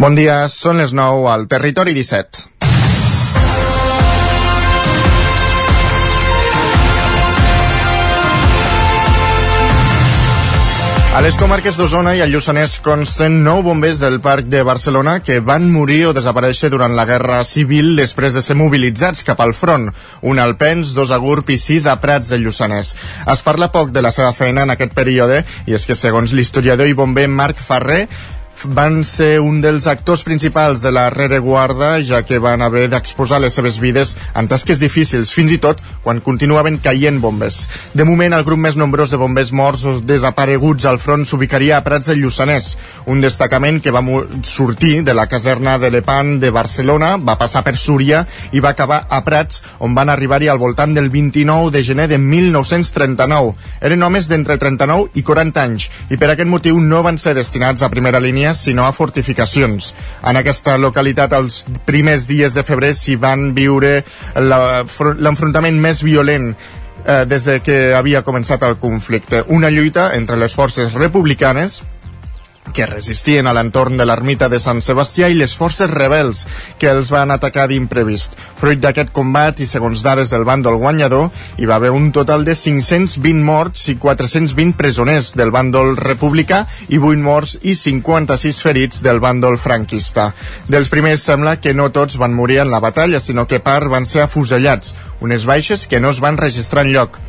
Bon dia, són les 9 al Territori 17. A les comarques d'Osona i al Lluçanès consten nou bombers del Parc de Barcelona que van morir o desaparèixer durant la Guerra Civil després de ser mobilitzats cap al front. Un al Pens, dos a Gurb i sis a Prats del Lluçanès. Es parla poc de la seva feina en aquest període i és que segons l'historiador i bomber Marc Ferrer van ser un dels actors principals de la rereguarda, ja que van haver d'exposar les seves vides en tasques difícils, fins i tot quan continuaven caient bombes. De moment, el grup més nombrós de bombers morts o desapareguts al front s'ubicaria a Prats del Lluçanès, un destacament que va sortir de la caserna de Lepant de Barcelona, va passar per Súria i va acabar a Prats, on van arribar-hi al voltant del 29 de gener de 1939. Eren homes d'entre 39 i 40 anys, i per aquest motiu no van ser destinats a primera línia línies, sinó a fortificacions. En aquesta localitat, els primers dies de febrer s'hi van viure l'enfrontament més violent eh, des de que havia començat el conflicte. Una lluita entre les forces republicanes que resistien a l'entorn de l'ermita de Sant Sebastià i les forces rebels que els van atacar d'imprevist. Fruit d'aquest combat i segons dades del bàndol guanyador, hi va haver un total de 520 morts i 420 presoners del bàndol republicà i 8 morts i 56 ferits del bàndol franquista. Dels primers sembla que no tots van morir en la batalla, sinó que part van ser afusellats, unes baixes que no es van registrar en lloc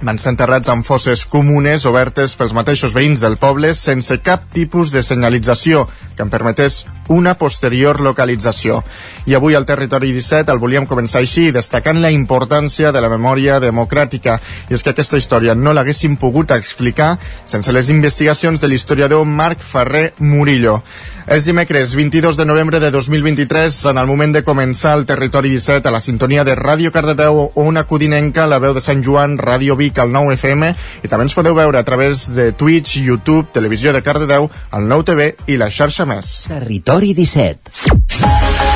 van ser enterrats en fosses comunes obertes pels mateixos veïns del poble sense cap tipus de senyalització que en permetés una posterior localització. I avui al Territori 17 el volíem començar així, destacant la importància de la memòria democràtica. I és que aquesta història no l'haguéssim pogut explicar sense les investigacions de l'historiador Marc Ferrer Murillo. És dimecres 22 de novembre de 2023, en el moment de començar el Territori 17 a la sintonia de Ràdio Cardedeu o una codinenca, la veu de Sant Joan, Ràdio Vic, al 9 FM, i també ens podeu veure a través de Twitch, YouTube, Televisió de Cardedeu, el 9 TV i la xarxa més. Territori 17.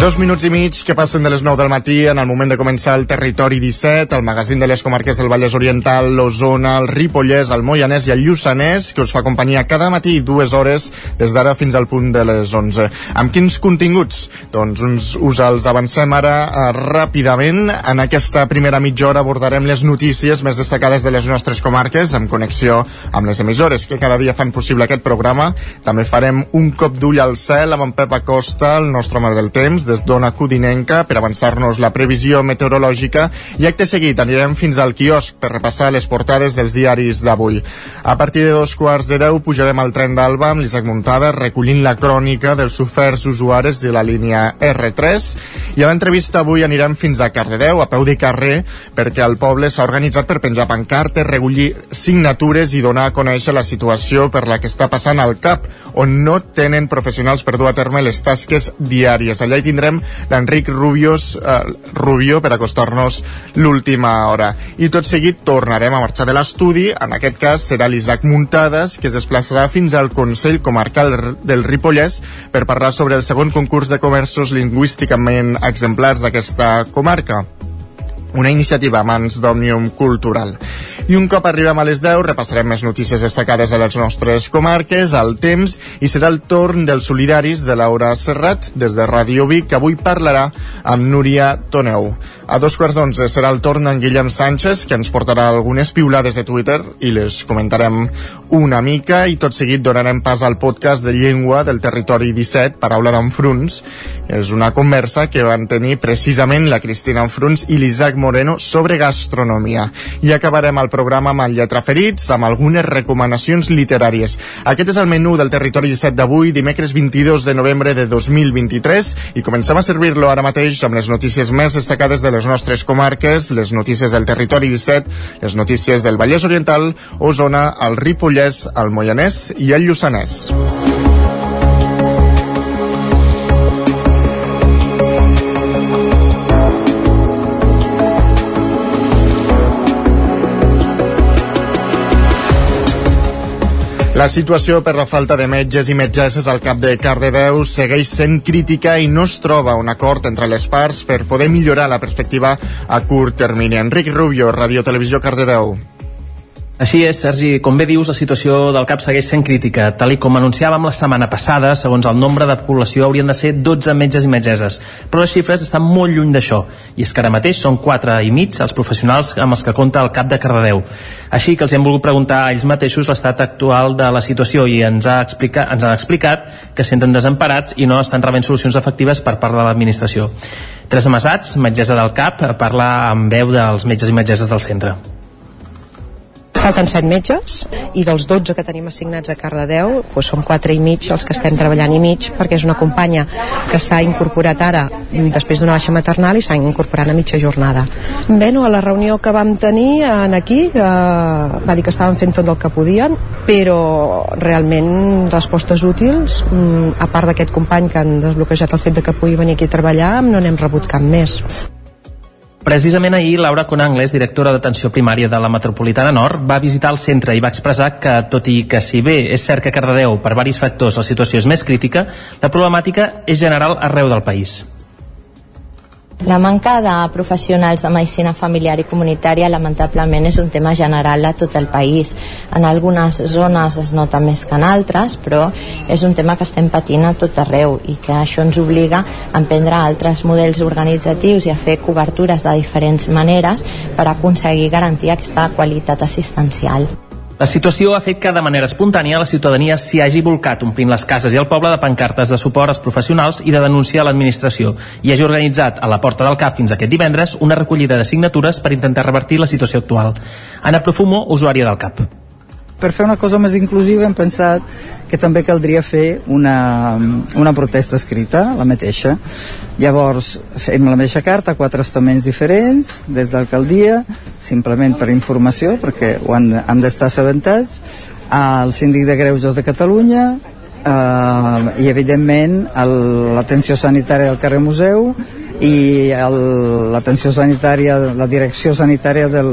Dos minuts i mig que passen de les 9 del matí en el moment de començar el Territori 17, el magazín de les comarques del Vallès Oriental, l'Osona, el Ripollès, el Moianès i el Lluçanès, que us fa companyia cada matí dues hores des d'ara fins al punt de les 11. Amb quins continguts? Doncs uns, us els avancem ara uh, ràpidament. En aquesta primera mitja hora abordarem les notícies més destacades de les nostres comarques en connexió amb les emissores que cada dia fan possible aquest programa. També farem un cop d'ull al cel amb en Pep Acosta, el nostre home del temps, des d'Ona Codinenca per avançar-nos la previsió meteorològica i acte seguit anirem fins al quiosc per repassar les portades dels diaris d'avui. A partir de dos quarts de deu pujarem al tren d'Alba amb l'Isaac Montada recollint la crònica dels oferts usuaris de la línia R3 i a l'entrevista avui anirem fins a Cardedeu, a peu de carrer, perquè el poble s'ha organitzat per penjar pancartes, recollir signatures i donar a conèixer la situació per la que està passant al CAP, on no tenen professionals per dur a terme les tasques diàries. Allà hi tindrem tindrem l'Enric Rubios, eh, Rubio per acostar-nos l'última hora. I tot seguit tornarem a marxar de l'estudi, en aquest cas serà l'Isaac Muntades, que es desplaçarà fins al Consell Comarcal del Ripollès per parlar sobre el segon concurs de comerços lingüísticament exemplars d'aquesta comarca una iniciativa a mans d'Òmnium Cultural. I un cop arribem a les 10 repassarem més notícies destacades a les nostres comarques, al temps, i serà el torn dels solidaris de Laura Serrat des de Ràdio Vic, que avui parlarà amb Núria Toneu. A dos quarts d'onze serà el torn d'en Guillem Sánchez, que ens portarà algunes piulades de Twitter i les comentarem una mica, i tot seguit donarem pas al podcast de llengua del territori 17, Paraula d'Enfruns. És una conversa que van tenir precisament la Cristina Enfruns i l'Isaac Moreno sobre gastronomia. I acabarem el programa amb el Lletra Ferits, amb algunes recomanacions literàries. Aquest és el menú del Territori 17 d'avui, dimecres 22 de novembre de 2023, i comencem a servir-lo ara mateix amb les notícies més destacades de les nostres comarques, les notícies del Territori 17, les notícies del Vallès Oriental, Osona, el Ripollès, el Moianès i el Lluçanès. La situació per la falta de metges i metgesses al cap de Cardedeu segueix sent crítica i no es troba un acord entre les parts per poder millorar la perspectiva a curt termini. Enric Rubio, Radio Televisió Cardedeu. Així és, Sergi. Com bé dius, la situació del CAP segueix sent crítica. Tal com anunciàvem la setmana passada, segons el nombre de població haurien de ser 12 metges i metgesses. Però les xifres estan molt lluny d'això. I és que ara mateix són 4 i mig els professionals amb els que compta el CAP de Cardedeu. Així que els hem volgut preguntar a ells mateixos l'estat actual de la situació i ens, ha explicat, ens han explicat que senten desemparats i no estan rebent solucions efectives per part de l'administració. Teresa Masats, metgessa del CAP, parla amb veu dels metges i metgesses del centre. Falten 7 metges i dels 12 que tenim assignats a Cardedeu doncs són 4 i mig els que estem treballant i mig perquè és una companya que s'ha incorporat ara després d'una baixa maternal i s'ha incorporat a mitja jornada. Bé, no, a la reunió que vam tenir en aquí eh, va dir que estaven fent tot el que podien però realment respostes útils mm, a part d'aquest company que han desbloquejat el fet de que pugui venir aquí a treballar no n'hem rebut cap més. Precisament ahir, Laura Conangles, directora d'atenció primària de la Metropolitana Nord, va visitar el centre i va expressar que, tot i que si bé és cert que Cardedeu, per varis factors, la situació és més crítica, la problemàtica és general arreu del país. La manca de professionals de medicina familiar i comunitària lamentablement és un tema general a tot el país. En algunes zones es nota més que en altres, però és un tema que estem patint a tot arreu i que això ens obliga a emprendre altres models organitzatius i a fer cobertures de diferents maneres per aconseguir garantir aquesta qualitat assistencial. La situació ha fet que de manera espontània la ciutadania s'hi hagi volcat omplint les cases i el poble de pancartes de suport als professionals i de denunciar l'administració i hagi organitzat a la porta del CAP fins aquest divendres una recollida de signatures per intentar revertir la situació actual. Anna Profumo, usuària del CAP per fer una cosa més inclusiva hem pensat que també caldria fer una, una protesta escrita, la mateixa. Llavors, fem la mateixa carta, quatre estaments diferents, des d'alcaldia, simplement per informació, perquè ho han, han d'estar assabentats, al síndic de Greuges de Catalunya, eh, i evidentment l'atenció sanitària del carrer Museu, i l'atenció sanitària, la direcció sanitària del,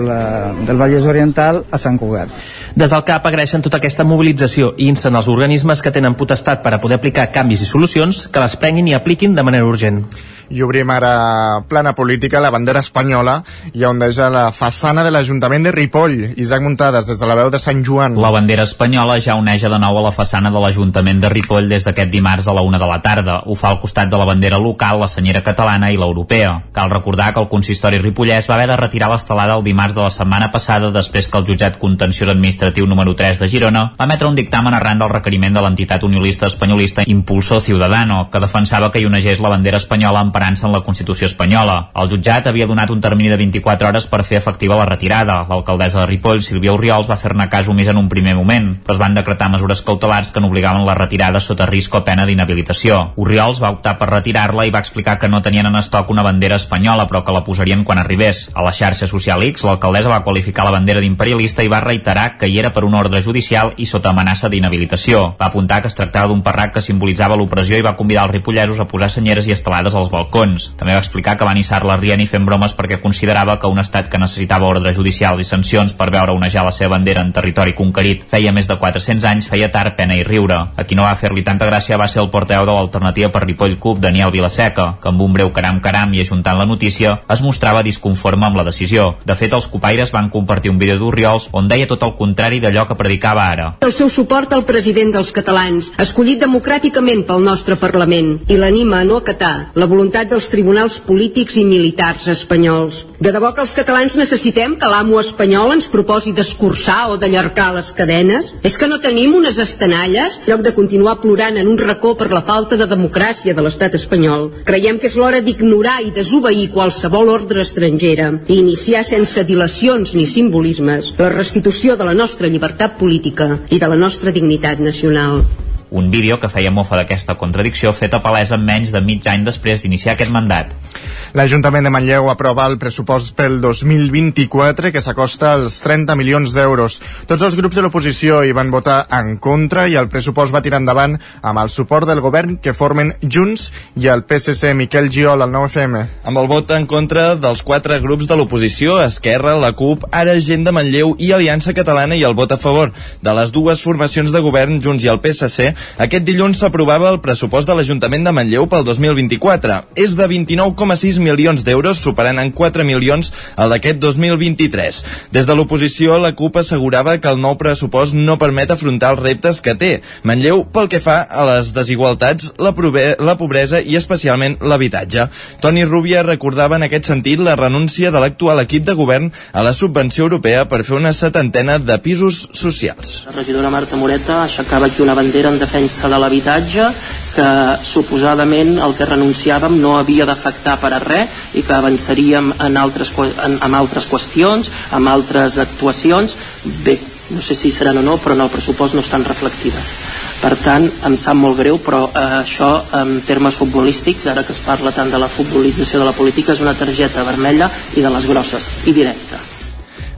del Vallès Oriental a Sant Cugat. Des del CAP agraeixen tota aquesta mobilització i insten els organismes que tenen potestat per a poder aplicar canvis i solucions que les prenguin i apliquin de manera urgent. I obrim ara plana política, la bandera espanyola, i on deixa la façana de l'Ajuntament de Ripoll. Isaac Muntades, des de la veu de Sant Joan. La bandera espanyola ja oneja de nou a la façana de l'Ajuntament de Ripoll des d'aquest dimarts a la una de la tarda. Ho fa al costat de la bandera local, la senyera catalana i l'europea. Cal recordar que el consistori ripollès va haver de retirar l'estelada el dimarts de la setmana passada després que el jutjat contenciós administratiu número 3 de Girona va emetre un dictamen arran del requeriment de l'entitat uniolista espanyolista Impulso Ciudadano, que defensava que hi onegés la bandera espanyola emparant-se en la Constitució espanyola. El jutjat havia donat un termini de 24 hores per fer efectiva la retirada. L'alcaldessa de Ripoll, Sílvia Oriols, va fer-ne cas omís en un primer moment, però es van decretar mesures cautelars que n'obligaven la retirada sota risc o pena d'inhabilitació. Oriols va optar per retirar-la i va explicar que no tenien en estoc una bandera espanyola, però que la posarien quan arribés. A la xarxa social X, l'alcaldessa va qualificar la bandera d'imperialista i va reiterar que hi era per un ordre judicial i sota amenaça d'inhabilitació. Va apuntar que es tractava d'un parrac que simbolitzava l'opressió i va convidar els ripollesos a posar senyeres i estelades als balcons. També va explicar que va nissar-la rient i fent bromes perquè considerava que un estat que necessitava ordre judicials i sancions per veure onejar la seva bandera en territori conquerit feia més de 400 anys feia tard, pena i riure. A qui no va fer-li tanta gràcia va ser el porteu de l'alternativa per Ripoll CUP, Daniel Vilaseca, que amb un breu caram-caram i ajuntant la notícia es mostrava disconforme amb la decisió. De fet, els copaires van compartir un vídeo d'Oriols on deia tot el contrari d'allò que predicava ara. El seu suport al president dels catalans, escollit democràticament pel nostre Parlament, i l'anima a no acatar la voluntat dels tribunals polítics i militars espanyols. De debò que els catalans necessitem que l'amo espanyol ens proposi d'escurçar o d'allargar les cadenes? És que no tenim unes estenalles en lloc de continuar plorant en un racó per la falta de democràcia de l'estat espanyol? Creiem que és l'hora d'ignorar i desobeir qualsevol ordre estrangera i iniciar sense dilacions ni simbolismes la restitució de la nostra llibertat política i de la nostra dignitat nacional. Un vídeo que feia mofa d'aquesta contradicció feta palesa menys de mig any després d'iniciar aquest mandat. L'Ajuntament de Manlleu aprova el pressupost pel 2024 que s'acosta als 30 milions d'euros. Tots els grups de l'oposició hi van votar en contra i el pressupost va tirar endavant amb el suport del govern que formen Junts i el PSC Miquel Giol al 9FM. Amb el vot en contra dels quatre grups de l'oposició, Esquerra, la CUP, Ara Gent de Manlleu i Aliança Catalana i el vot a favor de les dues formacions de govern Junts i el PSC, aquest dilluns s'aprovava el pressupost de l'Ajuntament de Manlleu pel 2024. És de 29,6 milions d'euros, superant en 4 milions el d'aquest 2023. Des de l'oposició, la CUP assegurava que el nou pressupost no permet afrontar els reptes que té Manlleu pel que fa a les desigualtats, la, la pobresa i especialment l'habitatge. Toni Rubia recordava en aquest sentit la renúncia de l'actual equip de govern a la subvenció europea per fer una setantena de pisos socials. La regidora Marta Moreta aixecava aquí una bandera en defensa de l'habitatge que suposadament el que renunciàvem no havia d'afectar per a res i que avançaríem en altres, en, en altres qüestions, amb altres actuacions. Bé, no sé si seran o no, però en el pressupost no estan reflectides. Per tant, em sap molt greu, però eh, això en termes futbolístics, ara que es parla tant de la futbolització de la política, és una targeta vermella i de les grosses, i directa.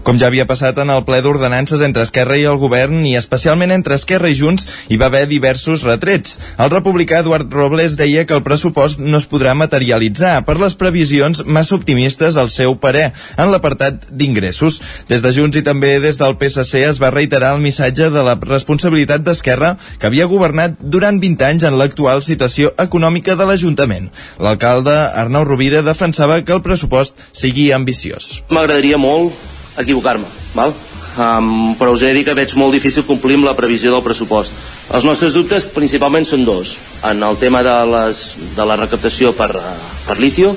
Com ja havia passat en el ple d'ordenances entre Esquerra i el govern i especialment entre Esquerra i Junts hi va haver diversos retrets. El republicà Eduard Robles deia que el pressupost no es podrà materialitzar per les previsions massa optimistes al seu parer en l'apartat d'ingressos. Des de Junts i també des del PSC es va reiterar el missatge de la responsabilitat d'Esquerra que havia governat durant 20 anys en l'actual situació econòmica de l'Ajuntament. L'alcalde Arnau Rovira defensava que el pressupost sigui ambiciós. M'agradaria molt equivocar-me, val? Um, però us he de dir que veig molt difícil complir amb la previsió del pressupost. Els nostres dubtes principalment són dos. En el tema de, les, de la recaptació per, per litio,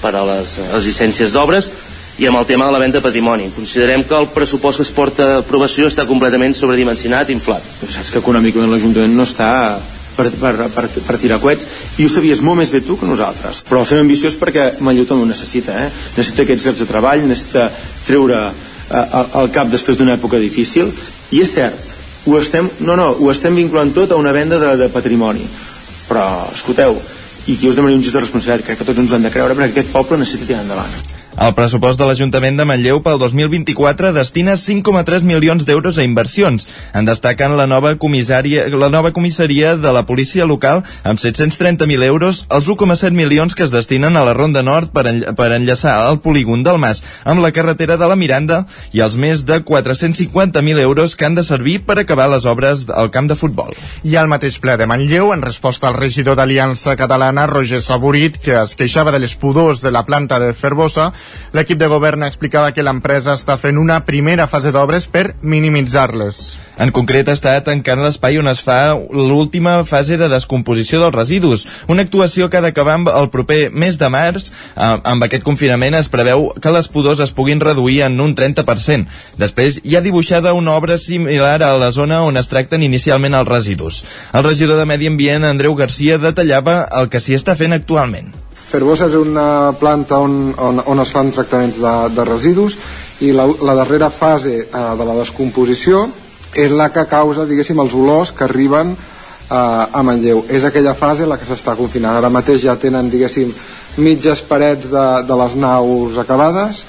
per a les, les llicències d'obres, i amb el tema de la venda de patrimoni. Considerem que el pressupost que es porta a aprovació està completament sobredimensionat i inflat. Però saps que econòmicament l'Ajuntament no està per, per, per, per tirar coets. I ho sabies molt més bé tu que nosaltres. Però el fem ambiciós perquè Manlleu també ho necessita eh? necessita aquests llocs de treball necessita treure al cap després d'una època difícil. I és cert, ho estem, no, no, ho estem vinculant tot a una venda de, de patrimoni. Però escolteu i aquí us demanaria un gest de responsabilitat crec que tots ens ho hem de creure perquè aquest poble necessita tirar endavant el pressupost de l'Ajuntament de Manlleu pel 2024 destina 5,3 milions d'euros a inversions. En destaquen la nova, comissària, la nova comissaria de la policia local amb 730.000 euros, els 1,7 milions que es destinen a la Ronda Nord per, en, per enllaçar el polígon del Mas amb la carretera de la Miranda i els més de 450.000 euros que han de servir per acabar les obres al camp de futbol. I al mateix ple de Manlleu, en resposta al regidor d'Aliança Catalana, Roger Saborit, que es queixava de les pudors de la planta de Ferbosa, L'equip de govern explicava que l'empresa està fent una primera fase d'obres per minimitzar-les. En concret, està tancant l'espai on es fa l'última fase de descomposició dels residus, una actuació que ha d'acabar el proper mes de març. Eh, amb aquest confinament es preveu que les pudors es puguin reduir en un 30%. Després hi ha dibuixada una obra similar a la zona on es tracten inicialment els residus. El regidor de Medi Ambient, Andreu Garcia, detallava el que s'hi està fent actualment. Ferbosa és una planta on, on, on es fan tractaments de, de residus i la, la darrera fase eh, de la descomposició és la que causa, diguéssim, els olors que arriben eh, a Manlleu. És aquella fase la que s'està confinant. Ara mateix ja tenen, diguéssim, mitges parets de, de les naus acabades,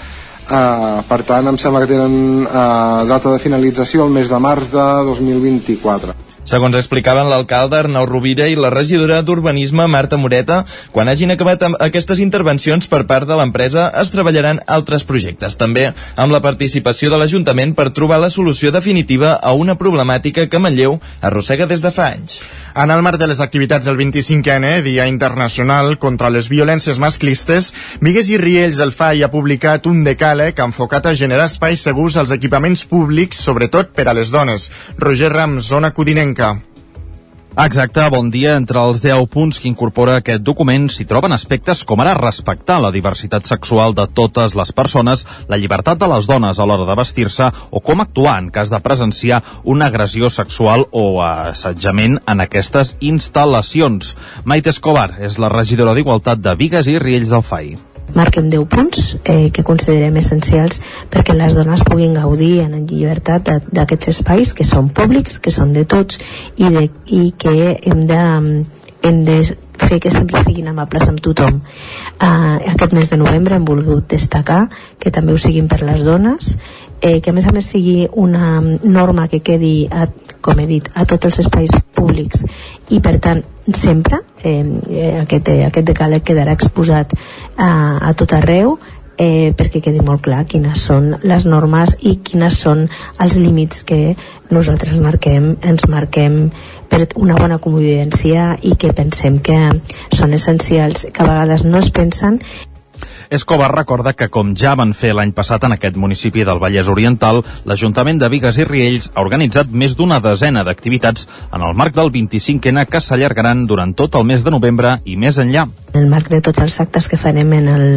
eh, per tant em sembla que tenen eh, data de finalització el mes de març de 2024. Segons explicaven l'alcalde Arnau Rovira i la regidora d'Urbanisme Marta Moreta, quan hagin acabat aquestes intervencions per part de l'empresa es treballaran altres projectes, també amb la participació de l'Ajuntament per trobar la solució definitiva a una problemàtica que Manlleu arrossega des de fa anys. En el marc de les activitats del 25N, Dia Internacional contra les Violències Masclistes, Vigues i Riells del FAI ha publicat un decàleg enfocat a generar espais segurs als equipaments públics, sobretot per a les dones. Roger Rams, zona codinenca. Exacte, bon dia. Entre els 10 punts que incorpora aquest document s'hi troben aspectes com ara respectar la diversitat sexual de totes les persones, la llibertat de les dones a l'hora de vestir-se o com actuar en cas de presenciar una agressió sexual o assetjament en aquestes instal·lacions. Maite Escobar és la regidora d'Igualtat de Vigues i Riells del FAI marquem 10 punts eh, que considerem essencials perquè les dones puguin gaudir en llibertat d'aquests espais que són públics, que són de tots i, de, i que hem de, hem de fer que sempre siguin amables amb tothom. Uh, aquest mes de novembre hem volgut destacar que també ho siguin per les dones, eh, que a més a més sigui una norma que quedi, a, com he dit, a tots els espais públics. I per tant sempre eh, aquest, eh, aquest decàleg quedarà exposat a, a tot arreu eh, perquè quedi molt clar quines són les normes i quines són els límits que nosaltres marquem, ens marquem per una bona convivència i que pensem que són essencials, que a vegades no es pensen Escobar recorda que, com ja van fer l'any passat en aquest municipi del Vallès Oriental, l'Ajuntament de Vigues i Riells ha organitzat més d'una desena d'activitats en el marc del 25N que s'allargaran durant tot el mes de novembre i més enllà. En el marc de tots els actes que farem en el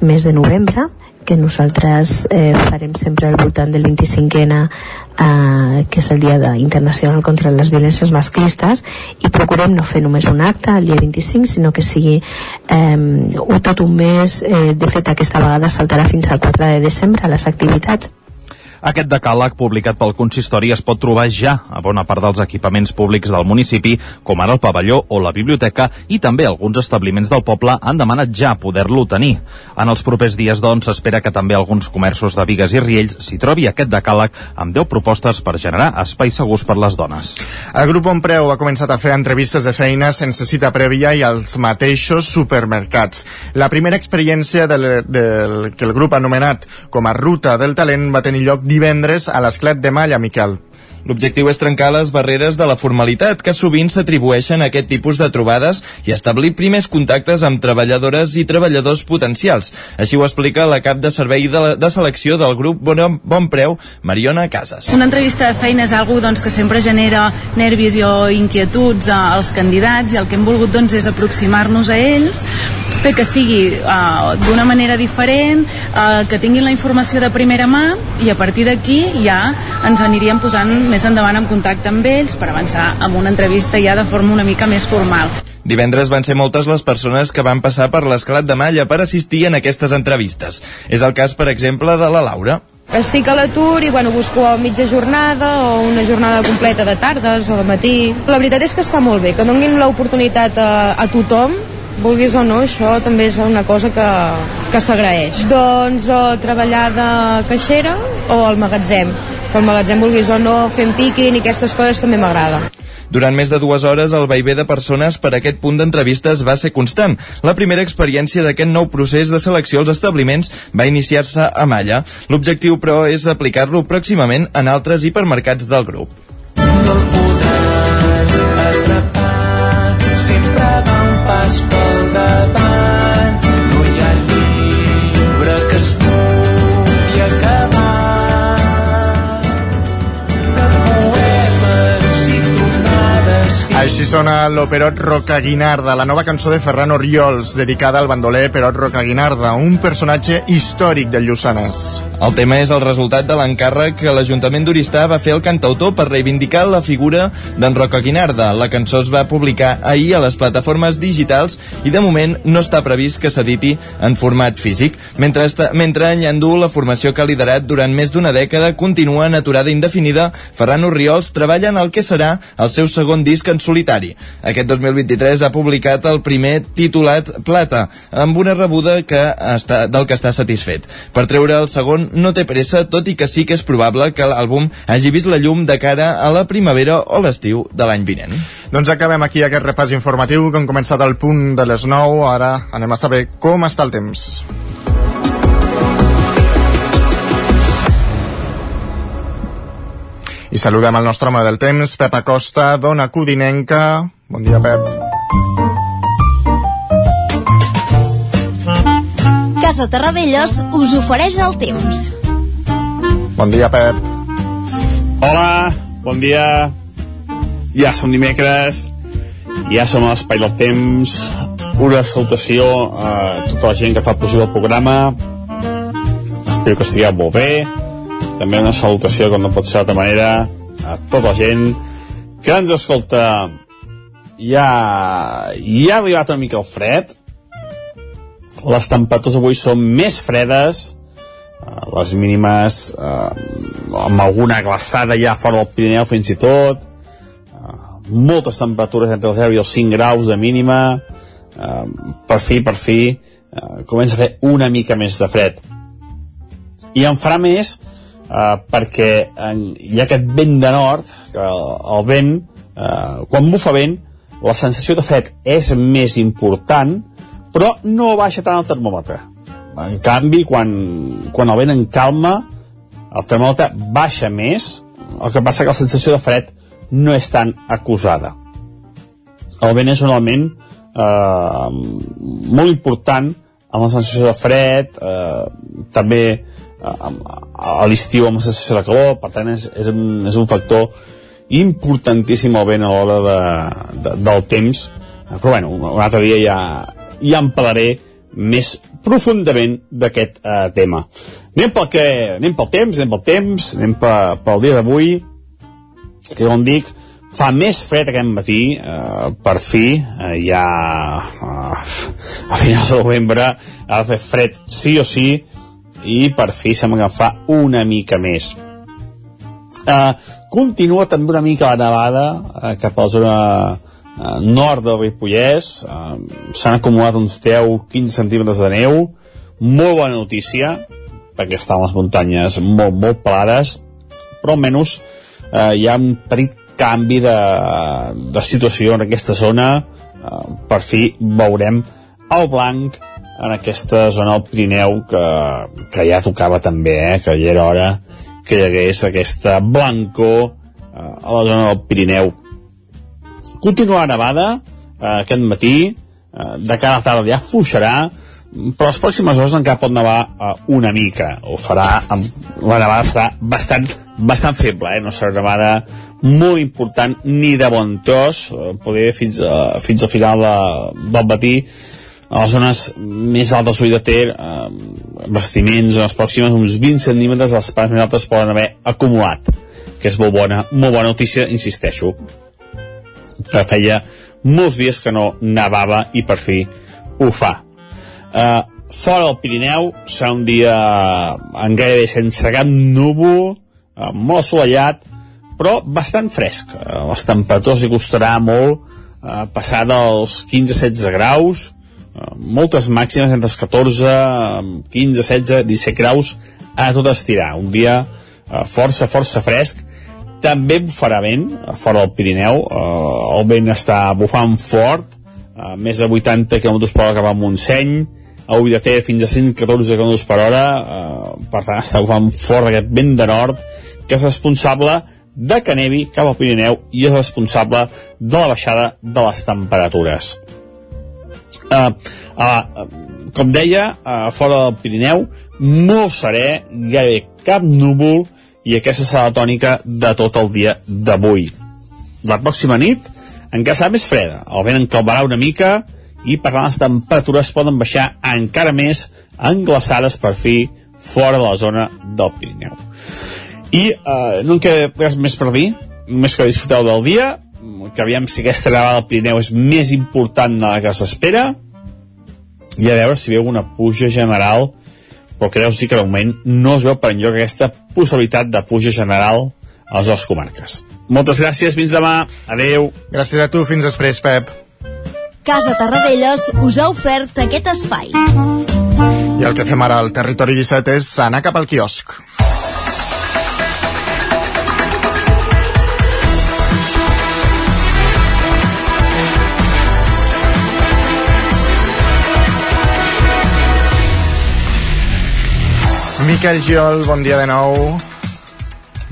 mes de novembre, que nosaltres eh, farem sempre al voltant del 25N eh, que és el Dia Internacional contra les Violències Masclistes i procurem no fer només un acte el dia 25 sinó que sigui eh, tot un mes eh, de fet aquesta vegada saltarà fins al 4 de desembre les activitats aquest decàleg publicat pel consistori es pot trobar ja a bona part dels equipaments públics del municipi, com ara el pavelló o la biblioteca, i també alguns establiments del poble han demanat ja poder-lo tenir. En els propers dies, doncs, s'espera que també alguns comerços de Vigues i Riells s'hi trobi aquest decàleg amb 10 propostes per generar espais segurs per les dones. El grup Ompreu ha començat a fer entrevistes de feina sense cita prèvia i als mateixos supermercats. La primera experiència del, del, que el grup ha anomenat com a Ruta del Talent va tenir lloc divendres a l'Esclet de Malla, Miquel. L'objectiu és trencar les barreres de la formalitat que sovint s'atribueixen a aquest tipus de trobades i establir primers contactes amb treballadores i treballadors potencials. Així ho explica la cap de servei de, la, de selecció del grup Bon, bon Preu, Mariona Casas. Una entrevista de feina és algú doncs, que sempre genera nervis o inquietuds als candidats i el que hem volgut doncs, és aproximar-nos a ells, fer que sigui uh, d'una manera diferent, uh, que tinguin la informació de primera mà i a partir d'aquí ja ens aniríem posant més endavant en contacte amb ells per avançar amb una entrevista ja de forma una mica més formal. Divendres van ser moltes les persones que van passar per l'esclat de malla per assistir en aquestes entrevistes. És el cas, per exemple, de la Laura. Estic a l'atur i bueno, busco mitja jornada o una jornada completa de tardes o de matí. La veritat és que està molt bé, que donin l'oportunitat a, a tothom vulguis o no, això també és una cosa que, que s'agraeix. Doncs o treballar de caixera o al magatzem pel magatzem vulguis o no, fent píquing i aquestes coses també m'agrada. Durant més de dues hores, el vaivé de persones per a aquest punt d'entrevistes va ser constant. La primera experiència d'aquest nou procés de selecció als establiments va iniciar-se a Malla. L'objectiu, però, és aplicar-lo pròximament en altres hipermercats del grup. No atrapar, sempre va un pas pel davant, Així sona l'operot Roca Guinarda, la nova cançó de Ferran Oriols, dedicada al bandoler Perot Roca Guinarda, un personatge històric del Lluçanès. El tema és el resultat de l'encàrrec que l'Ajuntament d'Oristà va fer al cantautor per reivindicar la figura d'en Roca Guinarda. La cançó es va publicar ahir a les plataformes digitals i de moment no està previst que s'editi en format físic. Mentre, esta, mentre Nyandú, la formació que ha liderat durant més d'una dècada, continua en aturada indefinida, Ferran Oriols treballa en el que serà el seu segon disc en solitari. Aquest 2023 ha publicat el primer titulat Plata, amb una rebuda que està, del que està satisfet. Per treure el segon no té pressa, tot i que sí que és probable que l'àlbum hagi vist la llum de cara a la primavera o l'estiu de l'any vinent. Doncs acabem aquí aquest repàs informatiu que hem començat al punt de les 9. Ara anem a saber com està el temps. I saludem el nostre home del temps, Pep Acosta, dona Codinenca. Bon dia, Pep. Casa Terradellos us ofereix el temps. Bon dia, Pep. Hola, bon dia. Ja som dimecres, ja som a l'espai del temps. Una salutació a tota la gent que fa possible el programa. Espero que estigueu molt bé també una salutació, com no pot ser d'altra manera, a tota la gent que ens escolta. Ja, ja ha arribat una mica el fred, les temperatures avui són més fredes, eh, les mínimes eh, amb alguna glaçada ja fora del Pirineu fins i tot, eh, moltes temperatures entre el 0 i els 5 graus de mínima, eh, per fi, per fi, eh, comença a fer una mica més de fred. I en farà més eh, perquè en, hi ha aquest vent de nord, que el, el vent, eh, quan bufa vent, la sensació de fred és més important, però no baixa tant el termòmetre. En canvi, quan, quan el vent en calma, el termòmetre baixa més, el que passa que la sensació de fred no és tan acusada. El vent és un element eh, molt important amb la sensació de fred, eh, també a l'estiu amb la sensació de calor, per tant és, és, un, és un factor importantíssim el vent a l'hora de, de, del temps, eh, però bueno, un, altre dia ja, ja en parlaré més profundament d'aquest eh, tema. Anem pel, que, anem pel temps, anem pel temps, anem pel, pel dia d'avui, que com dic, fa més fred aquest matí, eh, per fi, eh, ja eh, a finals de novembre ha de fer fred sí o sí, i per fi que fa una mica més. Eh, continua també una mica la nevada eh, cap a la zona eh, nord del Ripollès, eh, s'han acumulat uns 10-15 centímetres de neu, molt bona notícia, perquè estan les muntanyes molt, molt pelades, però almenys eh, hi ha un petit canvi de, de situació en aquesta zona, eh, per fi veurem el blanc en aquesta zona del Pirineu que, que ja tocava també, eh, que ja era hora que hi hagués aquesta blancor eh, a la zona del Pirineu. Continua nevada eh, aquest matí, eh, de cara a tarda ja fuixarà, però les pròximes hores encara pot nevar eh, una mica. Ho farà amb... La nevada serà bastant, bastant feble, eh? no serà nevada molt important ni de bon tros, eh, poder fins, a, fins al final de, del matí a les zones més altes de Ter, eh, vestiments, zones pròximes, uns 20 centímetres, les parts més altes poden haver acumulat, que és molt bona, molt bona notícia, insisteixo, que feia molts dies que no nevava i per fi ho fa. Eh, fora del Pirineu serà un dia en gairebé sense cap núvol, eh, molt assolellat, però bastant fresc. Eh, les temperatures hi costarà molt eh, passar dels 15-16 graus, moltes màximes entre els 14, 15, 16, 17 graus a tot estirar. Un dia eh, força, força fresc. També bufarà vent fora del Pirineu. Eh, el vent està bufant fort, eh, més de 80 km per hora cap a Montseny, a Ullater fins a 114 km per hora, eh, per tant està bufant fort aquest vent de nord, que és responsable de que nevi cap al Pirineu i és responsable de la baixada de les temperatures. Uh, uh, com deia, uh, fora del Pirineu, molt serè, gairebé cap núvol, i aquesta serà la tònica de tot el dia d'avui. La pròxima nit encara serà més freda, el vent encalmarà una mica i per tant les temperatures poden baixar encara més englaçades per fi fora de la zona del Pirineu. I eh, no en queda res més per dir, només que disfruteu del dia, que aviam si aquesta nevada del Pirineu és més important de la que s'espera i a veure si veu una puja general però que deus dir que de moment no es veu per enlloc aquesta possibilitat de puja general a les dues comarques. Moltes gràcies, fins demà. Adeu. Gràcies a tu, fins després, Pep. Casa Tarradellas us ha ofert aquest espai. I el que fem ara al Territori 17 és anar cap al quiosc. Miquel Giol, bon dia de nou.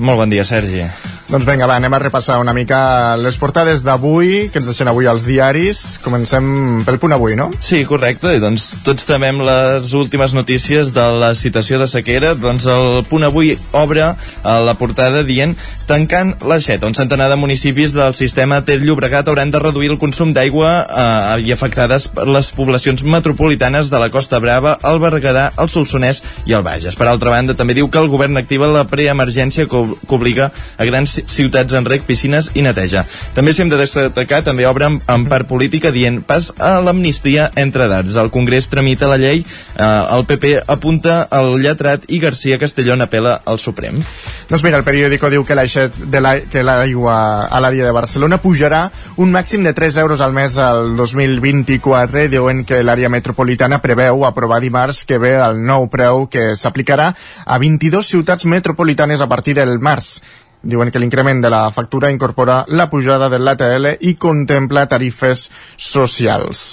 Molt bon dia, Sergi. Doncs vinga, va, anem a repassar una mica les portades d'avui, que ens deixen avui als diaris. Comencem pel punt avui, no? Sí, correcte. I doncs tots temem les últimes notícies de la situació de sequera. Doncs el punt avui obre a la portada dient tancant l'aixeta. Un centenar de municipis del sistema Ter Llobregat hauran de reduir el consum d'aigua eh, i afectades per les poblacions metropolitanes de la Costa Brava, el Berguedà, el Solsonès i el Bages. Per altra banda, també diu que el govern activa la preemergència que obliga a grans ciutats en rec, piscines i neteja. També s'hi hem de destacar, també obre en, part política dient pas a l'amnistia entre edats. El Congrés tramita la llei, eh, el PP apunta al lletrat i García Castellón apela al Suprem. Doncs mira, el periòdico diu que l'aigua a l'àrea de Barcelona pujarà un màxim de 3 euros al mes al 2024. Diuen que l'àrea metropolitana preveu aprovar dimarts que ve el nou preu que s'aplicarà a 22 ciutats metropolitanes a partir del març. Diuen que l'increment de la factura incorpora la pujada de l'ATL i contempla tarifes socials.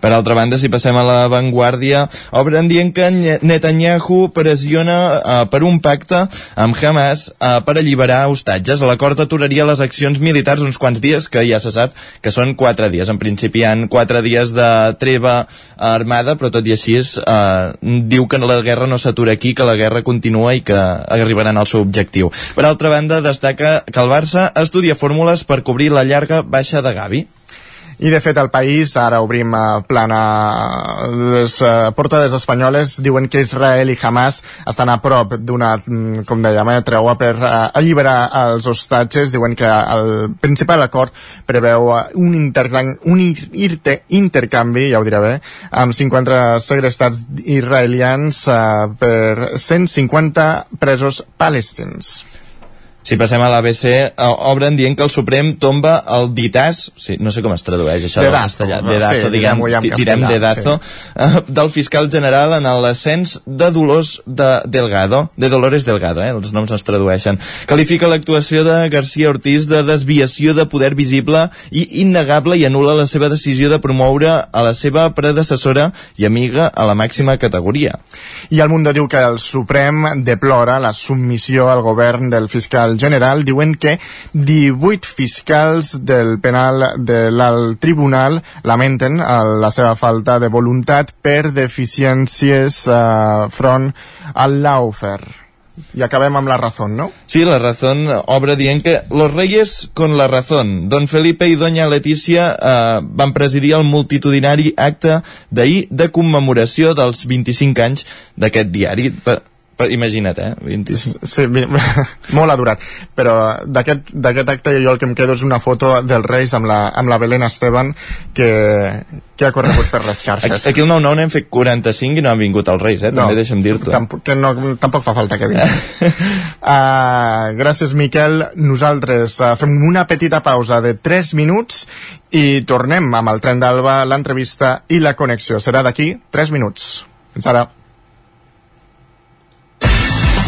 Per altra banda, si passem a la Vanguardia, obren dient que Netanyahu pressiona uh, per un pacte amb Hamas uh, per alliberar hostatges. L'acord aturaria les accions militars uns quants dies, que ja se sap que són quatre dies. En principi hi ha quatre dies de treva armada, però tot i així uh, diu que la guerra no s'atura aquí, que la guerra continua i que arribaran al seu objectiu. Per altra banda, destaca que el Barça estudia fórmules per cobrir la llarga baixa de Gavi. I de fet el país, ara obrim a plana les uh, portades espanyoles, diuen que Israel i Hamas estan a prop d'una, mm, com dèiem, eh, treua per uh, alliberar els hostatges. Diuen que el principal acord preveu uh, un, un inter intercanvi, ja ho diré bé, amb 50 segrestats israelians uh, per 150 presos palestins. Si passem a l'ABC, obren dient que el Suprem tomba el ditàs, sí, no sé com es tradueix això de castellà, de dazo, sí, diguem, direm de dazo, sí. del fiscal general en l'ascens de Dolors de Delgado, de Dolores Delgado, eh, els noms es tradueixen. Qualifica l'actuació de García Ortiz de desviació de poder visible i innegable i anula la seva decisió de promoure a la seva predecessora i amiga a la màxima categoria. I el Mundo diu que el Suprem deplora la submissió al govern del fiscal general diuen que 18 fiscals del penal de l'alt tribunal lamenten eh, la seva falta de voluntat per deficiències eh, front al laufer. I acabem amb la razón, ¿no? Sí, la razón obre dient que los reyes con la razón. Don Felipe i doña Letícia eh, van presidir el multitudinari acte d'ahir de commemoració dels 25 anys d'aquest diari. Imagina't, eh? 20... Sí, molt adorat. Però d'aquest acte jo el que em quedo és una foto dels Reis amb la, amb la Belén Esteban que, que ha corregut per les xarxes. Aquí al 9-9 n'hem fet 45 i no han vingut els Reis, eh? També no, deixa'm dir-t'ho. Tampoc, que no, tampoc fa falta que vinguin. uh, gràcies, Miquel. Nosaltres uh, fem una petita pausa de 3 minuts i tornem amb el tren d'Alba, l'entrevista i la connexió. Serà d'aquí 3 minuts. Fins ara.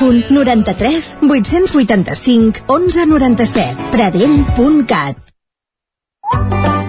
93 885 1197. Pradell.cat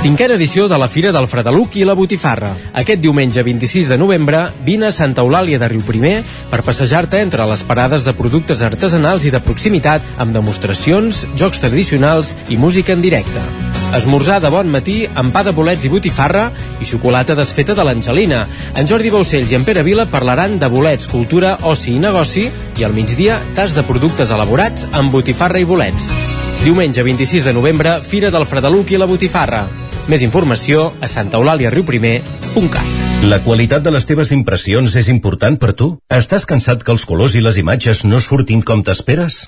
Cinquena edició de la Fira del Fredeluc i la Botifarra. Aquest diumenge 26 de novembre vine a Santa Eulàlia de Riuprimer per passejar-te entre les parades de productes artesanals i de proximitat amb demostracions, jocs tradicionals i música en directe. Esmorzar de bon matí amb pa de bolets i botifarra i xocolata desfeta de l'Angelina. En Jordi Baucells i en Pere Vila parlaran de bolets, cultura, oci i negoci i al migdia tas de productes elaborats amb botifarra i bolets. Diumenge 26 de novembre, Fira del Fredeluc i la Botifarra. Més informació a santaeulàliariuprimer.cat. La qualitat de les teves impressions és important per tu? Estàs cansat que els colors i les imatges no surtin com t'esperes?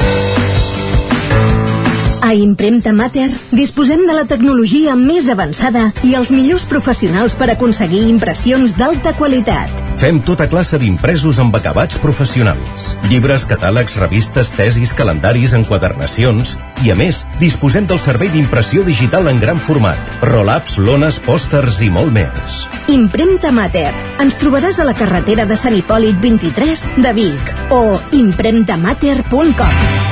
A Impremta Mater disposem de la tecnologia més avançada i els millors professionals per aconseguir impressions d'alta qualitat. Fem tota classe d'impresos amb acabats professionals. Llibres, catàlegs, revistes, tesis, calendaris, enquadernacions... I a més, disposem del servei d'impressió digital en gran format. Roll-ups, lones, pòsters i molt més. Impremta Mater. Ens trobaràs a la carretera de Sant Hipòlit 23 de Vic o impremtamater.com.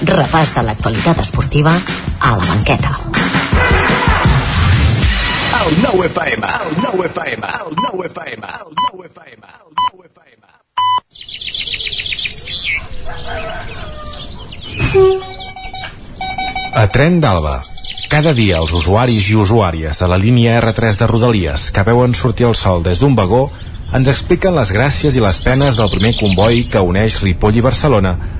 repàs de l'actualitat esportiva a la banqueta. El 9 FM, el 9 FM, el 9 FM, el 9 FM, el 9 FM. A Tren d'Alba. Cada dia els usuaris i usuàries de la línia R3 de Rodalies que veuen sortir el sol des d'un vagó ens expliquen les gràcies i les penes del primer comboi que uneix Ripoll i Barcelona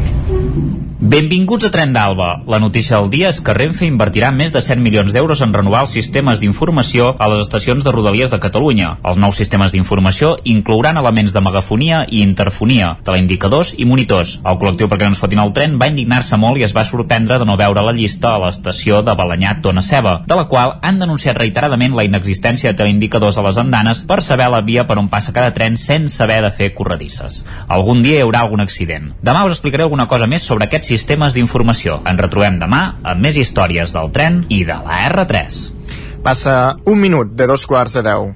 Benvinguts a Tren d'Alba. La notícia del dia és que Renfe invertirà més de 100 milions d'euros en renovar els sistemes d'informació a les estacions de Rodalies de Catalunya. Els nous sistemes d'informació inclouran elements de megafonia i interfonia, teleindicadors i monitors. El col·lectiu perquè no ens fotin el tren va indignar-se molt i es va sorprendre de no veure la llista a l'estació de Balanyà Tona Ceba, de la qual han denunciat reiteradament la inexistència de teleindicadors a les andanes per saber la via per on passa cada tren sense haver de fer corredisses. Algun dia hi haurà algun accident. Demà us explicaré alguna cosa més sobre aquests sistemes d'informació. Ens retrobem demà amb més històries del tren i de la R3. Passa un minut de dos quarts de deu.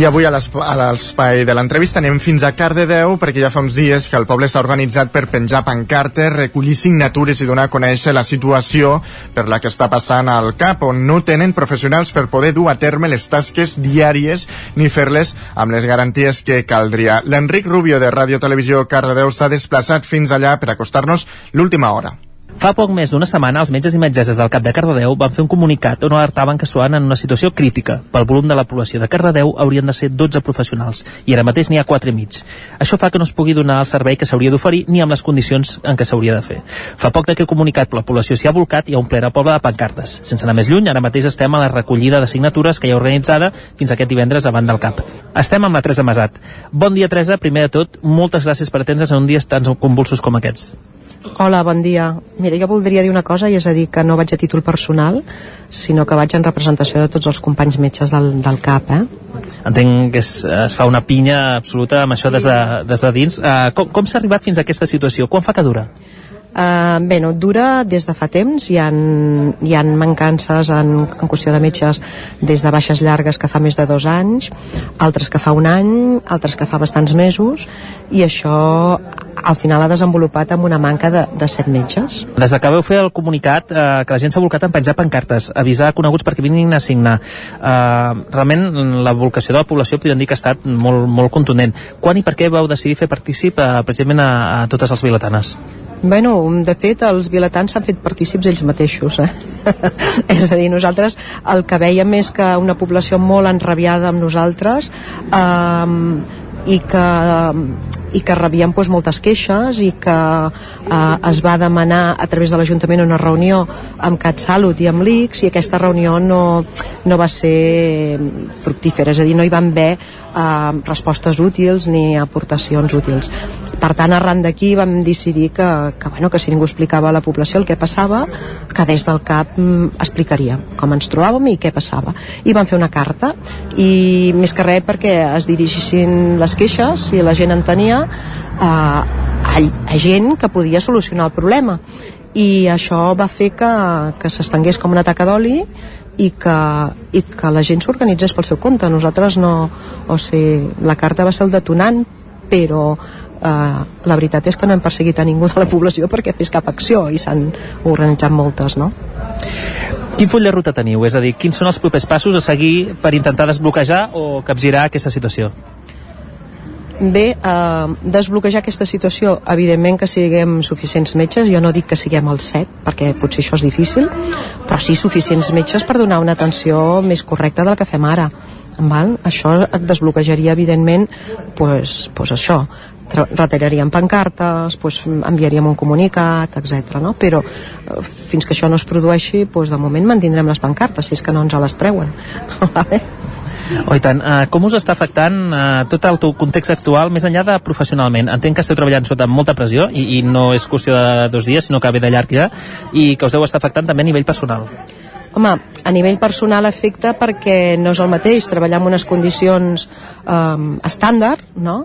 I avui a l'esp- a l'espai de l'entrevista anem fins a Cardedeu perquè ja fa uns dies que el poble s'ha organitzat per penjar pancartes, recollir signatures i donar a conèixer la situació per la que està passant al CAP, on no tenen professionals per poder dur a terme les tasques diàries ni fer-les amb les garanties que caldria. L'Enric Rubio de Ràdio Televisió Cardedeu s'ha desplaçat fins allà per acostar-nos l'última hora. Fa poc més d'una setmana, els metges i metgesses del CAP de Cardedeu van fer un comunicat on alertaven que estaven en una situació crítica. Pel volum de la població de Cardedeu haurien de ser 12 professionals i ara mateix n'hi ha 4 i mig. Això fa que no es pugui donar el servei que s'hauria d'oferir ni amb les condicions en què s'hauria de fer. Fa poc d'aquest comunicat la població s'hi ha volcat i ha omplert el poble de pancartes. Sense anar més lluny, ara mateix estem a la recollida de signatures que hi ha organitzada fins aquest divendres davant del CAP. Estem amb la Teresa Masat. Bon dia, Teresa. Primer de tot, moltes gràcies per atendre's en un dia tan convulsos com aquests. Hola, bon dia. Mira, jo voldria dir una cosa, i és a dir que no vaig a títol personal, sinó que vaig en representació de tots els companys metges del, del CAP, eh? Entenc que es, es fa una pinya absoluta amb això des de, des de dins. Uh, com com s'ha arribat fins a aquesta situació? Quan fa que dura? Uh, bé, no, dura des de fa temps, hi ha, hi ha mancances en, en qüestió de metges des de baixes llargues que fa més de dos anys, altres que fa un any, altres que fa bastants mesos, i això al final ha desenvolupat amb una manca de, de set metges. Des que vau fer el comunicat eh, que la gent s'ha volcat en penjar pancartes, avisar coneguts perquè vinguin a signar. Eh, realment la volcació de la població podríem dir que ha estat molt, molt contundent. Quan i per què vau decidir fer partícip eh, precisament a, a totes les vilatanes? Bueno, de fet, els vilatans s'han fet partícips ells mateixos. Eh? és a dir, nosaltres el que veiem és que una població molt enrabiada amb nosaltres eh, i que i que rebien doncs, moltes queixes i que eh, es va demanar a través de l'Ajuntament una reunió amb CatSalut i amb l'ICS i aquesta reunió no, no va ser fructífera, és a dir, no hi van haver eh, respostes útils ni aportacions útils. Per tant, arran d'aquí vam decidir que, que, bueno, que si ningú explicava a la població el que passava, que des del CAP mm, explicaria com ens trobàvem i què passava. I vam fer una carta i més que res perquè es dirigissin les queixes, si la gent en tenia, a, a, a gent que podia solucionar el problema i això va fer que, que s'estengués com una taca d'oli i que, i que la gent s'organitzés pel seu compte nosaltres no, o sigui, la carta va ser el detonant però eh, la veritat és que no hem perseguit a ningú de la població perquè fes cap acció i s'han organitzat moltes no? Quin full de ruta teniu? És a dir, quins són els propers passos a seguir per intentar desbloquejar o capgirar aquesta situació? Bé, eh, desbloquejar aquesta situació, evidentment que siguem suficients metges, jo no dic que siguem el 7, perquè potser això és difícil, però sí suficients metges per donar una atenció més correcta del que fem ara. Val? Això et desbloquejaria, evidentment, pues, pues això, retiraríem pancartes, pues, enviaríem un comunicat, etc. No? Però eh, fins que això no es produeixi, pues, de moment mantindrem les pancartes, si és que no ens les treuen. vale? Oh, tant. Uh, com us està afectant uh, tot el teu context actual, més enllà de professionalment? Entenc que esteu treballant sota molta pressió i, i no és qüestió de dos dies, sinó que ve de llarg ja, i que us deu estar afectant també a nivell personal. Home, a nivell personal afecta perquè no és el mateix treballar en unes condicions um, estàndard, no?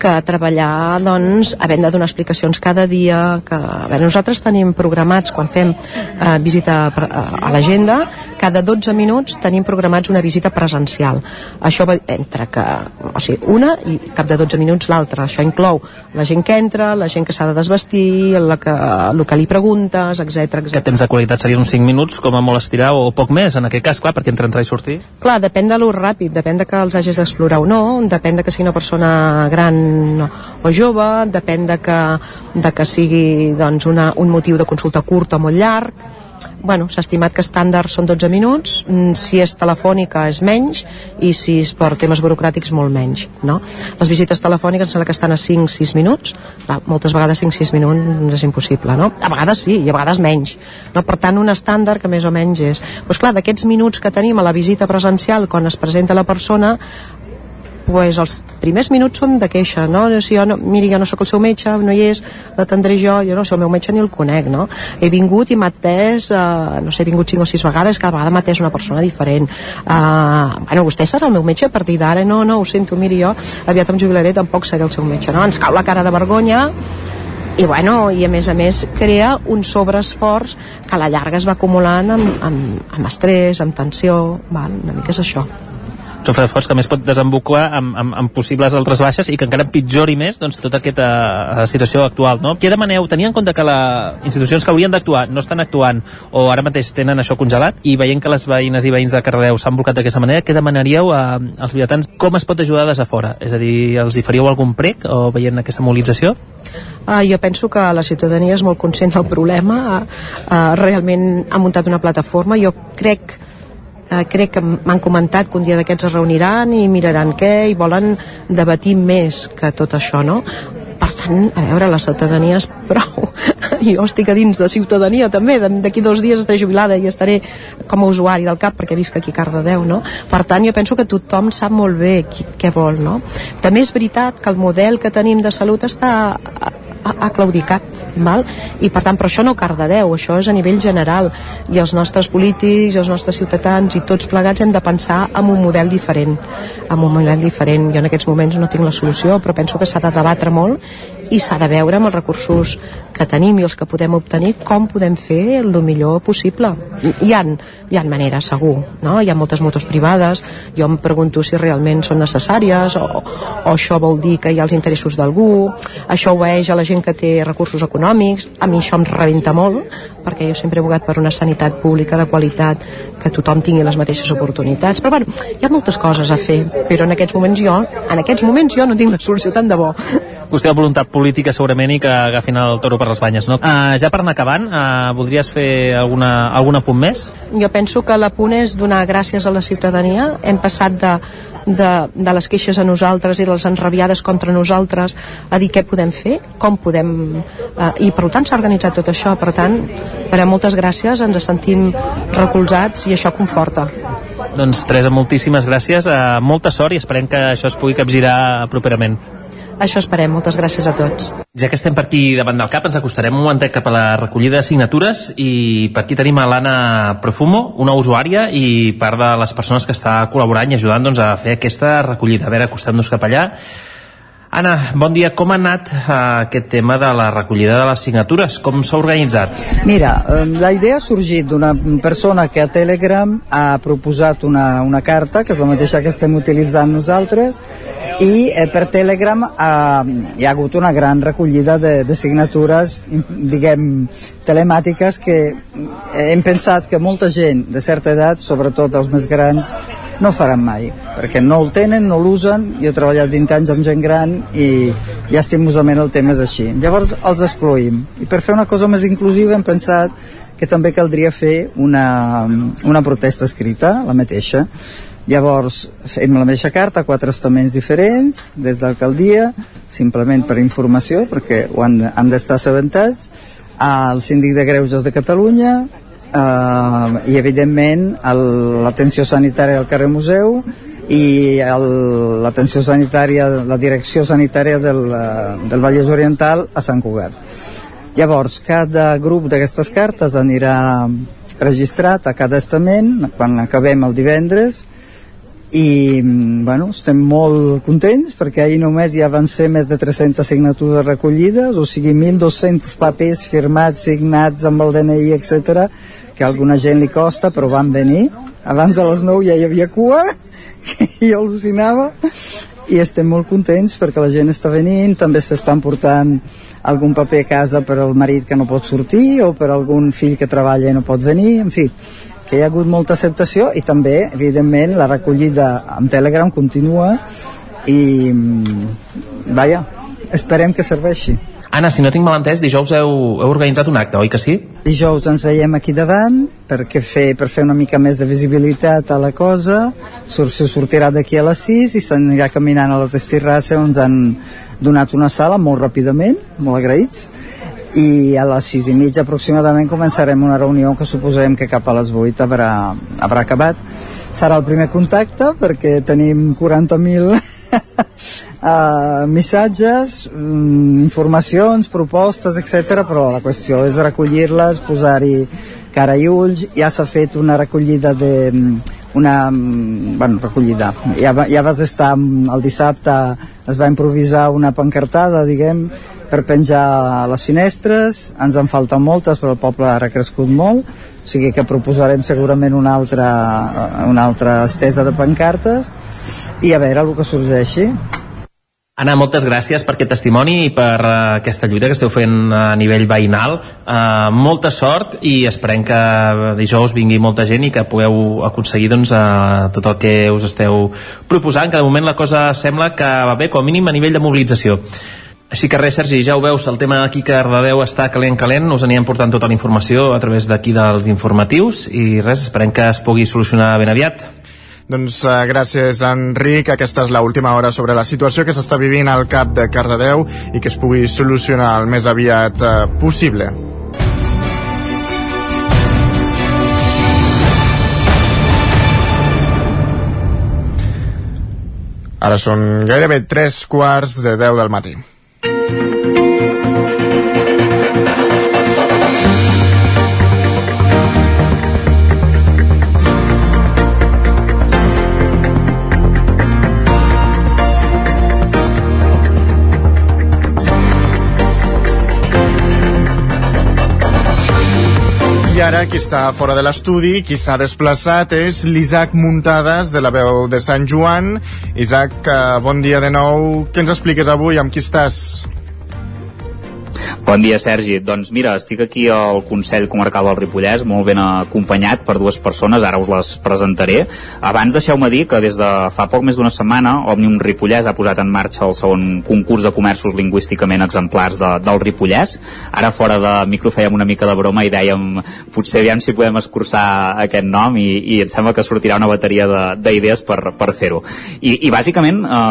Que treballar doncs, havent de donar explicacions cada dia que, a veure, nosaltres tenim programats quan fem eh, visita a l'agenda cada 12 minuts tenim programats una visita presencial. Això va entre que, o sigui, una i cap de 12 minuts l'altra. Això inclou la gent que entra, la gent que s'ha de desvestir la que, el que li preguntes, etc. Que temps de qualitat serien uns 5 minuts com a molt estirar o poc més en aquest cas, clar, perquè entre entrar i sortir clar, depèn de lo ràpid, depèn de que els hagis d'explorar o no, depèn de que sigui una persona gran o jove, depèn de que, de que sigui doncs, una, un motiu de consulta curt o molt llarg bueno, s'ha estimat que estàndard són 12 minuts, mm, si és telefònica és menys i si és per temes burocràtics molt menys. No? Les visites telefòniques em sembla que estan a 5-6 minuts, Clar, moltes vegades 5-6 minuts és impossible, no? A vegades sí, i a vegades menys. No? Per tant, un estàndard que més o menys és... Doncs clar, d'aquests minuts que tenim a la visita presencial quan es presenta la persona, pues, els primers minuts són de queixa, no? Si jo no, miri, jo no sóc el seu metge, no hi és, l'atendré jo, jo no sé, el meu metge ni el conec, no? He vingut i m'ha atès, eh, no sé, he vingut cinc o sis vegades, cada vegada m'ha atès una persona diferent. Eh, bueno, vostè serà el meu metge a partir d'ara? No, no, ho sento, miri, jo aviat em jubilaré, tampoc seré el seu metge, no? Ens cau la cara de vergonya, i bueno, i a més a més crea un sobreesforç que a la llarga es va acumulant amb, amb, amb estrès, amb tensió, val? una mica és això són fort que més pot desembocar amb, amb, amb possibles altres baixes i que encara empitjori més doncs, tota aquesta uh, situació actual. No? Què demaneu? Tenir en compte que les institucions que haurien d'actuar no estan actuant o ara mateix tenen això congelat i veient que les veïnes i veïns de Cardedeu s'han blocat d'aquesta manera, què demanaríeu a, als viatans? Com es pot ajudar des de fora? És a dir, els hi faríeu algun prec o veient aquesta mobilització? Uh, jo penso que la ciutadania és molt conscient del problema, uh, uh, realment ha muntat una plataforma, jo crec eh, crec que m'han comentat que un dia d'aquests es reuniran i miraran què i volen debatir més que tot això, no? per tant, a veure, la ciutadania és prou jo estic a dins de ciutadania també, d'aquí dos dies estaré jubilada i estaré com a usuari del CAP perquè visc aquí a Cardedeu, no? Per tant, jo penso que tothom sap molt bé qui, què vol, no? També és veritat que el model que tenim de salut està ha, claudicat, val? i per tant, però això no Cardedeu, això és a nivell general, i els nostres polítics, els nostres ciutadans i tots plegats hem de pensar en un model diferent, en un model diferent. Jo en aquests moments no tinc la solució, però penso que s'ha de debatre molt i s'ha de veure amb els recursos que tenim i els que podem obtenir com podem fer el millor possible. Hi han, hi han maneres, segur, no? Hi ha moltes motos privades, jo em pregunto si realment són necessàries o, o això vol dir que hi ha els interessos d'algú, això obeeix a la gent que té recursos econòmics, a mi això em rebenta molt, perquè jo sempre he bogat per una sanitat pública de qualitat, que tothom tingui les mateixes oportunitats, però bueno, hi ha moltes coses a fer, però en aquests moments jo, en aquests moments jo no tinc la solució tant de bo. Vostè ha voluntat política segurament i que agafin el toro per les banyes, no? Uh, ja per anar acabant, uh, voldries fer alguna, alguna punt més? Jo penso que la punt és donar gràcies a la ciutadania. Hem passat de, de, de les queixes a nosaltres i de les enrabiades contra nosaltres a dir què podem fer, com podem... Uh, I per tant s'ha organitzat tot això. Per tant, per a moltes gràcies, ens sentim recolzats i això conforta. Doncs Teresa, moltíssimes gràcies, uh, molta sort i esperem que això es pugui capgirar properament. Això esperem. Moltes gràcies a tots. Ja que estem per aquí davant del cap, ens acostarem un momentet cap a la recollida de signatures i per aquí tenim a l'Anna Profumo, una usuària i part de les persones que està col·laborant i ajudant doncs, a fer aquesta recollida. A veure, acostem-nos cap allà. Anna, bon dia. Com ha anat uh, aquest tema de la recollida de les signatures? Com s'ha organitzat? Mira, eh, la idea ha sorgit d'una persona que a Telegram ha proposat una, una carta, que és la mateixa que estem utilitzant nosaltres, i eh, per Telegram eh, hi ha hagut una gran recollida de, de signatures, diguem, telemàtiques que hem pensat que molta gent de certa edat, sobretot els més grans, no faran mai, perquè no el tenen, no l'usen, jo he treballat 20 anys amb gent gran i llàstimosament el tema és així. Llavors els excloïm. I per fer una cosa més inclusiva hem pensat que també caldria fer una, una protesta escrita, la mateixa. Llavors fem la mateixa carta, quatre estaments diferents, des de l'alcaldia, simplement per informació, perquè ho han, han d'estar assabentats, al síndic de Greuges de Catalunya, eh, i evidentment l'atenció sanitària del carrer Museu i l'atenció sanitària, la direcció sanitària del, eh, del Vallès Oriental a Sant Cugat. Llavors, cada grup d'aquestes cartes anirà registrat a cada estament quan acabem el divendres i bueno, estem molt contents perquè ahir només ja van ser més de 300 signatures recollides, o sigui 1.200 papers firmats, signats amb el DNI, etc que alguna gent li costa, però van venir. Abans de les 9 ja hi havia cua, que jo al·lucinava, i estem molt contents perquè la gent està venint, també s'estan portant algun paper a casa per al marit que no pot sortir o per algun fill que treballa i no pot venir, en fi, que hi ha hagut molta acceptació i també, evidentment, la recollida amb Telegram continua i, mm, vaja, esperem que serveixi. Anna, si no tinc mal entès, dijous heu, heu organitzat un acte, oi que sí? Dijous ens veiem aquí davant perquè fer, per fer una mica més de visibilitat a la cosa. Se sortirà d'aquí a les 6 i s'anirà caminant a la Testirrassa on ens han donat una sala molt ràpidament, molt agraïts i a les 6 i mitja aproximadament començarem una reunió que suposem que cap a les 8 haurà, haurà acabat serà el primer contacte perquè tenim 40.000 uh, missatges, um, informacions, propostes, etc. però la qüestió és recollir-les, posar-hi cara i ulls, ja s'ha fet una recollida de una bueno, recollida. Ja, ja vas estar el dissabte es va improvisar una pancartada diguem per penjar a les finestres. Ens en falten moltes però el poble ha recrescut molt. O sigui que proposarem segurament una altra, una altra estesa de pancartes. I a veure el que sorgeixi Anna, moltes gràcies per aquest testimoni i per uh, aquesta lluita que esteu fent a nivell veïnal. Uh, molta sort i esperem que dijous vingui molta gent i que pugueu aconseguir doncs, uh, tot el que us esteu proposant, que de moment la cosa sembla que va bé, com a mínim a nivell de mobilització. Així que res, Sergi, ja ho veus, el tema aquí que Cardedeu està calent, calent, us anirem portant tota la informació a través d'aquí dels informatius i res, esperem que es pugui solucionar ben aviat. Doncs uh, gràcies, Enric. Aquesta és l'última hora sobre la situació que s'està vivint al cap de Cardedeu i que es pugui solucionar el més aviat uh, possible. Ara són gairebé tres quarts de deu del matí. Ara qui està fora de l'estudi, qui s'ha desplaçat és l'Isaac Muntades de la veu de Sant Joan. Isaac, eh, bon dia de nou. Què ens expliques avui? Amb qui estàs? Bon dia, Sergi. Doncs mira, estic aquí al Consell Comarcal del Ripollès, molt ben acompanyat per dues persones, ara us les presentaré. Abans deixeu-me dir que des de fa poc més d'una setmana Òmnium Ripollès ha posat en marxa el segon concurs de comerços lingüísticament exemplars de, del Ripollès. Ara fora de micro fèiem una mica de broma i dèiem potser aviam si podem escurçar aquest nom i, i em sembla que sortirà una bateria d'idees per, per fer-ho. I, I bàsicament eh,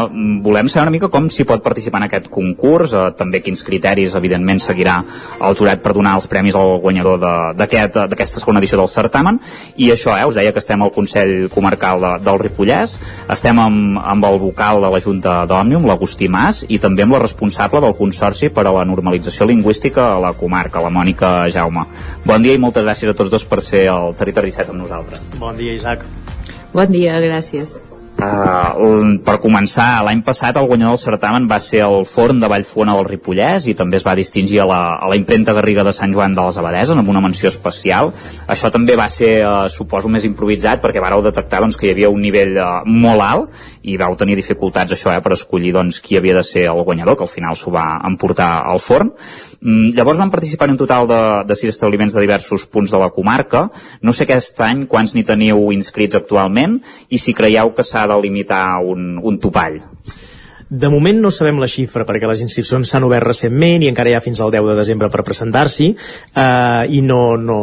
volem saber una mica com s'hi pot participar en aquest concurs, eh, també quins criteris, evidentment, evidentment seguirà el jurat per donar els premis al guanyador d'aquesta aquest, segona edició del certamen i això, eh, us deia que estem al Consell Comarcal de, del Ripollès estem amb, amb el vocal de la Junta d'Òmnium, l'Agustí Mas i també amb la responsable del Consorci per a la normalització lingüística a la comarca, la Mònica Jaume. Bon dia i moltes gràcies a tots dos per ser al Territori 17 amb nosaltres. Bon dia, Isaac. Bon dia, gràcies. Uh, per començar, l'any passat el guanyador del certamen va ser el Forn de Vallfona del Ripollès i també es va distingir a la, a la impremta Garriga de Sant Joan de les Abadeses amb una menció especial. Això també va ser, uh, suposo, més improvisat perquè vareu detectar doncs, que hi havia un nivell uh, molt alt i vau tenir dificultats això eh, per escollir doncs, qui havia de ser el guanyador, que al final s'ho va emportar al Forn. Mm, llavors van participar en un total de, de sis establiments de diversos punts de la comarca. No sé aquest any quants n'hi teniu inscrits actualment i si creieu que s'ha de limitar un, un topall? De moment no sabem la xifra perquè les inscripcions s'han obert recentment i encara hi ha fins al 10 de desembre per presentar-s'hi eh, i no, no,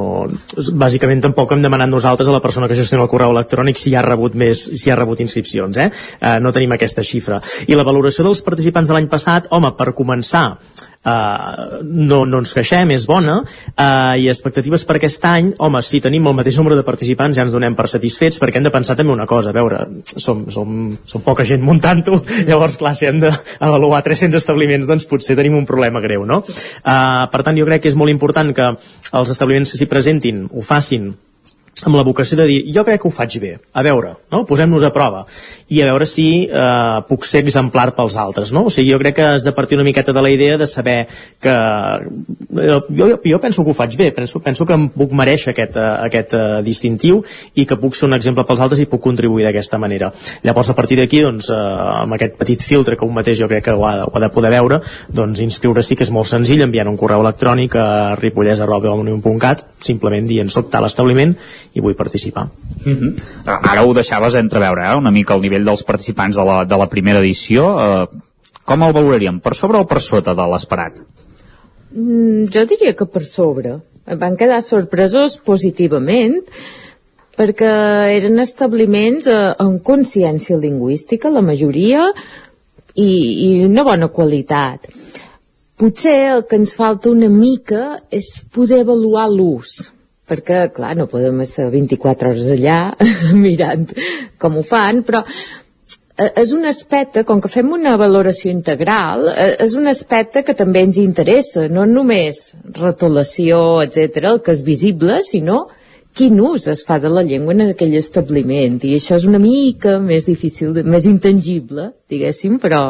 bàsicament tampoc hem demanat nosaltres a la persona que gestiona el correu electrònic si ha rebut més, si ha rebut inscripcions, eh? eh no tenim aquesta xifra. I la valoració dels participants de l'any passat, home, per començar, uh, no, no ens queixem, és bona, uh, i expectatives per aquest any, home, si tenim el mateix número de participants ja ens donem per satisfets, perquè hem de pensar també una cosa, a veure, som, som, som poca gent muntant-ho, llavors, clar, si hem d'avaluar 300 establiments, doncs potser tenim un problema greu, no? Uh, per tant, jo crec que és molt important que els establiments que s'hi presentin ho facin amb la vocació de dir, jo crec que ho faig bé, a veure, no? posem-nos a prova, i a veure si eh, puc ser exemplar pels altres, no? O sigui, jo crec que has de partir una miqueta de la idea de saber que... Eh, jo, jo penso que ho faig bé, penso, penso que em puc mereixer aquest, uh, aquest uh, distintiu i que puc ser un exemple pels altres i puc contribuir d'aquesta manera. Llavors, a partir d'aquí, doncs, uh, amb aquest petit filtre que un mateix jo crec que ho ha, ho ha de poder veure, doncs inscriure sí que és molt senzill, enviant un correu electrònic a ripollès.cat, simplement dient soc tal establiment i vull participar. Uh -huh. Ara ho deixaves entreveure, eh? una mica el nivell dels participants de la, de la primera edició. Eh, com el valoraríem? Per sobre o per sota de l'esperat? Mm, jo diria que per sobre. Van quedar sorpresos positivament perquè eren establiments eh, amb consciència lingüística, la majoria, i, i una bona qualitat. Potser el que ens falta una mica és poder avaluar l'ús perquè, clar, no podem estar 24 hores allà mirant com ho fan, però eh, és un aspecte, com que fem una valoració integral, eh, és un aspecte que també ens interessa, no només retolació, etc, el que és visible, sinó quin ús es fa de la llengua en aquell establiment, i això és una mica més difícil, més intangible, diguéssim, però,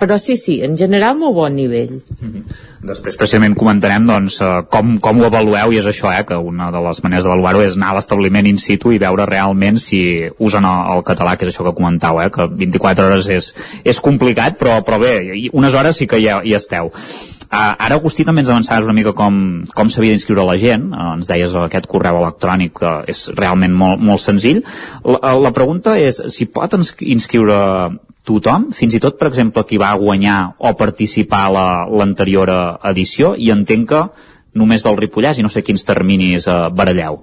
però sí, sí, en general molt bon nivell. Mm -hmm. Després precisament comentarem doncs, eh, com, com ho avalueu i és això, eh, que una de les maneres d'avaluar-ho és anar a l'establiment in situ i veure realment si usen el, català, que és això que comentau, eh, que 24 hores és, és complicat, però, però bé, unes hores sí que hi, hi esteu. Uh, ara, Agustí, també ens avançaves una mica com, com s'havia d'inscriure la gent. Uh, ens deies aquest correu electrònic que és realment molt, molt senzill. La, la pregunta és si pot inscriure tothom, fins i tot, per exemple, qui va guanyar o participar a l'anterior la, edició, i entenc que només del Ripollès i no sé quins terminis eh, baralleu.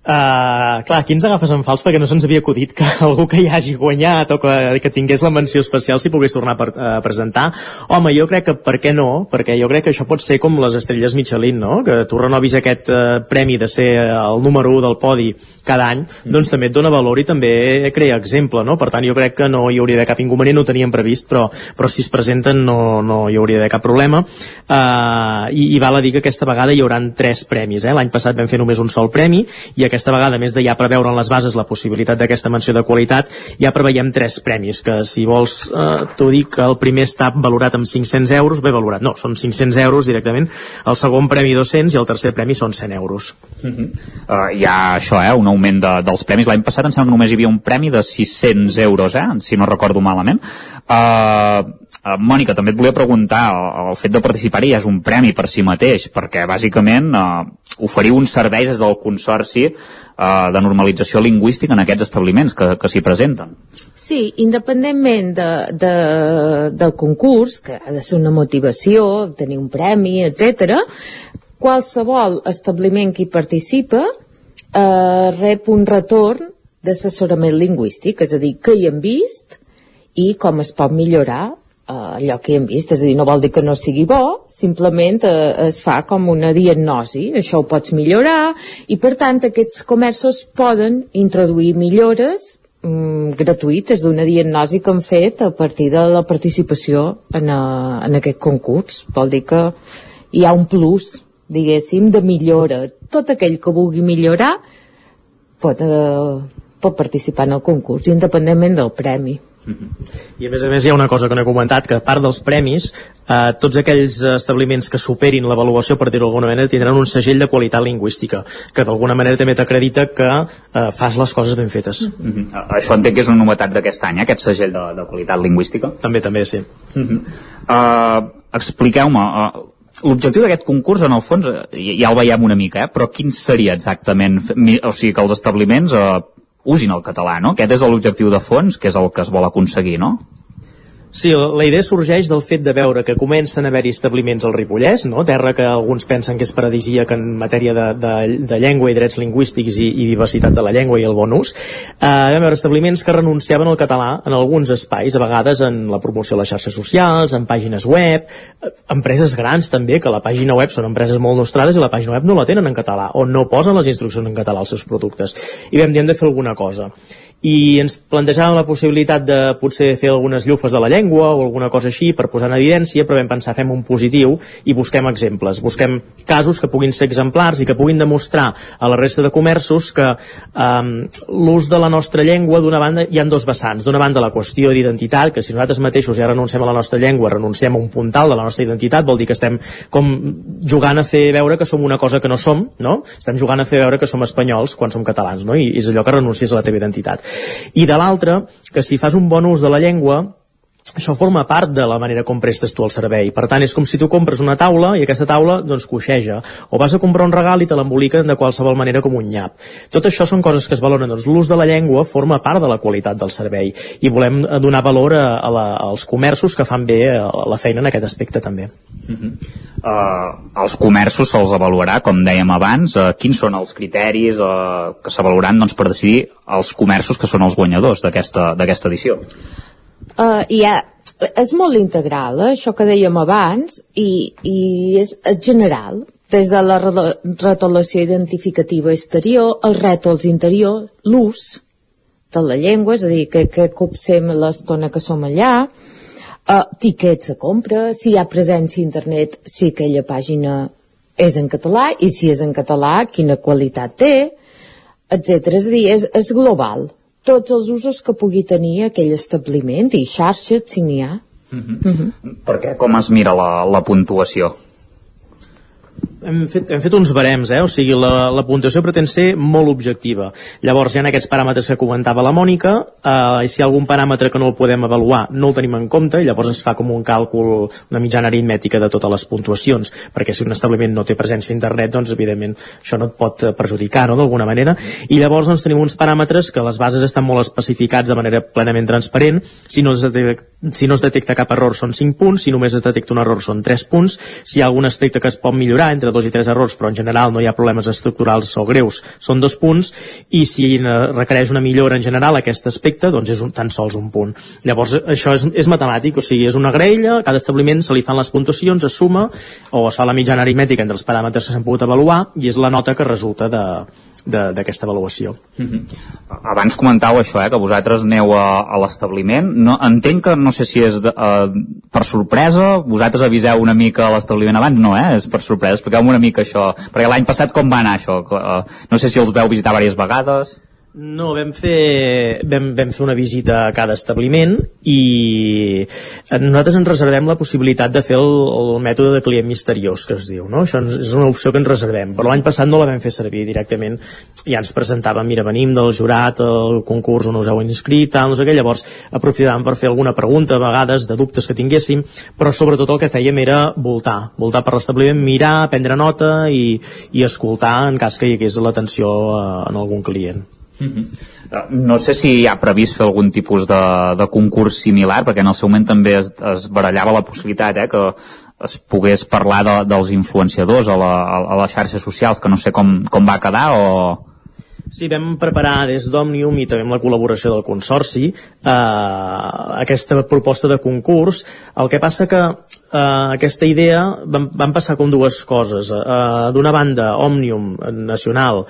Uh, clar, aquí ens agafes en fals perquè no se'ns havia acudit que algú que hi hagi guanyat o que, que tingués la menció especial s'hi pogués tornar per, a presentar. Home, jo crec que per què no? Perquè jo crec que això pot ser com les estrelles Michelin, no? Que tu renovis aquest uh, premi de ser el número 1 del podi cada any, mm. doncs també et dona valor i també crea exemple, no? Per tant, jo crec que no hi hauria de cap inconvenient, no ho teníem previst, però, però si es presenten no, no hi hauria de cap problema. Uh, i, I val a dir que aquesta vegada hi hauran tres premis, eh? L'any passat vam fer només un sol premi i aquesta vegada, més de ja preveure en les bases la possibilitat d'aquesta menció de qualitat, ja preveiem tres premis, que si vols eh, t'ho dic, el primer està valorat amb 500 euros, bé valorat, no, són 500 euros directament, el segon premi 200 i el tercer premi són 100 euros. Uh -huh. uh, hi ha això, eh, un augment de, dels premis. L'any passat em sembla que només hi havia un premi de 600 euros, eh, si no recordo malament. Uh, Uh, Mònica, també et volia preguntar, el, el fet de participar-hi és un premi per si mateix, perquè bàsicament uh, oferiu uns serveis des del Consorci uh, de normalització lingüística en aquests establiments que, que s'hi presenten. Sí, independentment de, de, del concurs, que ha de ser una motivació, tenir un premi, etc, qualsevol establiment que hi participa eh, rep un retorn d'assessorament lingüístic, és a dir, que hi hem vist i com es pot millorar eh, allò que hem vist, és a dir, no vol dir que no sigui bo, simplement eh, es fa com una diagnosi, això ho pots millorar, i per tant aquests comerços poden introduir millores mm, gratuïtes d'una diagnosi que han fet a partir de la participació en, a, eh, en aquest concurs. Vol dir que hi ha un plus, diguéssim, de millora. Tot aquell que vulgui millorar pot, eh, pot participar en el concurs, independentment del premi. I a més a més hi ha una cosa que no he comentat, que a part dels premis, eh, tots aquells establiments que superin l'avaluació, per dir-ho d'alguna manera, tindran un segell de qualitat lingüística, que d'alguna manera també t'acredita que eh, fas les coses ben fetes. Mm -hmm. Això entenc que és una novetat d'aquest any, eh, aquest segell de, de qualitat lingüística. També, també, sí. Mm -hmm. uh, Expliqueu-me, uh, l'objectiu d'aquest concurs, en el fons, eh, ja el veiem una mica, eh? però quin seria exactament? O sigui, que els establiments eh, usin el català, no? Aquest és l'objectiu de fons, que és el que es vol aconseguir, no? Sí, la idea sorgeix del fet de veure que comencen a haver-hi establiments al Ripollès, no? terra que alguns pensen que és paradisíaca en matèria de, de, de llengua i drets lingüístics i, i diversitat de la llengua i el bon ús. Eh, vam veure establiments que renunciaven al català en alguns espais, a vegades en la promoció a les xarxes socials, en pàgines web, eh, empreses grans també, que la pàgina web són empreses molt nostrades i la pàgina web no la tenen en català, o no posen les instruccions en català als seus productes. I vam dir, hem de fer alguna cosa i ens plantejàvem la possibilitat de potser fer algunes llufes de la llengua o alguna cosa així per posar en evidència, però vam pensar fem un positiu i busquem exemples, busquem casos que puguin ser exemplars i que puguin demostrar a la resta de comerços que um, l'ús de la nostra llengua d'una banda hi han dos vessants, d'una banda la qüestió d'identitat, que si nosaltres mateixos ja renunciem a la nostra llengua, renunciem a un puntal de la nostra identitat, vol dir que estem com jugant a fer veure que som una cosa que no som, no? Estem jugant a fer veure que som espanyols quan som catalans, no? I és allò que renuncies a la teva identitat i de l'altra, que si fas un bon ús de la llengua, això forma part de la manera com prestes tu el servei. Per tant, és com si tu compres una taula i aquesta taula doncs coixeja. O vas a comprar un regal i te l'emboliquen de qualsevol manera com un nyap. Tot això són coses que es valoren. Doncs l'ús de la llengua forma part de la qualitat del servei i volem donar valor a, a la, als comerços que fan bé eh, la feina en aquest aspecte també. Uh -huh. uh, els comerços se'ls avaluarà, com dèiem abans, uh, quins són els criteris uh, que s'avaluaran doncs, per decidir els comerços que són els guanyadors d'aquesta edició? Uh, ha, és molt integral, eh, això que dèiem abans, i, i és, és general, des de la retolació identificativa exterior, els rètols interior, l'ús de la llengua, és a dir, que, que copsem l'estona que som allà, uh, tiquets de compra, si hi ha presència a internet, si aquella pàgina és en català, i si és en català, quina qualitat té, etc. És a dir, és, és global. Tots els usos que pugui tenir aquell establiment i xarxes, si n'hi ha. Uh -huh. Uh -huh. Per què? Com es mira la, la puntuació? Hem fet, hem fet uns barems, eh? o sigui, la, la puntuació pretén ser molt objectiva. Llavors, hi ha aquests paràmetres que comentava la Mònica, eh, i si hi ha algun paràmetre que no el podem avaluar, no el tenim en compte, i llavors es fa com un càlcul, una mitjana aritmètica de totes les puntuacions, perquè si un establiment no té presència a internet, doncs, evidentment, això no et pot eh, perjudicar, no?, d'alguna manera. I llavors, doncs, tenim uns paràmetres que les bases estan molt especificats de manera plenament transparent. Si no es detecta, si no es detecta cap error són 5 punts, si només es detecta un error són 3 punts, si hi ha algun aspecte que es pot millorar entre dos i tres errors, però en general no hi ha problemes estructurals o greus, són dos punts, i si requereix una millora en general aquest aspecte, doncs és un, tan sols un punt. Llavors, això és, és matemàtic, o sigui, és una graella, cada establiment se li fan les puntuacions, es suma, o es fa la mitjana aritmètica entre els paràmetres que s'han pogut avaluar, i és la nota que resulta de, d'aquesta avaluació. Mm -hmm. Abans comentau això, eh, que vosaltres aneu a, a l'establiment. No, entenc que no sé si és de, uh, per sorpresa, vosaltres aviseu una mica a l'establiment abans, no, eh? És per sorpresa. Expliqueu una mica això, perquè l'any passat com va anar això? Uh, no sé si els veu visitar diverses vegades. No, vam fer, vam, vam fer una visita a cada establiment i nosaltres ens reservem la possibilitat de fer el, el mètode de client misteriós, que es diu, no? Això és una opció que ens reservem, però l'any passat no la vam fer servir directament, ja ens presentàvem, mira, venim del jurat, el concurs on us heu inscrit, tal, no sé què, llavors aprofitàvem per fer alguna pregunta, a vegades, de dubtes que tinguéssim, però sobretot el que fèiem era voltar, voltar per l'establiment, mirar, prendre nota i, i escoltar en cas que hi hagués l'atenció eh, en algun client. No sé si hi ha previst fer algun tipus de, de concurs similar, perquè en el seu moment també es, es barallava la possibilitat eh, que es pogués parlar de, dels influenciadors a, la, a les xarxes socials, que no sé com, com va quedar o... Sí, vam preparar des d'Òmnium i també amb la col·laboració del Consorci eh, aquesta proposta de concurs. El que passa que eh, aquesta idea van, van passar com dues coses. Eh, D'una banda, Òmnium Nacional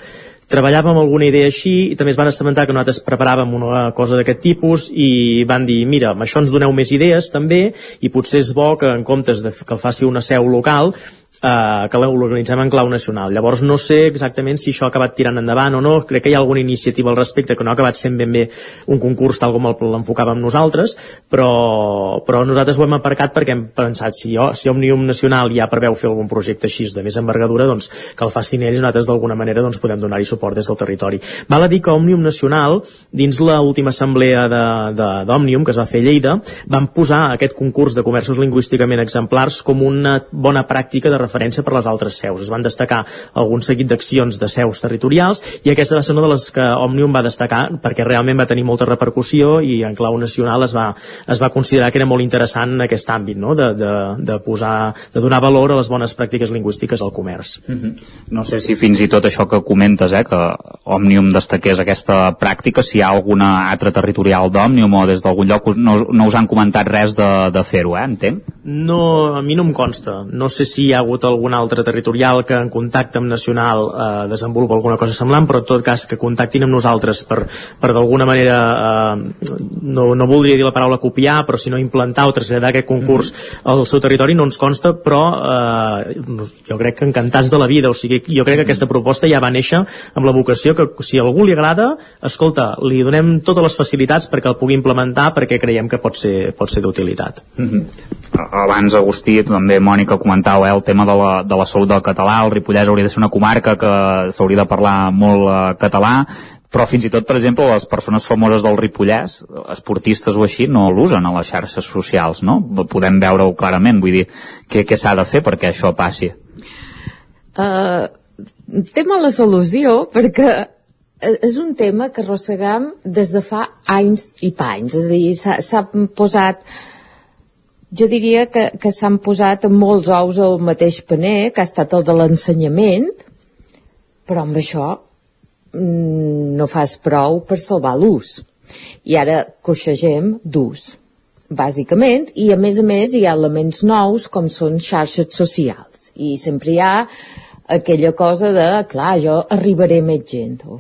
treballàvem alguna idea així i també es van assabentar que nosaltres preparàvem una cosa d'aquest tipus i van dir, mira, amb això ens doneu més idees també i potser és bo que en comptes de que el faci una seu local eh, que l'organitzem en clau nacional. Llavors no sé exactament si això ha acabat tirant endavant o no, crec que hi ha alguna iniciativa al respecte que no ha acabat sent ben bé un concurs tal com l'enfocàvem nosaltres, però, però nosaltres ho hem aparcat perquè hem pensat si, jo, si Òmnium Nacional ja preveu fer algun projecte així de més envergadura, doncs que el facin ells, nosaltres d'alguna manera doncs, podem donar-hi suport des del territori. Val a dir que Òmnium Nacional, dins l'última assemblea d'Òmnium que es va fer a Lleida, van posar aquest concurs de comerços lingüísticament exemplars com una bona pràctica de referència per les altres seus. Es van destacar algun seguit d'accions de seus territorials i aquesta va ser una de les que Òmnium va destacar perquè realment va tenir molta repercussió i en clau nacional es va, es va considerar que era molt interessant en aquest àmbit, no? de, de, de, posar, de donar valor a les bones pràctiques lingüístiques al comerç. Mm -hmm. No sé si fins i tot això que comentes, eh, que Òmnium destaqués aquesta pràctica, si hi ha alguna altra territorial d'Òmnium o des d'algun lloc no, no us han comentat res de, de fer-ho, eh, entenc? No, a mi no em consta. No sé si hi ha hagut algun altre territorial que en contacte amb Nacional eh, desenvolupa alguna cosa semblant, però en tot cas que contactin amb nosaltres per, per d'alguna manera, eh, no, no voldria dir la paraula copiar, però si no implantar o traslladar aquest concurs mm -hmm. al seu territori no ens consta, però eh, jo crec que encantats de la vida, o sigui, jo crec que aquesta proposta ja va néixer amb la vocació que si a algú li agrada, escolta, li donem totes les facilitats perquè el pugui implementar perquè creiem que pot ser, pot ser d'utilitat. Mm -hmm. Abans, Agustí, també Mònica comentava eh, el tema de la, de la salut del català, el Ripollès hauria de ser una comarca que s'hauria de parlar molt eh, català, però fins i tot, per exemple, les persones famoses del Ripollès, esportistes o així, no l'usen a les xarxes socials, no? Podem veure-ho clarament, vull dir, què, què s'ha de fer perquè això passi? Uh, té mala solució perquè és un tema que arrossegam des de fa anys i panys, és a dir, s'ha posat jo diria que, que s'han posat molts ous al mateix paner, que ha estat el de l'ensenyament, però amb això mm, no fas prou per salvar l'ús. I ara coixegem d'ús, bàsicament, i a més a més hi ha elements nous com són xarxes socials. I sempre hi ha aquella cosa de, clar, jo arribaré més gent. Oh,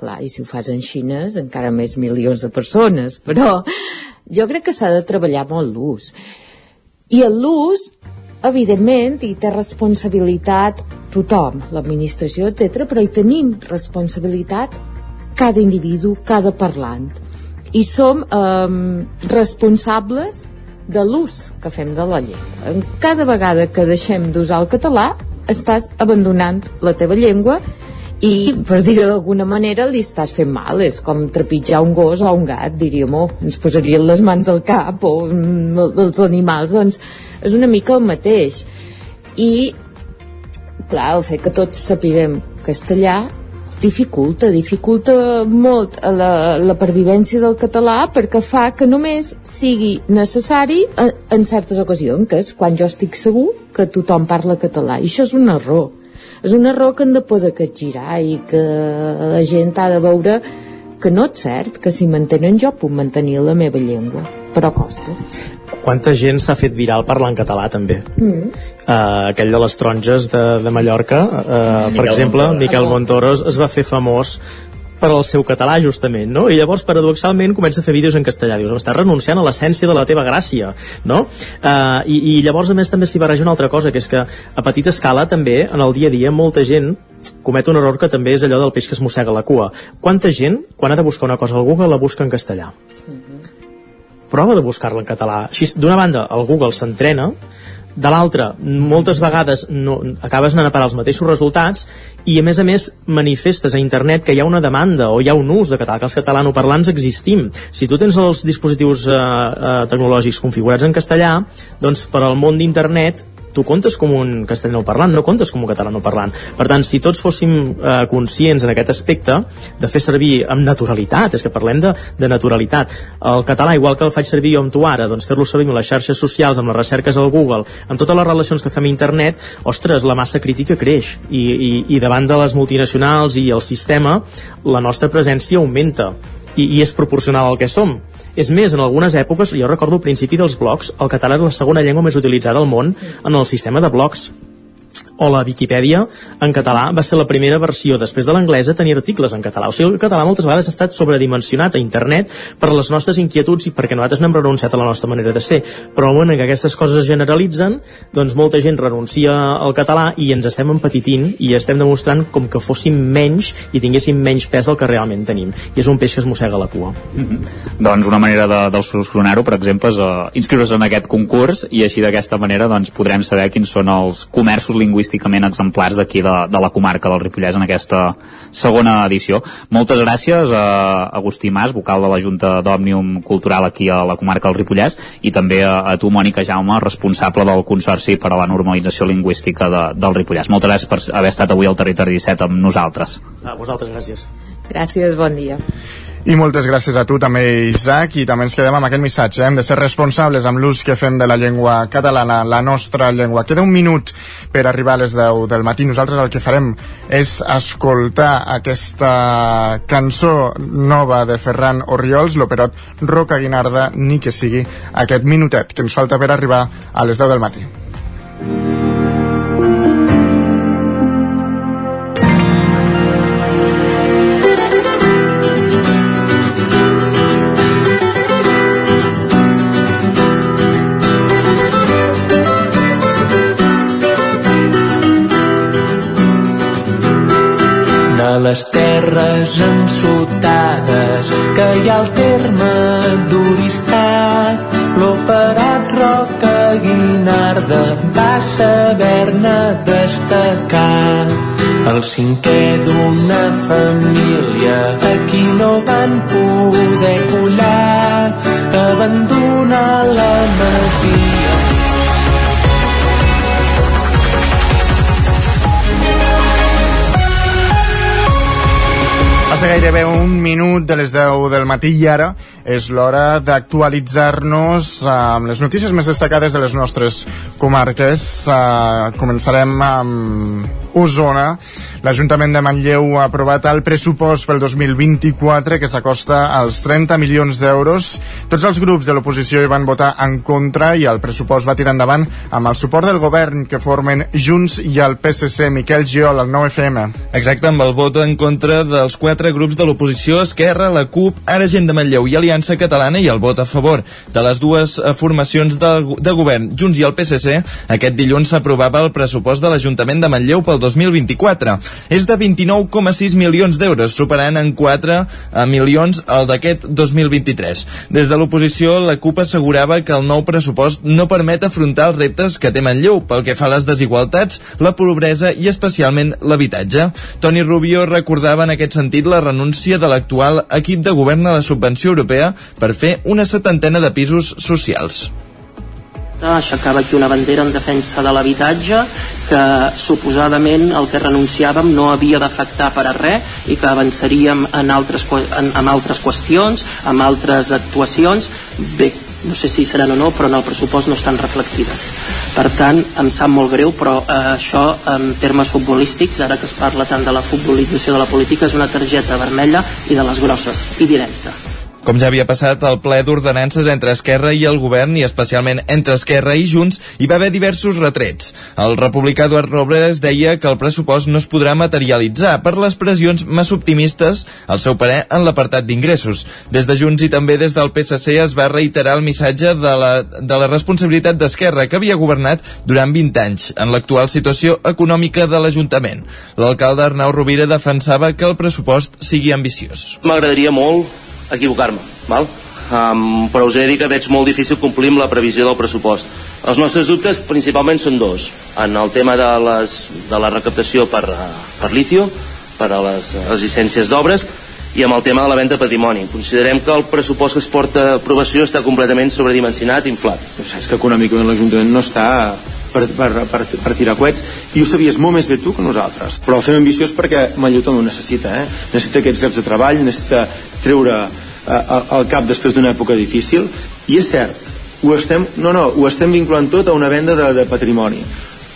clar, i si ho fas en Xines, encara més milions de persones, però jo crec que s'ha de treballar molt l'ús. I l'ús, evidentment, hi té responsabilitat tothom, l'administració, etc, però hi tenim responsabilitat cada individu, cada parlant. I som eh, responsables de l'ús que fem de la llengua. Cada vegada que deixem d'usar el català, estàs abandonant la teva llengua i per dir-ho d'alguna manera li estàs fent mal, és com trepitjar un gos o un gat, diríem, oh, ens posarien les mans al cap o els animals, doncs és una mica el mateix. I clar, el fet que tots sapiguem castellà dificulta, dificulta molt la, la pervivència del català perquè fa que només sigui necessari en, en certes ocasions, que és quan jo estic segur que tothom parla català, i això és un error és un error que hem de poder capgirar i que la gent ha de veure que no és cert, que si mantenen jo puc mantenir la meva llengua, però costa. Quanta gent s'ha fet viral parlant català també? Mm. Uh, aquell de les taronges de, de Mallorca, uh, per exemple, Montoro. Miquel Montoro es va fer famós per al seu català, justament, no? I llavors, paradoxalment, comença a fer vídeos en castellà. Dius, estàs renunciant a l'essència de la teva gràcia, no? Uh, i, I llavors, a més, també s'hi barreja una altra cosa, que és que a petita escala, també, en el dia a dia, molta gent comet un error que també és allò del peix que es mossega la cua. Quanta gent, quan ha de buscar una cosa al Google, la busca en castellà? Mm -hmm. Prova de buscar-la en català. Així, d'una banda, el Google s'entrena, de l'altra, moltes vegades no, acabes anant a parar els mateixos resultats i a més a més manifestes a internet que hi ha una demanda o hi ha un ús de català, que els catalanoparlants existim. Si tu tens els dispositius eh, eh, tecnològics configurats en castellà, doncs per al món d'internet tu comptes com un castellano parlant, no comptes com un catalano parlant. Per tant, si tots fóssim eh, conscients en aquest aspecte de fer servir amb naturalitat, és que parlem de, de naturalitat, el català, igual que el faig servir jo amb tu ara, doncs fer-lo servir amb les xarxes socials, amb les recerques al Google, amb totes les relacions que fem a internet, ostres, la massa crítica creix. I, i, i davant de les multinacionals i el sistema la nostra presència augmenta. I, i és proporcional al que som és més, en algunes èpoques, jo recordo al principi dels blogs, el català era la segona llengua més utilitzada al món en el sistema de blogs o la Viquipèdia en català va ser la primera versió després de l'anglès a tenir articles en català. O sigui, el català moltes vegades ha estat sobredimensionat a internet per les nostres inquietuds i perquè nosaltres n'hem renunciat a la nostra manera de ser. Però al moment en què aquestes coses es generalitzen, doncs molta gent renuncia al català i ens estem empetitint i estem demostrant com que fóssim menys i tinguéssim menys pes del que realment tenim. I és un peix que es mossega la cua. Mm -hmm. Doncs una manera de, de solucionar-ho, per exemple, és uh, inscriure's en aquest concurs i així d'aquesta manera doncs, podrem saber quins són els comerços lingüísticament exemplars aquí de, de la comarca del Ripollès en aquesta segona edició. Moltes gràcies a Agustí Mas, vocal de la Junta d'Òmnium Cultural aquí a la comarca del Ripollès i també a, a tu, Mònica Jaume, responsable del Consorci per a la Normalització Lingüística de, del Ripollès. Moltes gràcies per haver estat avui al Territori 17 amb nosaltres. A vosaltres, gràcies. Gràcies, bon dia. I moltes gràcies a tu també, Isaac, i també ens quedem amb aquest missatge. Eh? Hem de ser responsables amb l'ús que fem de la llengua catalana, la nostra llengua. Queda un minut per arribar a les 10 del matí. Nosaltres el que farem és escoltar aquesta cançó nova de Ferran Oriols, l'operot Roca Guinarda, ni que sigui aquest minutet que ens falta per arribar a les 10 del matí. Terres ensotades que hi ha al terme d'Oristà. L'operat Roca Guinarda va saber-ne destacar. El cinquè d'una família a qui no van poder collar abandonar la masia Passa gairebé un minut de les 10 del matí i ara és l'hora d'actualitzar-nos eh, amb les notícies més destacades de les nostres comarques. Eh, començarem amb Osona. L'Ajuntament de Manlleu ha aprovat el pressupost pel 2024 que s'acosta als 30 milions d'euros. Tots els grups de l'oposició hi van votar en contra i el pressupost va tirar endavant amb el suport del govern que formen Junts i el PSC. Miquel Giol, el 9FM. Exacte, amb el vot en contra dels quatre grups de l'oposició, Esquerra, la CUP, Ara Gent de Manlleu i Aliança Catalana i el vot a favor de les dues eh, formacions de, de govern, Junts i el PSC, aquest dilluns s'aprovava el pressupost de l'Ajuntament de Manlleu pel 2024. És de 29,6 milions d'euros, superant en 4 eh, milions el d'aquest 2023. Des de l'oposició, la CUP assegurava que el nou pressupost no permet afrontar els reptes que té Manlleu pel que fa a les desigualtats, la pobresa i especialment l'habitatge. Toni Rubio recordava en aquest sentit la renúncia de l'actual equip de govern a la subvenció europea per fer una setantena de pisos socials aixecava aquí una bandera en defensa de l'habitatge que suposadament el que renunciàvem no havia d'afectar per a res i que avançaríem en altres, en, en altres qüestions, amb altres actuacions bé, no sé si seran o no, però en el pressupost no estan reflectides. Per tant, em sap molt greu, però eh, això en termes futbolístics, ara que es parla tant de la futbolització de la política, és una targeta vermella i de les grosses, i directa. Com ja havia passat al ple d'ordenances entre Esquerra i el govern i especialment entre Esquerra i Junts, hi va haver diversos retrets. El republicà Eduard Robles deia que el pressupost no es podrà materialitzar per les pressions massa optimistes, al seu parer, en l'apartat d'ingressos. Des de Junts i també des del PSC es va reiterar el missatge de la, de la responsabilitat d'Esquerra, que havia governat durant 20 anys, en l'actual situació econòmica de l'Ajuntament. L'alcalde Arnau Rovira defensava que el pressupost sigui ambiciós. M'agradaria molt equivocar-me, val? Um, però us he de dir que veig molt difícil complir amb la previsió del pressupost. Els nostres dubtes principalment són dos. En el tema de, les, de la recaptació per, uh, per licio, per a les, les llicències d'obres, i amb el tema de la venda de patrimoni. Considerem que el pressupost que es porta a aprovació està completament sobredimensionat i inflat. Però saps que econòmicament l'Ajuntament no està per, per, per, per tirar coets. I ho sabies molt més bé tu que nosaltres. Però el fem ambiciós perquè Manlleu també ho necessita eh? necessita aquests llocs de treball necessita treure eh, el cap després d'una època difícil. I és cert ho estem, no, no, ho estem vinculant tot a una venda de, de patrimoni.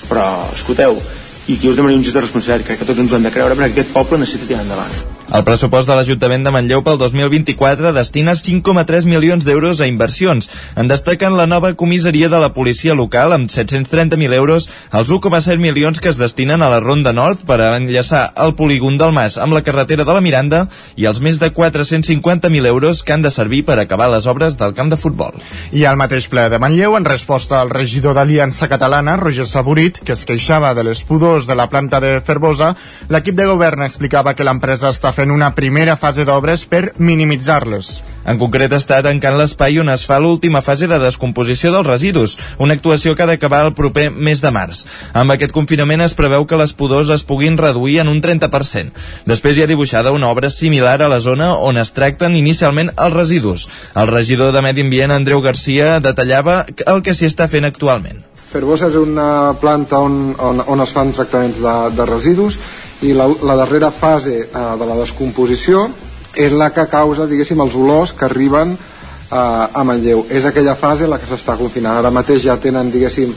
Però escolteu i aquí us demanaria un gest de responsabilitat crec que tots ens ho hem de creure perquè aquest poble necessita tirar endavant El pressupost de l'Ajuntament de Manlleu pel 2024 destina 5,3 milions d'euros a inversions. En destaquen la nova comissaria de la policia local amb 730.000 euros, els 1,7 milions que es destinen a la Ronda Nord per enllaçar el polígon del Mas amb la carretera de la Miranda i els més de 450.000 euros que han de servir per acabar les obres del camp de futbol. I al mateix ple de Manlleu, en resposta al regidor d'Aliança Catalana, Roger Saborit, que es queixava de les pudors de la planta de Ferbosa, l'equip de govern explicava que l'empresa està fent una primera fase d'obres per minimitzar-les. En concret està tancant l'espai on es fa l'última fase de descomposició dels residus, una actuació que ha d'acabar el proper mes de març. Amb aquest confinament es preveu que les pudors es puguin reduir en un 30%. Després hi ha dibuixada una obra similar a la zona on es tracten inicialment els residus. El regidor de Medi Ambient, Andreu Garcia, detallava el que s'hi està fent actualment. Ferbosa és una planta on, on, on es fan tractaments de, de residus i la, la darrera fase eh, de la descomposició és la que causa, diguéssim, els olors que arriben eh, a Manlleu. És aquella fase en la que s'està confinant. Ara mateix ja tenen, diguéssim,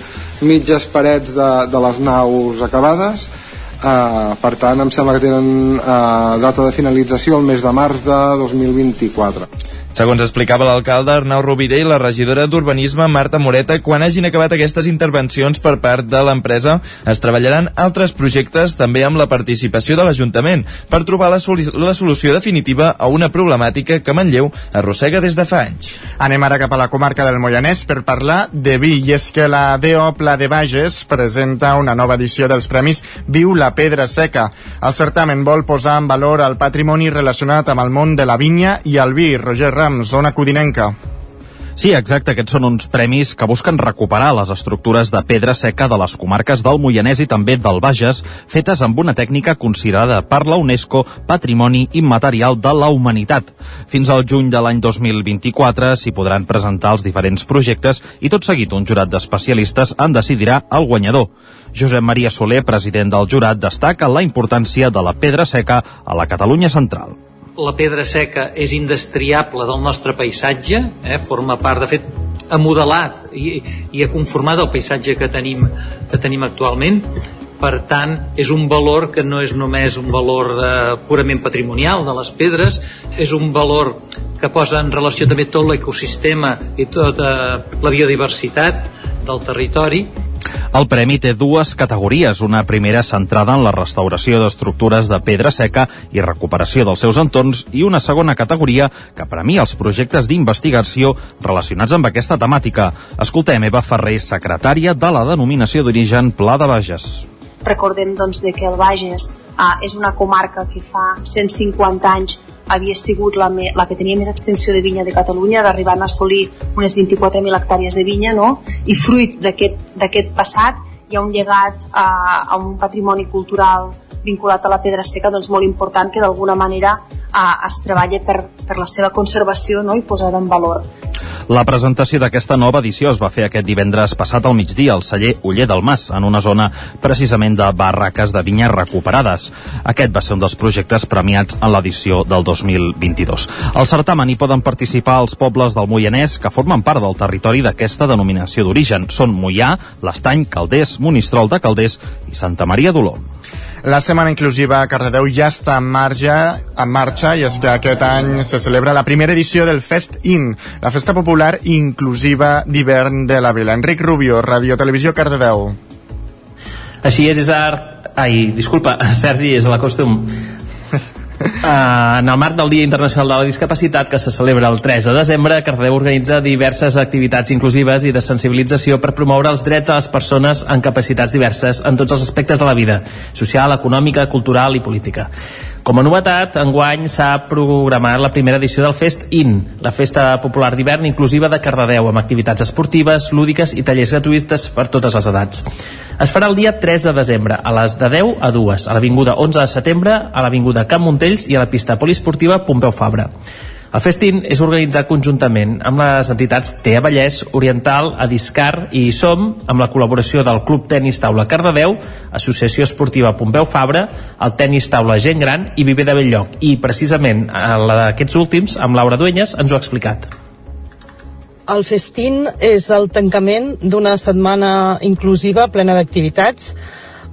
mitges parets de, de les naus acabades, eh, per tant, em sembla que tenen eh, data de finalització el mes de març de 2024. Segons explicava l'alcalde Arnau Rovira i la regidora d'Urbanisme Marta Moreta, quan hagin acabat aquestes intervencions per part de l'empresa, es treballaran altres projectes també amb la participació de l'Ajuntament per trobar la, la solució definitiva a una problemàtica que Manlleu arrossega des de fa anys. Anem ara cap a la comarca del Moianès per parlar de vi, i és que la DO Pla de Bages presenta una nova edició dels Premis Viu la Pedra Seca. El certamen vol posar en valor el patrimoni relacionat amb el món de la vinya i el vi. Roger Ram, zona codinenca. Sí, exacte, aquests són uns premis que busquen recuperar les estructures de pedra seca de les comarques del Moianès i també del Bages, fetes amb una tècnica considerada per la UNESCO Patrimoni Immaterial de la Humanitat. Fins al juny de l'any 2024 s'hi podran presentar els diferents projectes i tot seguit un jurat d'especialistes en decidirà el guanyador. Josep Maria Soler, president del jurat, destaca la importància de la pedra seca a la Catalunya central la pedra seca és indestriable del nostre paisatge, eh? forma part, de fet, ha modelat i, i ha conformat el paisatge que tenim, que tenim actualment. Per tant, és un valor que no és només un valor eh, purament patrimonial de les pedres, és un valor que posa en relació també tot l'ecosistema i tota la biodiversitat del territori el premi té dues categories, una primera centrada en la restauració d'estructures de pedra seca i recuperació dels seus entorns i una segona categoria que premia els projectes d'investigació relacionats amb aquesta temàtica. Escoltem Eva Ferrer, secretària de la denominació d'origen Pla de Bages. Recordem doncs, de que el Bages ah, és una comarca que fa 150 anys havia sigut la, me, la que tenia més extensió de vinya de Catalunya, arribant a assolir unes 24.000 hectàrees de vinya, no? i fruit d'aquest passat hi ha un llegat a, a un patrimoni cultural vinculat a la pedra seca doncs, molt important que d'alguna manera eh, es treballa per, per la seva conservació no? i posada en valor. La presentació d'aquesta nova edició es va fer aquest divendres passat al migdia al celler Uller del Mas, en una zona precisament de barraques de vinya recuperades. Aquest va ser un dels projectes premiats en l'edició del 2022. Al certamen hi poden participar els pobles del Moianès que formen part del territori d'aquesta denominació d'origen. Són Moià, l'Estany, Calders, Monistrol de Calders i Santa Maria d'Oló. La Setmana Inclusiva a Cardedeu ja està en marxa, en marxa i és que aquest any se celebra la primera edició del Fest In, la festa popular inclusiva d'hivern de la vila. Enric Rubio, Radio Televisió Cardedeu. Així és, Isar... Ai, disculpa, Sergi, és la costum. Uh, en el marc del Dia Internacional de la Discapacitat que se celebra el 3 de desembre, Cardedeu organitza diverses activitats inclusives i de sensibilització per promoure els drets de les persones amb capacitats diverses en tots els aspectes de la vida, social, econòmica, cultural i política. Com a novetat, enguany s'ha programat la primera edició del Fest IN, la festa popular d'hivern inclusiva de Cardedeu, amb activitats esportives, lúdiques i tallers gratuïts per totes les edats. Es farà el dia 3 de desembre, a les de 10 a 2, a l'Avinguda 11 de setembre, a l'Avinguda Camp Montells i a la pista poliesportiva Pompeu Fabra. El festín és organitzat conjuntament amb les entitats TEA Vallès, Oriental, Adiscar i SOM, amb la col·laboració del Club Tenis Taula Cardedeu, Associació Esportiva Pompeu Fabra, el Tenis Taula Gent Gran i Viver de Belllloc. I precisament la d'aquests últims, amb Laura Duenyes, ens ho ha explicat. El festín és el tancament d'una setmana inclusiva plena d'activitats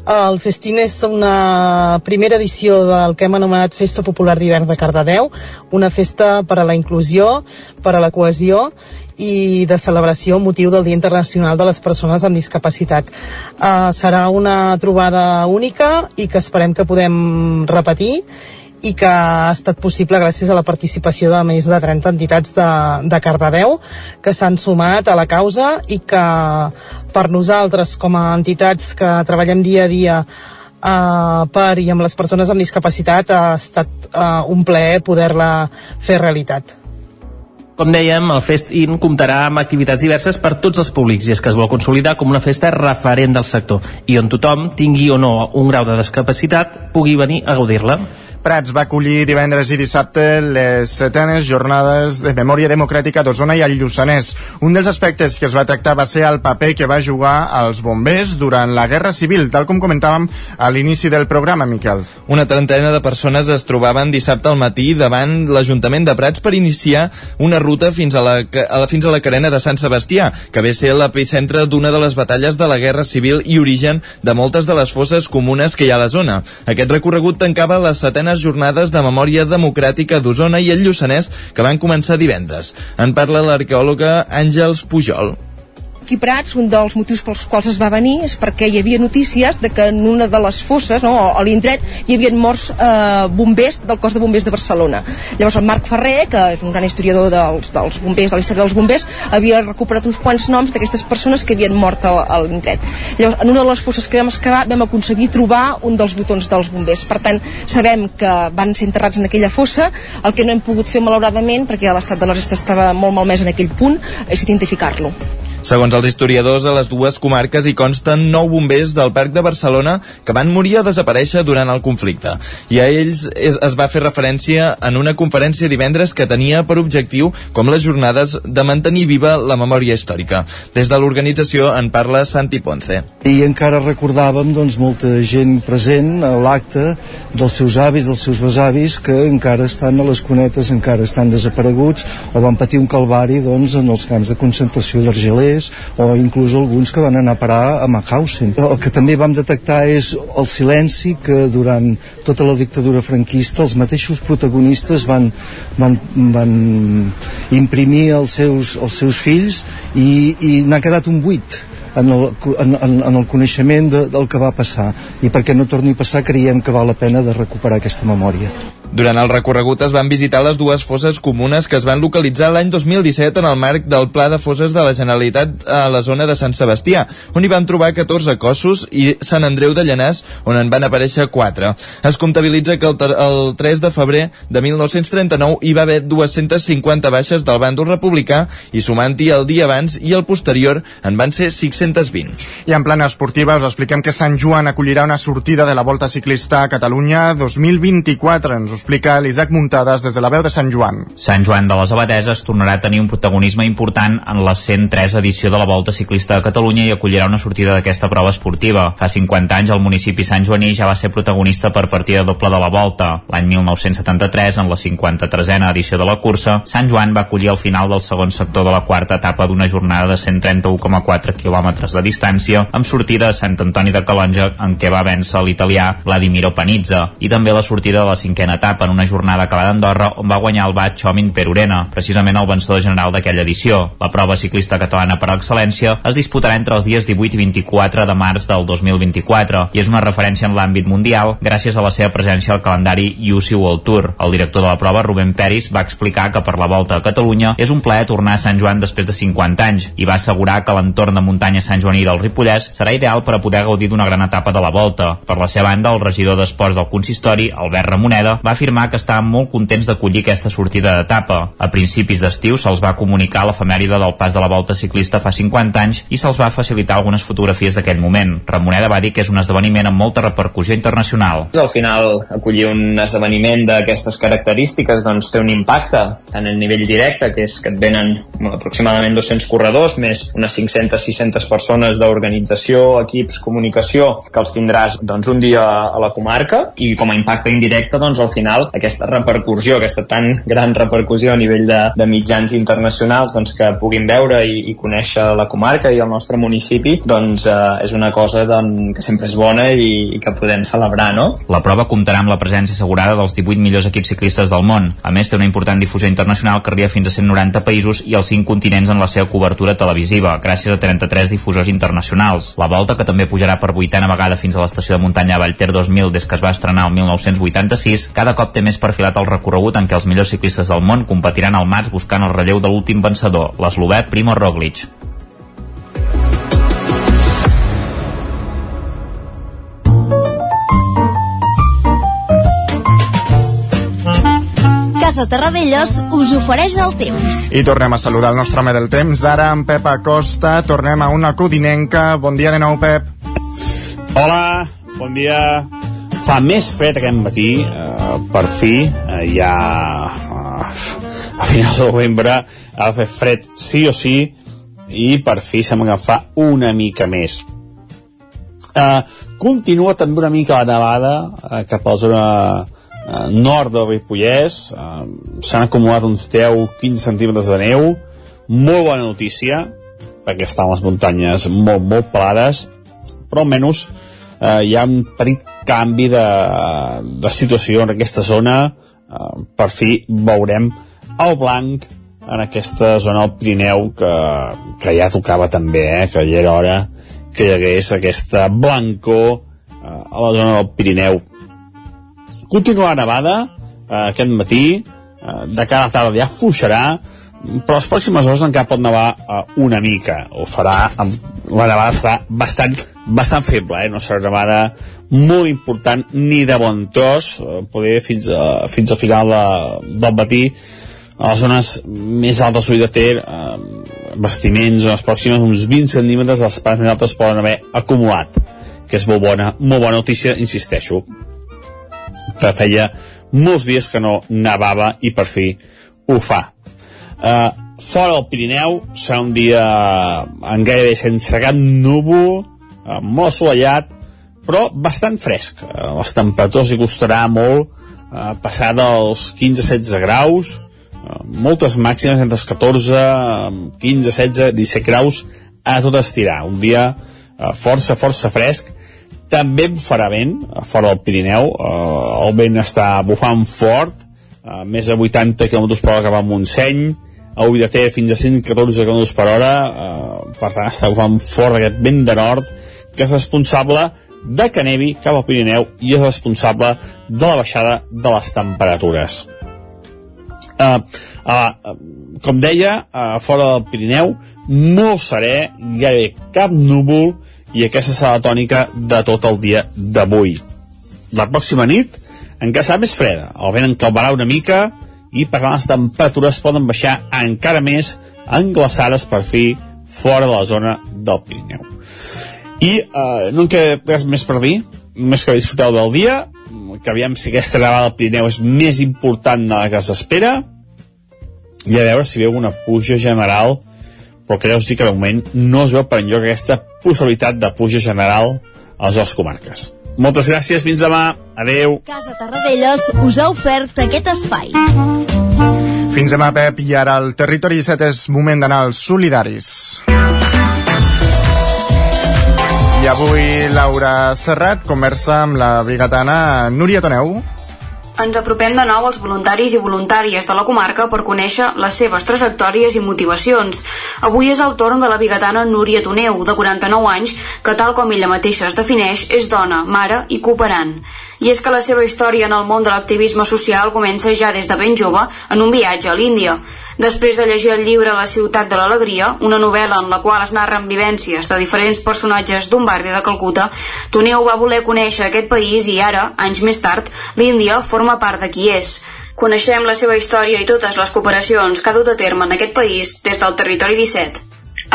El festín és una primera edició del que hem anomenat Festa Popular d'hivern de Cardedeu, una festa per a la inclusió, per a la cohesió i de celebració motiu del Dia Internacional de les Persones amb Discapacitat. Uh, serà una trobada única i que esperem que podem repetir i que ha estat possible gràcies a la participació de més de 30 entitats de, de Cardedeu que s'han sumat a la causa i que per nosaltres com a entitats que treballem dia a dia uh, per i amb les persones amb discapacitat ha estat uh, un plaer poder-la fer realitat. Com dèiem, el Fest-In comptarà amb activitats diverses per tots els públics i és que es vol consolidar com una festa referent del sector i on tothom, tingui o no un grau de discapacitat, pugui venir a gaudir-la. Prats va acollir divendres i dissabte les setenes jornades de memòria democràtica d'Osona i al Lluçanès. Un dels aspectes que es va tractar va ser el paper que va jugar als bombers durant la Guerra Civil, tal com comentàvem a l'inici del programa, Miquel. Una trentena de persones es trobaven dissabte al matí davant l'Ajuntament de Prats per iniciar una ruta fins a la, a la, fins a la carena de Sant Sebastià, que ve ser l'epicentre d'una de les batalles de la Guerra Civil i origen de moltes de les fosses comunes que hi ha a la zona. Aquest recorregut tancava les setenes segones jornades de memòria democràtica d'Osona i el Lluçanès que van començar divendres. En parla l'arqueòloga Àngels Pujol aquí Prats, un dels motius pels quals es va venir és perquè hi havia notícies de que en una de les fosses, no, a l'indret, hi havien morts eh, bombers del cos de bombers de Barcelona. Llavors el Marc Ferrer, que és un gran historiador dels, dels bombers, de la història dels bombers, havia recuperat uns quants noms d'aquestes persones que havien mort a, a l'indret. Llavors, en una de les fosses que vam excavar vam aconseguir trobar un dels botons dels bombers. Per tant, sabem que van ser enterrats en aquella fossa. El que no hem pogut fer, malauradament, perquè l'estat de la resta estava molt malmès en aquell punt, és identificar-lo. Segons els historiadors, a les dues comarques hi consten nou bombers del Parc de Barcelona que van morir o desaparèixer durant el conflicte. I a ells es, es va fer referència en una conferència divendres que tenia per objectiu com les jornades de mantenir viva la memòria històrica. Des de l'organització en parla Santi Ponce. I encara recordàvem doncs, molta gent present a l'acte dels seus avis, dels seus besavis, que encara estan a les cunetes, encara estan desapareguts o van patir un calvari doncs, en els camps de concentració d'Argelers Figueres o inclús alguns que van anar a parar a Mauthausen. El que també vam detectar és el silenci que durant tota la dictadura franquista els mateixos protagonistes van, van, van imprimir els seus, els seus fills i, i n'ha quedat un buit en el, en, en el coneixement de, del que va passar i perquè no torni a passar creiem que val la pena de recuperar aquesta memòria. Durant el recorregut es van visitar les dues fosses comunes que es van localitzar l'any 2017 en el marc del Pla de Fosses de la Generalitat a la zona de Sant Sebastià, on hi van trobar 14 cossos i Sant Andreu de Llanàs, on en van aparèixer 4. Es comptabilitza que el, el 3 de febrer de 1939 hi va haver 250 baixes del bàndol republicà i sumant-hi el dia abans i el posterior en van ser 620. I en plana esportiva us expliquem que Sant Joan acollirà una sortida de la Volta Ciclista a Catalunya 2024. Ens explica l'Isaac Muntades des de la veu de Sant Joan. Sant Joan de les Abadeses tornarà a tenir un protagonisme important en la 103 edició de la Volta Ciclista de Catalunya i acollirà una sortida d'aquesta prova esportiva. Fa 50 anys el municipi Sant Joaní ja va ser protagonista per partida doble de la Volta. L'any 1973, en la 53a edició de la cursa, Sant Joan va acollir el final del segon sector de la quarta etapa d'una jornada de 131,4 quilòmetres de distància amb sortida a Sant Antoni de Calonja en què va vèncer l'italià Vladimiro Panizza i també la sortida de la cinquena etapa etapa en una jornada acabada a Andorra on va guanyar el bat Chomin Perurena, precisament el vencedor general d'aquella edició. La prova ciclista catalana per excel·lència es disputarà entre els dies 18 i 24 de març del 2024 i és una referència en l'àmbit mundial gràcies a la seva presència al calendari UCI World Tour. El director de la prova, Rubén Peris, va explicar que per la volta a Catalunya és un plaer tornar a Sant Joan després de 50 anys i va assegurar que l'entorn de muntanya Sant Joaní del Ripollès serà ideal per a poder gaudir d'una gran etapa de la volta. Per la seva banda, el regidor d'Esports del consistori, Albert Ramoneda, va afirmar que estaven molt contents d'acollir aquesta sortida d'etapa. A principis d'estiu se'ls va comunicar l'efemèride del pas de la volta ciclista fa 50 anys i se'ls va facilitar algunes fotografies d'aquell moment. Ramoneda va dir que és un esdeveniment amb molta repercussió internacional. Al final, acollir un esdeveniment d'aquestes característiques doncs, té un impacte tant a nivell directe, que és que et venen aproximadament 200 corredors, més unes 500-600 persones d'organització, equips, comunicació, que els tindràs doncs, un dia a la comarca, i com a impacte indirecte, doncs, al final final aquesta repercussió, aquesta tan gran repercussió a nivell de, de mitjans internacionals doncs, que puguin veure i, i conèixer la comarca i el nostre municipi doncs eh, és una cosa doncs, que sempre és bona i, i que podem celebrar, no? La prova comptarà amb la presència assegurada dels 18 millors equips ciclistes del món. A més, té una important difusió internacional que arriba fins a 190 països i els 5 continents en la seva cobertura televisiva, gràcies a 33 difusors internacionals. La volta, que també pujarà per vuitena vegada fins a l'estació de muntanya Vallter 2000 des que es va estrenar el 1986, cada cop té més perfilat el recorregut en què els millors ciclistes del món competiran al març buscant el relleu de l'últim vencedor, l'eslovè Primo Roglic. Casa Terradellos us ofereix el temps. I tornem a saludar el nostre home del temps, ara amb Pep Acosta. Tornem a una codinenca. Bon dia de nou, Pep. Hola, bon dia. Fa més fred aquest matí, eh, per fi, eh, ja eh, a finals de novembre ha de fer fred sí o sí, i per fi sembla que fa una mica més. Eh, continua també una mica la nevada eh, cap a la zona eh, nord del Ripollès eh, s'han acumulat uns 10-15 centímetres de neu molt bona notícia perquè estan les muntanyes molt, molt pelades però almenys eh, hi ha un petit canvi de, de situació en aquesta zona eh, per fi veurem el blanc en aquesta zona del Pirineu que, que ja tocava també, eh, que ja era hora que hi hagués aquesta blancor eh, a la zona del Pirineu. Continua la nevada eh, aquest matí eh, de cara a tarda ja fluixarà però les pròximes hores encara pot nevar eh, una mica. Ho farà amb, la nevada serà bastant, bastant feble eh? no serà nevada molt important ni de bon tros eh, poder fins, a, fins al final de, del matí a les zones més altes de Ter eh, zones pròximes uns 20 centímetres les parts més altes poden haver acumulat que és molt bona, molt bona notícia insisteixo que feia molts dies que no nevava i per fi ho fa. Uh, fora del Pirineu serà un dia en gairebé sense cap núvol, uh, molt assolellat, però bastant fresc. Uh, les temperatures hi costarà molt uh, passar dels 15-16 graus, uh, moltes màximes entre els 14, 15, 16, 17 graus a tot estirar. Un dia uh, força, força fresc, també farà vent fora del Pirineu. Eh, el vent està bufant fort eh, més de 80 km per hora cap a Montseny. A Ubidater fins a 114 km per hora. Eh, per tant està bufant fort aquest vent de nord que és responsable de que nevi cap al Pirineu i és responsable de la baixada de les temperatures uh, uh, com deia uh, fora del Pirineu molt serè, gairebé cap núvol i aquesta serà la tònica de tot el dia d'avui. La pròxima nit encara serà més freda, el vent encalvarà una mica i per tant les temperatures poden baixar encara més englaçades per fi fora de la zona del Pirineu. I eh, no en queda res més per dir, només que disfruteu del dia, que aviam si aquesta nevada del Pirineu és més important de la que s'espera, i a veure si veu una puja general però que us dir que de moment no es veu per enlloc aquesta possibilitat de puja general a les dues comarques. Moltes gràcies, fins demà. Adeu. Casa Tarradellas us ha ofert aquest espai. Fins demà, Pep, i ara al Territori 17 és moment d'anar als solidaris. I avui Laura Serrat conversa amb la bigatana Núria Toneu, ens apropem de nou als voluntaris i voluntàries de la comarca per conèixer les seves trajectòries i motivacions. Avui és el torn de la bigatana Núria Toneu, de 49 anys, que tal com ella mateixa es defineix, és dona, mare i cooperant. I és que la seva història en el món de l'activisme social comença ja des de ben jove en un viatge a l'Índia. Després de llegir el llibre La ciutat de l'alegria, una novel·la en la qual es narren vivències de diferents personatges d'un barri de Calcuta, Toneu va voler conèixer aquest país i ara, anys més tard, l'Índia forma part de qui és. Coneixem la seva història i totes les cooperacions que ha dut a terme en aquest país des del territori 17.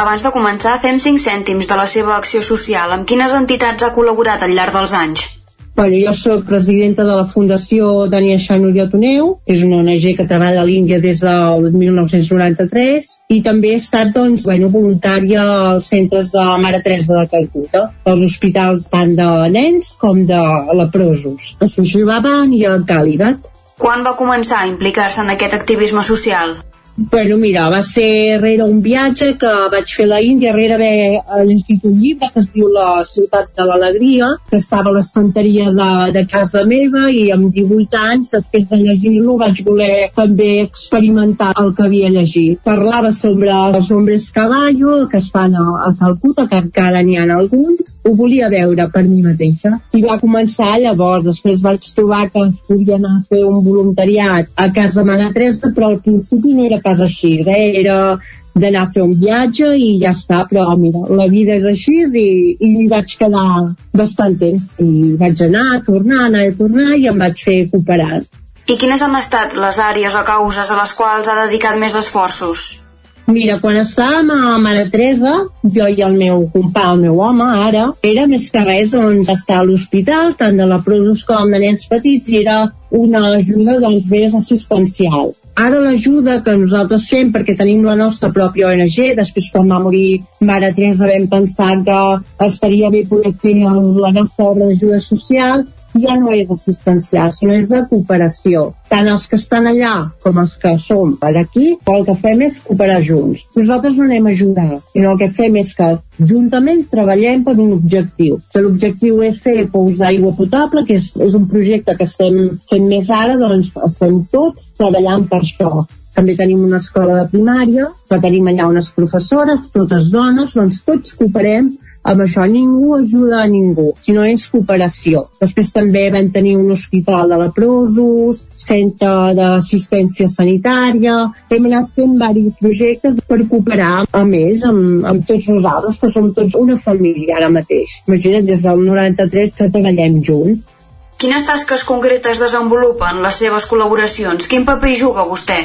Abans de començar, fem 5 cèntims de la seva acció social. Amb quines entitats ha col·laborat al llarg dels anys? Bueno, jo sóc presidenta de la Fundació Daniel Xanuriel Toneu, que és una ONG que treballa a l'Índia des del 1993, i també he estat doncs, bueno, voluntària als centres de la Mare Teresa de Calcuta, als hospitals tant de nens com de leprosos, a Sujibaban i a Càlidat. Quan va començar a implicar-se en aquest activisme social? Bueno, mira, va ser rere un viatge que vaig fer a la Índia, rere haver llegit un llibre que es diu La ciutat de l'alegria, que estava a l'estanteria de, de casa meva i amb 18 anys, després de llegir-lo, vaig voler també experimentar el que havia llegit. Parlava sobre els hombres caballo que es fan a, a Calcuta, que encara n'hi ha alguns. Ho volia veure per mi mateixa. I va començar llavors. Després vaig trobar que podia anar a fer un voluntariat a casa Mare Teresa, però al principi no era eh? era d'anar a fer un viatge i ja està, però mira, la vida és així i, i hi vaig quedar bastant temps. I vaig anar, tornar, anar a tornar i em vaig fer cooperar. I quines han estat les àrees o causes a les quals ha dedicat més esforços? Mira, quan estàvem a Mare Teresa, jo i el meu compà, el meu home, ara, era més que res doncs, estar a l'hospital, tant de la Produs com de nens petits, i era una ajuda doncs, més assistencial. Ara l'ajuda que nosaltres fem, perquè tenim la nostra pròpia ONG, després quan va morir Mare Teresa vam pensar que estaria bé poder fer la nostra obra d'ajuda social, ja no és assistencial, sinó és de cooperació. Tant els que estan allà com els que som per aquí, el que fem és cooperar junts. Nosaltres no anem a ajudar, sinó el que fem és que juntament treballem per un objectiu. Que l'objectiu és fer pous d'aigua potable, que és, és un projecte que estem fent més ara, doncs estem tots treballant per això també tenim una escola de primària, que tenim allà unes professores, totes dones, doncs tots cooperem amb això ningú ajuda a ningú, sinó és cooperació. Després també vam tenir un hospital de leprosos, centre d'assistència sanitària, hem anat fent diversos projectes per cooperar a més amb, amb tots nosaltres, que som tots una família ara mateix. Imagina't, des del 93 que treballem junts. Quines tasques concretes desenvolupen les seves col·laboracions? Quin paper hi juga vostè?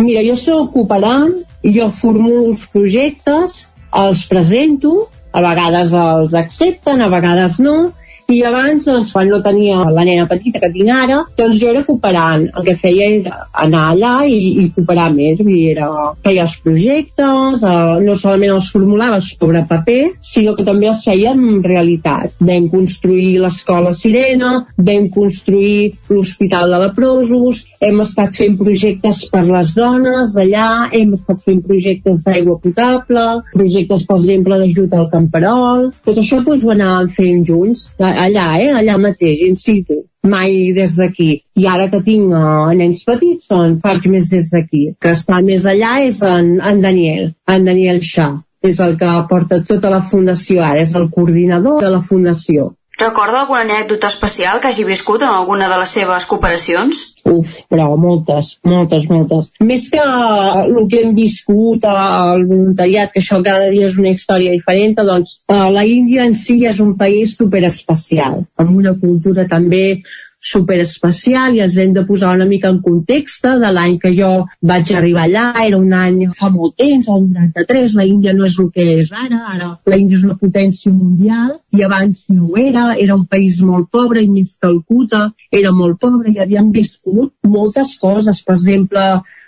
Mira, jo sóc cooperant, jo formulo els projectes, els presento a vegades els accepten, a vegades no, i abans, doncs, quan no tenia la nena petita que tinc ara, doncs jo era cooperant. El que feia era anar allà i, i cooperar més. Dir, era, feia els projectes, eh, no solament els formulava sobre paper, sinó que també els feia en realitat. Vam construir l'escola Sirena, vam construir l'Hospital de Leprosos, hem estat fent projectes per les dones allà, hem estat fent projectes d'aigua potable, projectes, per exemple, d'ajut al camperol, tot això doncs, ho anàvem fent junts allà, eh, allà mateix, in situ, mai des d'aquí. I ara que tinc uh, nens petits, doncs faig més des d'aquí. Que està més allà és en, en Daniel, en Daniel Xà. És el que porta tota la fundació ara, és el coordinador de la fundació. Recorda alguna anècdota especial que hagi viscut en alguna de les seves cooperacions? Uf, però moltes, moltes, moltes. Més que el que hem viscut al voluntariat, que això cada dia és una història diferent, doncs eh, la Índia en si és un país superespecial, amb una cultura també super especial i ens hem de posar una mica en context de l'any que jo vaig arribar allà, era un any fa molt temps, el 93, la Índia no és el que és ara, ara la Índia és una potència mundial i abans no ho era, era un país molt pobre i més Calcuta era molt pobre i havíem viscut moltes coses, per exemple,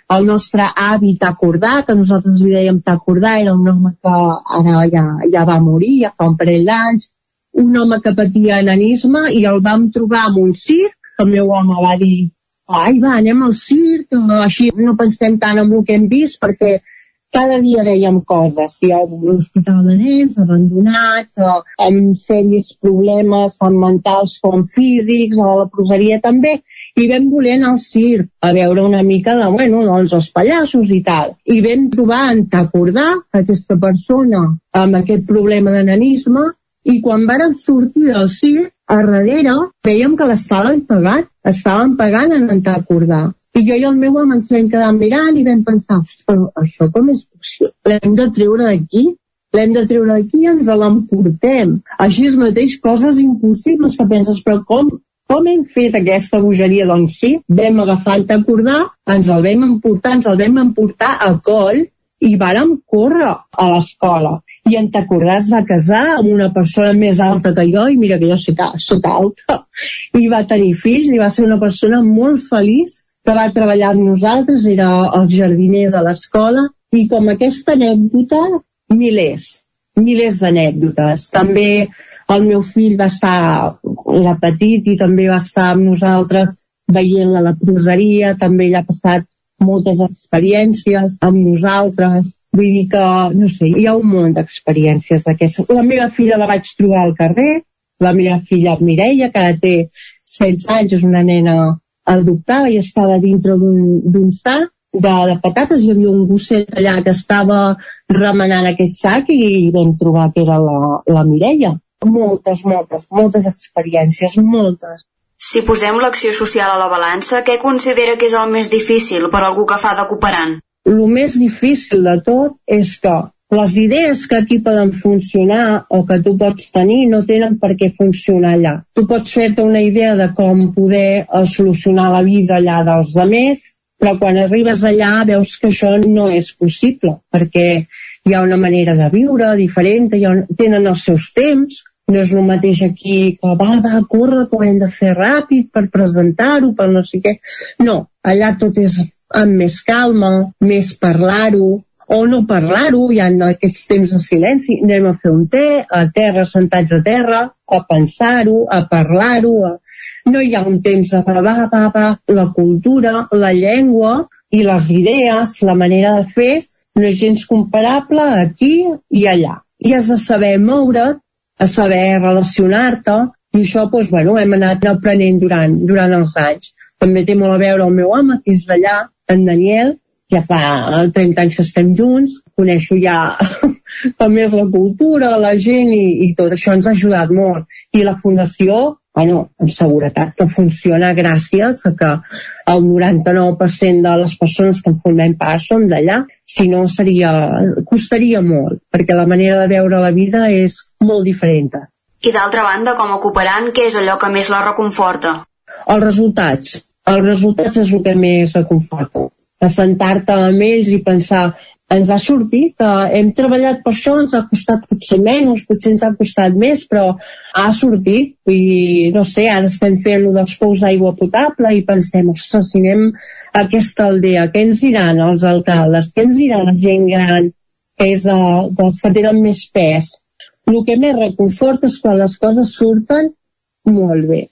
el nostre avi Tacordà, que nosaltres li dèiem Tacordà, era un home que ara ja, ja va morir, ja fa un parell d'anys, un home que patia enanisme i el vam trobar en un circ, que el meu home va dir ai va, anem al circ, així no pensem tant en el que hem vist perquè cada dia veiem coses, hi ha un hospital de nens abandonats, o amb sèries problemes tant mentals com físics, a la proseria també, i vam voler anar al circ a veure una mica de, bueno, doncs els pallassos i tal. I vam trobar en t'acordar aquesta persona amb aquest problema de nanisme i quan varen sortir del circ, a darrere veiem que l'estaven pagant, estaven pagant en recordar. I jo i el meu home ens vam quedar mirant i vam pensar, però això com és possible? L'hem de treure d'aquí? L'hem de treure d'aquí i ens l'emportem. Així és mateix, coses impossibles que penses, però com, com hem fet aquesta bogeria? Doncs sí, vam agafar el t'acordar, ens el vam emportar, ens el vam emportar a coll i vàrem córrer a l'escola. I en Tacordà es va casar amb una persona més alta que jo, i mira que jo soc, soc alta, i va tenir fills, i va ser una persona molt feliç que va treballar amb nosaltres, era el jardiner de l'escola, i com aquesta anècdota, milers, milers d'anècdotes. També el meu fill va estar, la petit, i també va estar amb nosaltres veient la leproseria, també ell ha passat moltes experiències amb nosaltres, vull dir que, no sé, hi ha un munt d'experiències d'aquestes. La meva filla la vaig trobar al carrer, la meva filla Mireia, que ara té 16 anys, és una nena adoptada i estava dintre d'un sac de, de patates, hi havia un gosset allà que estava remenant aquest sac i vam trobar que era la, la Mireia. Moltes, moltes, moltes experiències, moltes. Si posem l'acció social a la balança, què considera que és el més difícil per algú que fa de cooperant? El més difícil de tot és que les idees que aquí poden funcionar o que tu pots tenir no tenen per què funcionar allà. Tu pots fer-te una idea de com poder eh, solucionar la vida allà dels altres, però quan arribes allà veus que això no és possible, perquè hi ha una manera de viure diferent, hi ha, tenen els seus temps, no és el mateix aquí que va, va, corre, que ho hem de fer ràpid per presentar-ho, per no sé què. No, allà tot és amb més calma, més parlar-ho, o no parlar-ho, hi ha aquests temps de silenci, anem a fer un té, a terra, sentats a terra, a pensar-ho, a parlar-ho, a no hi ha un temps de va, va, va, la cultura, la llengua i les idees, la manera de fer, no és gens comparable aquí i allà. I has de saber moure't, a saber relacionar-te, i això, doncs, bueno, hem anat aprenent durant, durant els anys. També té molt a veure el meu home, que és d'allà, en Daniel, ja fa 30 anys que estem junts, coneixo ja és la cultura, la gent i, i tot això ens ha ajudat molt. I la fundació bueno, amb seguretat que funciona gràcies a que el 99% de les persones que en formem part són d'allà, si no seria, costaria molt, perquè la manera de veure la vida és molt diferent. I d'altra banda, com a cooperant, què és allò que més la reconforta? Els resultats. Els resultats és el que més reconforta. Assentar-te amb ells i pensar ens ha sortit, eh, hem treballat per això, ens ha costat potser menys, potser ens ha costat més, però ha sortit, i no sé, ara estem fent lo dels pous d'aigua potable i pensem, ostres, si anem a aquesta aldea, què ens diran els alcaldes, què ens diran la gent gran, que és de, de que tenen més pes. El que més reconforta és quan les coses surten molt bé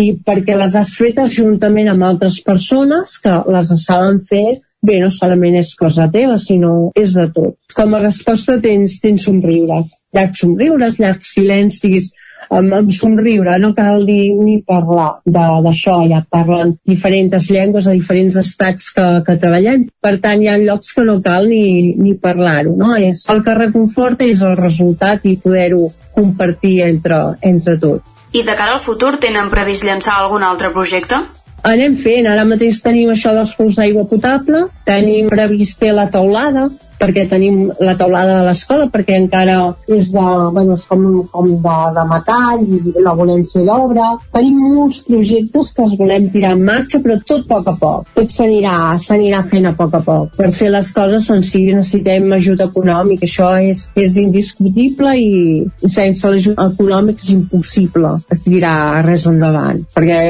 i perquè les has fetes juntament amb altres persones que les saben fer bé, no solament és cosa teva, sinó és de tot. Com a resposta tens, tens somriures, llargs somriures, llargs silencis, amb, amb somriure, no cal dir ni parlar d'això, ja parlen diferents llengües a diferents estats que, que treballem, per tant hi ha llocs que no cal ni, ni parlar-ho, no? És, el que reconforta és el resultat i poder-ho compartir entre, entre tot. I de cara al futur tenen previst llançar algun altre projecte? anem fent, ara mateix tenim això dels pous d'aigua potable, tenim previst fer la taulada, perquè tenim la taulada de l'escola, perquè encara és, de, bueno, és com, com de, de metall i la volem fer d'obra. Tenim molts projectes que els volem tirar en marxa, però tot a poc a poc. Tot s'anirà fent a poc a poc. Per fer les coses doncs, sí, necessitem ajuda econòmica, això és, és indiscutible i sense l'ajut econòmic és impossible tirar res endavant, perquè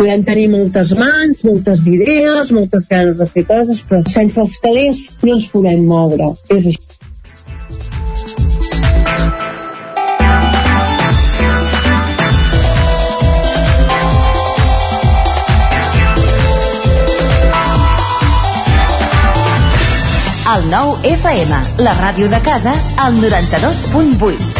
podem tenir moltes mans, moltes idees, moltes ganes de fer coses, però sense els calés no ens podem moure. És això. El nou FM, la ràdio de casa, al 92.8.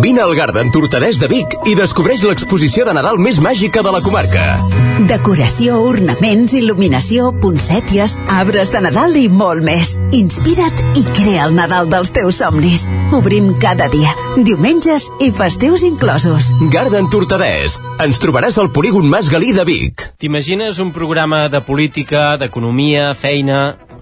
Vine al Garden Tortadès de Vic i descobreix l'exposició de Nadal més màgica de la comarca. Decoració, ornaments, il·luminació, poncèties, arbres de Nadal i molt més. Inspira't i crea el Nadal dels teus somnis. Obrim cada dia, diumenges i festius inclosos. Garden Tortadès. Ens trobaràs al polígon Mas Galí de Vic. T'imagines un programa de política, d'economia, feina...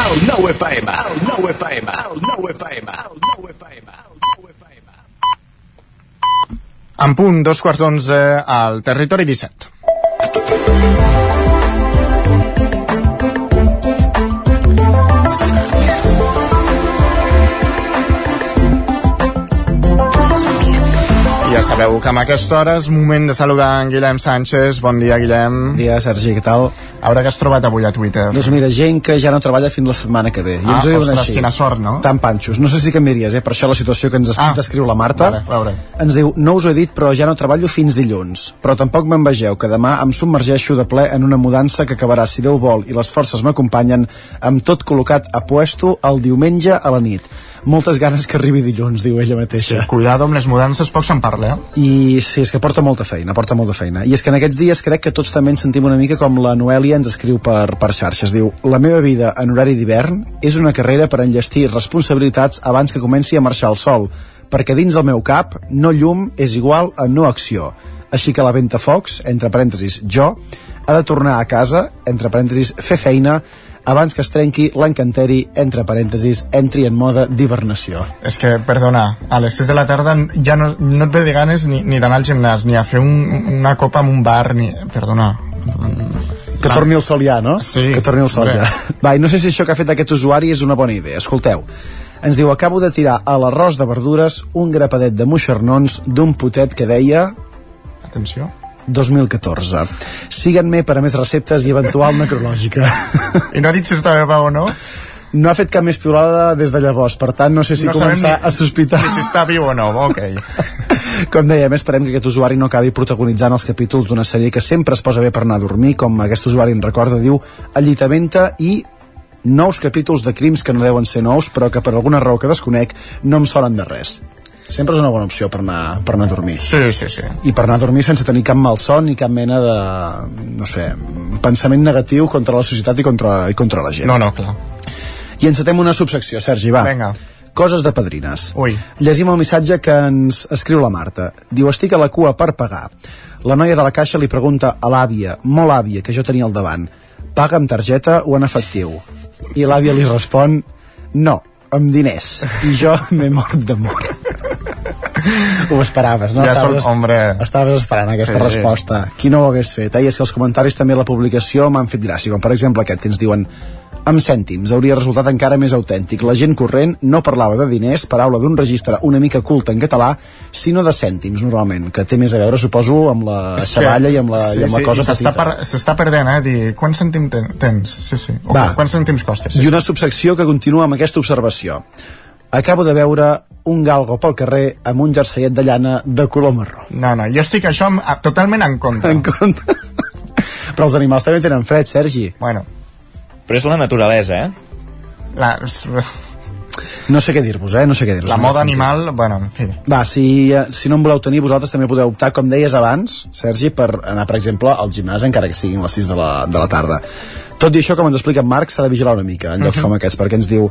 El 9 FM, el 9 FM, el 9 FM, el 9 FM. En punt, dos quarts d'onze al territori 17. Ja sabeu que amb aquesta hora és moment de saludar en Guillem Sánchez. Bon dia, Guillem. Bon dia, Sergi, què tal? A veure què has trobat avui a Twitter. Doncs mira, gent que ja no treballa fins la setmana que ve. I Ah, ens ho diuen ostres, així. quina sort, no? Tan panxos. No sé si canviaries, eh? Per això la situació que ens Ah. descriu la Marta. Vale, a veure. Ens diu, no us ho he dit, però ja no treballo fins dilluns. Però tampoc me'n vegeu, que demà em submergeixo de ple en una mudança que acabarà, si Déu vol i les forces m'acompanyen, amb tot col·locat a puesto el diumenge a la nit. Moltes ganes que arribi dilluns, diu ella mateixa. Sí, cuidado amb les mudances, poc se'n parla, eh? I sí, és que porta molta feina, porta molta feina. I és que en aquests dies crec que tots també ens sentim una mica com la Noèlia ens escriu per, per xarxes. Diu, la meva vida en horari d'hivern és una carrera per enllestir responsabilitats abans que comenci a marxar el sol, perquè dins del meu cap no llum és igual a no acció. Així que la Ventafocs, entre parèntesis jo, ha de tornar a casa, entre parèntesis fer feina, abans que es trenqui l'encanteri, entre parèntesis, entri en moda d'hibernació. És que, perdona, a les 6 de la tarda ja no, no et ve de ganes ni, ni d'anar al gimnàs, ni a fer un, una copa en un bar, ni... Perdona. Que torni el sol ja, no? Sí. Que torni el sol Bé. ja. Va, i no sé si això que ha fet aquest usuari és una bona idea. Escolteu. Ens diu, acabo de tirar a l'arròs de verdures un grapadet de moixernons d'un potet que deia... Atenció. 2014. Siguen-me per a més receptes i eventual necrològica. I no ha dit si estava bo o no? No ha fet cap més piulada des de llavors, per tant no sé si No començar ni- a sospitar. ni si està viu o no, ok. Com dèiem, esperem que aquest usuari no acabi protagonitzant els capítols d'una sèrie que sempre es posa bé per anar a dormir, com aquest usuari en recorda, diu Allitamenta i nous capítols de crims que no deuen ser nous, però que per alguna raó que desconec no em sonen de res. Sempre és una bona opció per anar, per anar a dormir. Sí, sí, sí. I per anar a dormir sense tenir cap malson ni cap mena de, no sé, pensament negatiu contra la societat i contra, i contra la gent. No, no, clar. I encetem una subsecció, Sergi, va. Vinga. Coses de padrines. Ui. Llegim el missatge que ens escriu la Marta. Diu, estic a la cua per pagar. La noia de la caixa li pregunta a l'àvia, molt àvia, que jo tenia al davant, paga amb targeta o en efectiu? I l'àvia li respon, no, amb diners. I jo m'he mort d'amor. Ho esperaves, no? Ja estaves, sol- hombre. estaves esperant aquesta Sí. resposta. Qui no ho hagués fet, eh? I és que els comentaris també a la publicació m'han fet gràcia, com per exemple aquest que ens diuen amb cèntims hauria resultat encara més autèntic. La gent corrent no parlava de diners, paraula d'un registre una mica culte en català, sinó de cèntims, normalment, que té més a veure, suposo, amb la És xavalla i amb la, sí, i amb la sí, cosa i s'està petita. per- perdent, eh? Dir, quants cèntims ten, tens? Sí, sí. O Va. quants cèntims costes? Sí, I una subsecció que continua amb aquesta observació. Acabo de veure un galgo pel carrer amb un jerseiet de llana de color marró. No, no, jo estic això totalment en contra. En contra. Però els animals també tenen fred, Sergi. Bueno. Però és la naturalesa, eh? La, No sé què dir-vos, eh? No sé què dir-vos. la moda animal, bueno, en fi. Va, si, si no en voleu tenir, vosaltres també podeu optar, com deies abans, Sergi, per anar, per exemple, al gimnàs, encara que siguin les 6 de la, de la tarda. Tot i això, com ens explica en Marc, s'ha de vigilar una mica en llocs Mhm. com aquests, perquè ens diu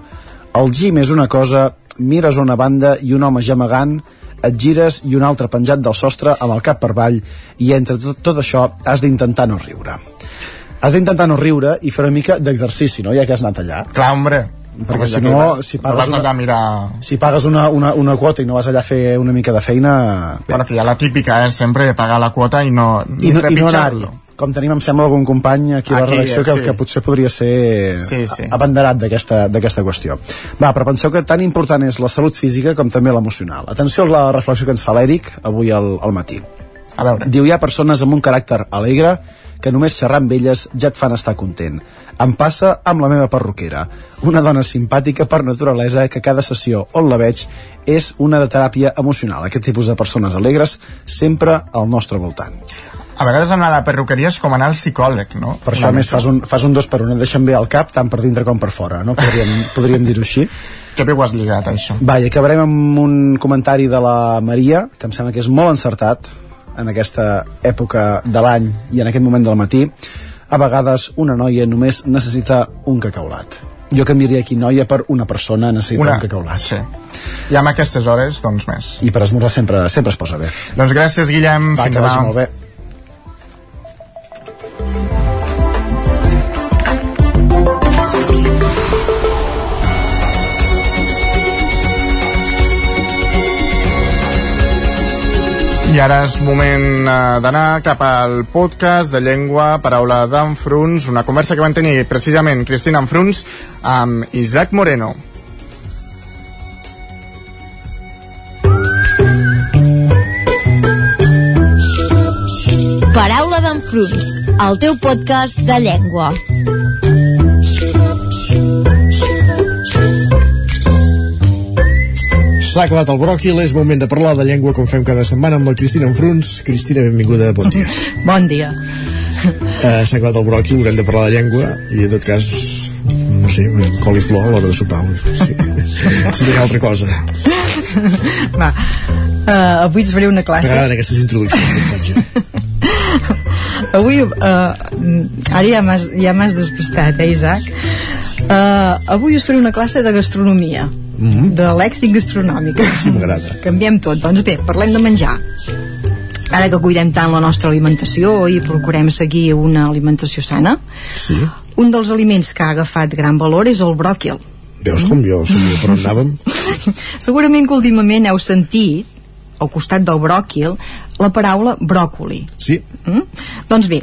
el gym és una cosa, mires a una banda i un home gemegant, et gires i un altre penjat del sostre amb el cap per avall i entre tot, tot això has d'intentar no riure. Has d'intentar no riure i fer una mica d'exercici, no? Ja que has anat allà. Clar, hombre. Perquè si no, vas- si no pagues vas una- mirar... Si pagues una, una, una quota i no vas allà a fer una mica de feina... Bueno, que hi ha la típica, eh, sempre de pagar la quota i no... I no, i no anar-hi. Com tenim, em sembla, algun company aquí a la redacció que, sí. que potser podria ser Sí, sí. abanderat d'aquesta qüestió. Va, però penseu que tan important és la salut física com també l'emocional. Atenció a la reflexió que ens fa l'Eric avui al, al matí. A veure. Diu, hi ha persones amb un caràcter alegre que només xerrar amb elles ja et fan estar content. Em passa amb la meva perruquera, una dona simpàtica per naturalesa que cada sessió on la veig és una de teràpia emocional. Aquest tipus de persones alegres sempre al nostre voltant. A vegades anar a la perruqueria és com anar al psicòleg, no? Per això, a més, fas un, fas un dos per un, et deixen bé al cap, tant per dintre com per fora, no? Podríem, podríem dir-ho així. Que bé ho has lligat, això. Va, i acabarem amb un comentari de la Maria, que em sembla que és molt encertat en aquesta època de l'any i en aquest moment del matí. A vegades una noia només necessita un cacaulat. Jo canviaria aquí noia per una persona necessita Una, un cacaulat. Sí. I amb aquestes hores, doncs més. I per esmorzar sempre, sempre es posa bé. Doncs gràcies, Guillem. Va, Fins que vagi demà. molt bé. Ara és moment eh, d'anar cap al podcast de llengua, paraula d'Enfruns, una conversa que van tenir precisament Cristina Enfruns amb Isaac Moreno. Paraula d'enfruns, el teu podcast de llengua. S'ha acabat el bròquil, és moment de parlar de llengua com fem cada setmana amb la Cristina Enfruns. Cristina, benvinguda, bon dia. Bon dia. Uh, S'ha acabat el bròquil, haurem de parlar de llengua i en tot cas, no sé, coliflor a l'hora de sopar. Sí, seria altra cosa. Va, uh, avui us faré una classe. T'agraden aquestes introduccions? Avui, uh, ara ja m'has ja despistat, eh, Isaac? Uh, avui us faré una classe de gastronomia, Mm -hmm. de lèxic gastronòmic. M'agrada. Canviem tot. Doncs bé, parlem de menjar. Ara que cuidem tant la nostra alimentació i procurem seguir una alimentació sana, Sí. un dels aliments que ha agafat gran valor és el bròquil. Veus com jo sabia per on anàvem? Segurament que últimament heu sentit, al costat del bròquil, la paraula bròcoli. Sí. Mm? Doncs bé,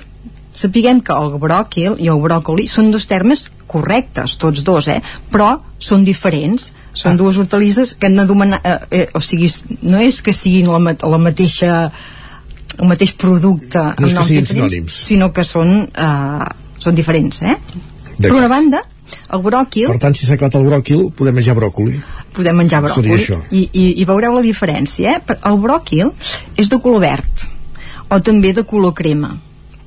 sapiguem que el bròquil i el bròcoli són dos termes correctes, tots dos, eh? però són diferents. Són ah. dues hortalisses que han de. Eh, eh, o sigui, no és que siguin la, la mateixa el mateix producte No amb que noms diferents, sinònims. sinó que són, eh, són diferents, eh? Per una banda, el bròquil Per tant, si s'ha acabat el bròquil, podem menjar bròcoli. podem menjar això. i, i, i veureu la diferència eh? El bròquil és de color verd o també de color crema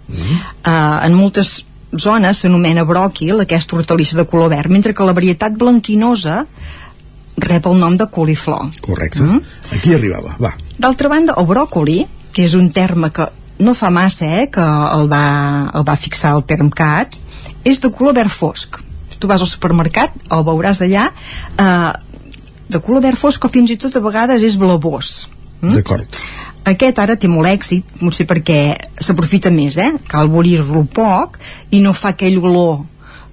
uh, en moltes zones s'anomena bròquil aquesta hortalissa de color verd mentre que la varietat blanquinosa rep el nom de coliflor Correcte. Mm? Aquí arribava, va. D'altra banda, el bròcoli, que és un terme que no fa massa eh, que el va, el va fixar el termcat, és de color verd fosc. Tu vas al supermercat, el veuràs allà, eh, de color verd fosc o fins i tot a vegades és blavós. Mm? D'acord. Aquest ara té molt èxit, potser perquè s'aprofita més, eh? Cal bullir-lo poc i no fa aquell olor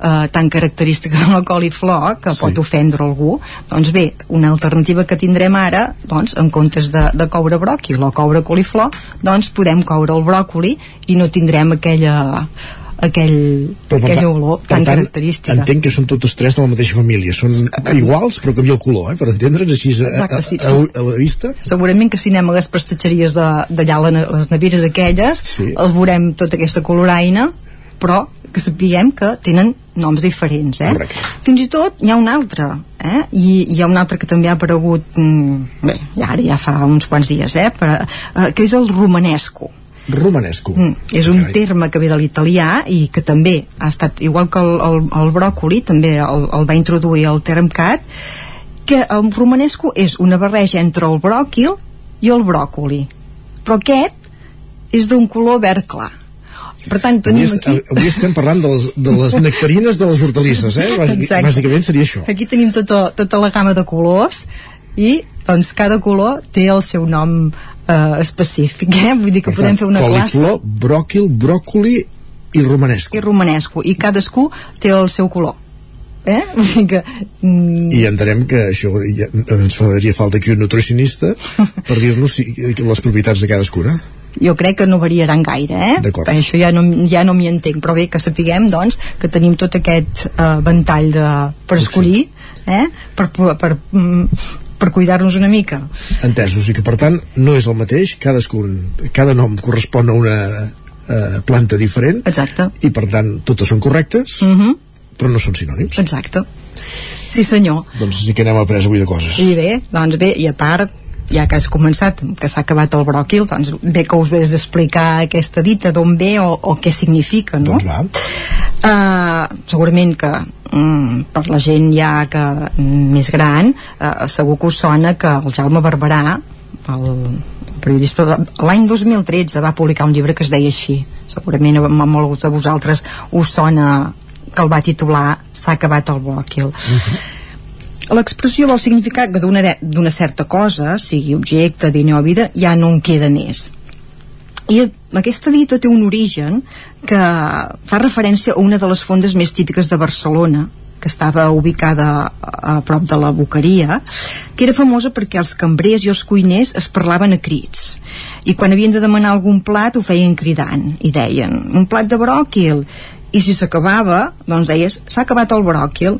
eh, tan característica de la coliflor que sí. pot ofendre algú doncs bé, una alternativa que tindrem ara doncs en comptes de, de coure bròquil o coure coliflor doncs podem coure el bròcoli i no tindrem aquella aquell, Però, per aquella tant- olor per tan tant, característica Entenc que són totes tres de la mateixa família. Són iguals, però canvia el color, eh? per entendre'ns així a, a, Exacte, sí, a, a, a la vista. segurament que si anem a les prestatgeries d'allà, les neveres aquelles, Sí. els veurem tota aquesta coloraina, però que sapiguem que tenen noms diferents, eh? Correcte. Fins i tot hi ha un altre, eh? I hi ha un altre que també ha aparegut, mm, bé, ja ara ja fa uns quants dies, eh? Per, eh que és el romanesco. Romanesco. Mm, és un terme que ve de l'italià i que també ha estat, igual que el, el, el bròcoli, també el, el va introduir el termcat, que el romanesco és una barreja entre el bròquil i el bròcoli. Però aquest és d'un color verd clar. Per tant, tenim avui, aquí... avui estem parlant de les, de les nectarines de les hortalisses, eh? Bàsic, Exacte. bàsicament seria això. Aquí tenim tota, tota la gamma de colors i doncs cada color té el seu nom eh, específic, eh? Vull dir que Per podem tant, fer una classe coliflor, bròquil, bròcoli i romanesco. i romanesco i cadascú té el seu color eh? Que mm, I entenem que això ja, ens faria falta aquí un nutricionista per dir-nos si, les propietats de cadascuna. jo crec que no variaran gaire eh? D'acord. això ja no, ja no m'hi entenc però bé que sapiguem doncs que tenim tot aquest eh, ventall de, per escollir eh? per, per, per, mm, per cuidar-nos una mica. Entesos, i que per tant no és el mateix, cadascun, cada nom correspon a una eh, planta diferent. Exacte. i per tant totes són correctes uh -huh. però no són sinònims. Exacte. Sí senyor. Doncs sí que n'hem après avui de coses. I bé, doncs bé, i a part ja que has començat, que s'ha acabat el bròquil doncs bé que us vés d'explicar aquesta dita d'on ve o, o què significa no? doncs va. Uh, segurament que mm, per la gent ja que mm, més gran uh, segur que us sona que el Jaume Barberà el, periodista l'any 2013 va publicar un llibre que es deia així. Segurament a molts de vosaltres us sona que el va titular S'ha acabat el bròquil l'expressió vol significar que d'una certa cosa, sigui objecte, diner o vida, ja no en queda més. I aquesta dita té un origen que fa referència a una de les fondes més típiques de Barcelona, que estava ubicada a, prop de la Boqueria, que era famosa perquè els cambrers i els cuiners es parlaven a crits. I quan havien de demanar algun plat ho feien cridant i deien, un plat de bròquil. I si s'acabava, doncs deies, s'ha acabat el bròquil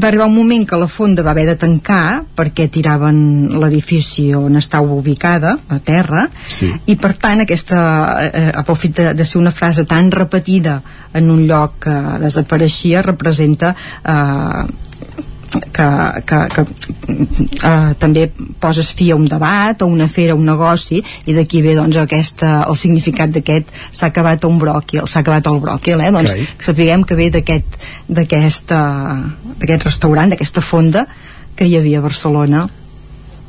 va arribar un moment que la fonda va haver de tancar perquè tiraven l'edifici on estava ubicada, a terra sí. i per tant aquesta eh, pel fet de, de ser una frase tan repetida en un lloc que desapareixia representa eh, que, que, que eh, també poses fi a un debat o una fera, un negoci i d'aquí ve doncs aquesta, el significat d'aquest s'ha acabat un bròquil s'ha acabat el bròquil, eh? doncs que sapiguem que ve d'aquest d'aquest restaurant, d'aquesta fonda que hi havia a Barcelona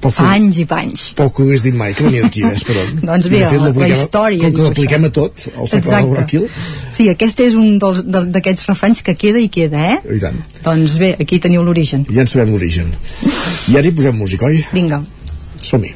Poc anys i panys poc que ho hagués dit mai que venia d'aquí, eh, Esperon. Doncs bé, fet, la- la història Com que l'apliquem a tot, el segle del bròquil, sí, aquest és un d'aquests refranys que queda i queda, eh? i tant. Doncs bé, aquí teniu l'origen Ja en sabem l'origen. I ara hi posem música, oi? Vinga. Som-hi.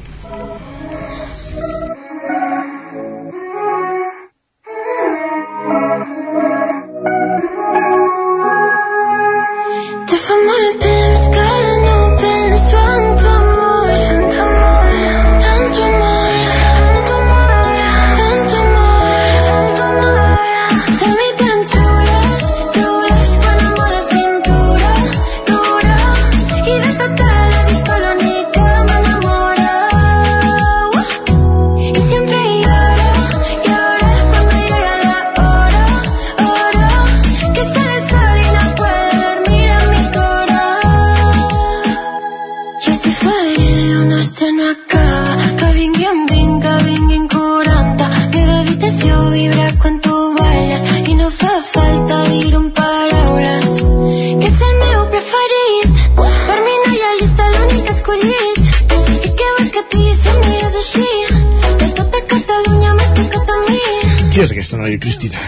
Aquesta noia, Cristina?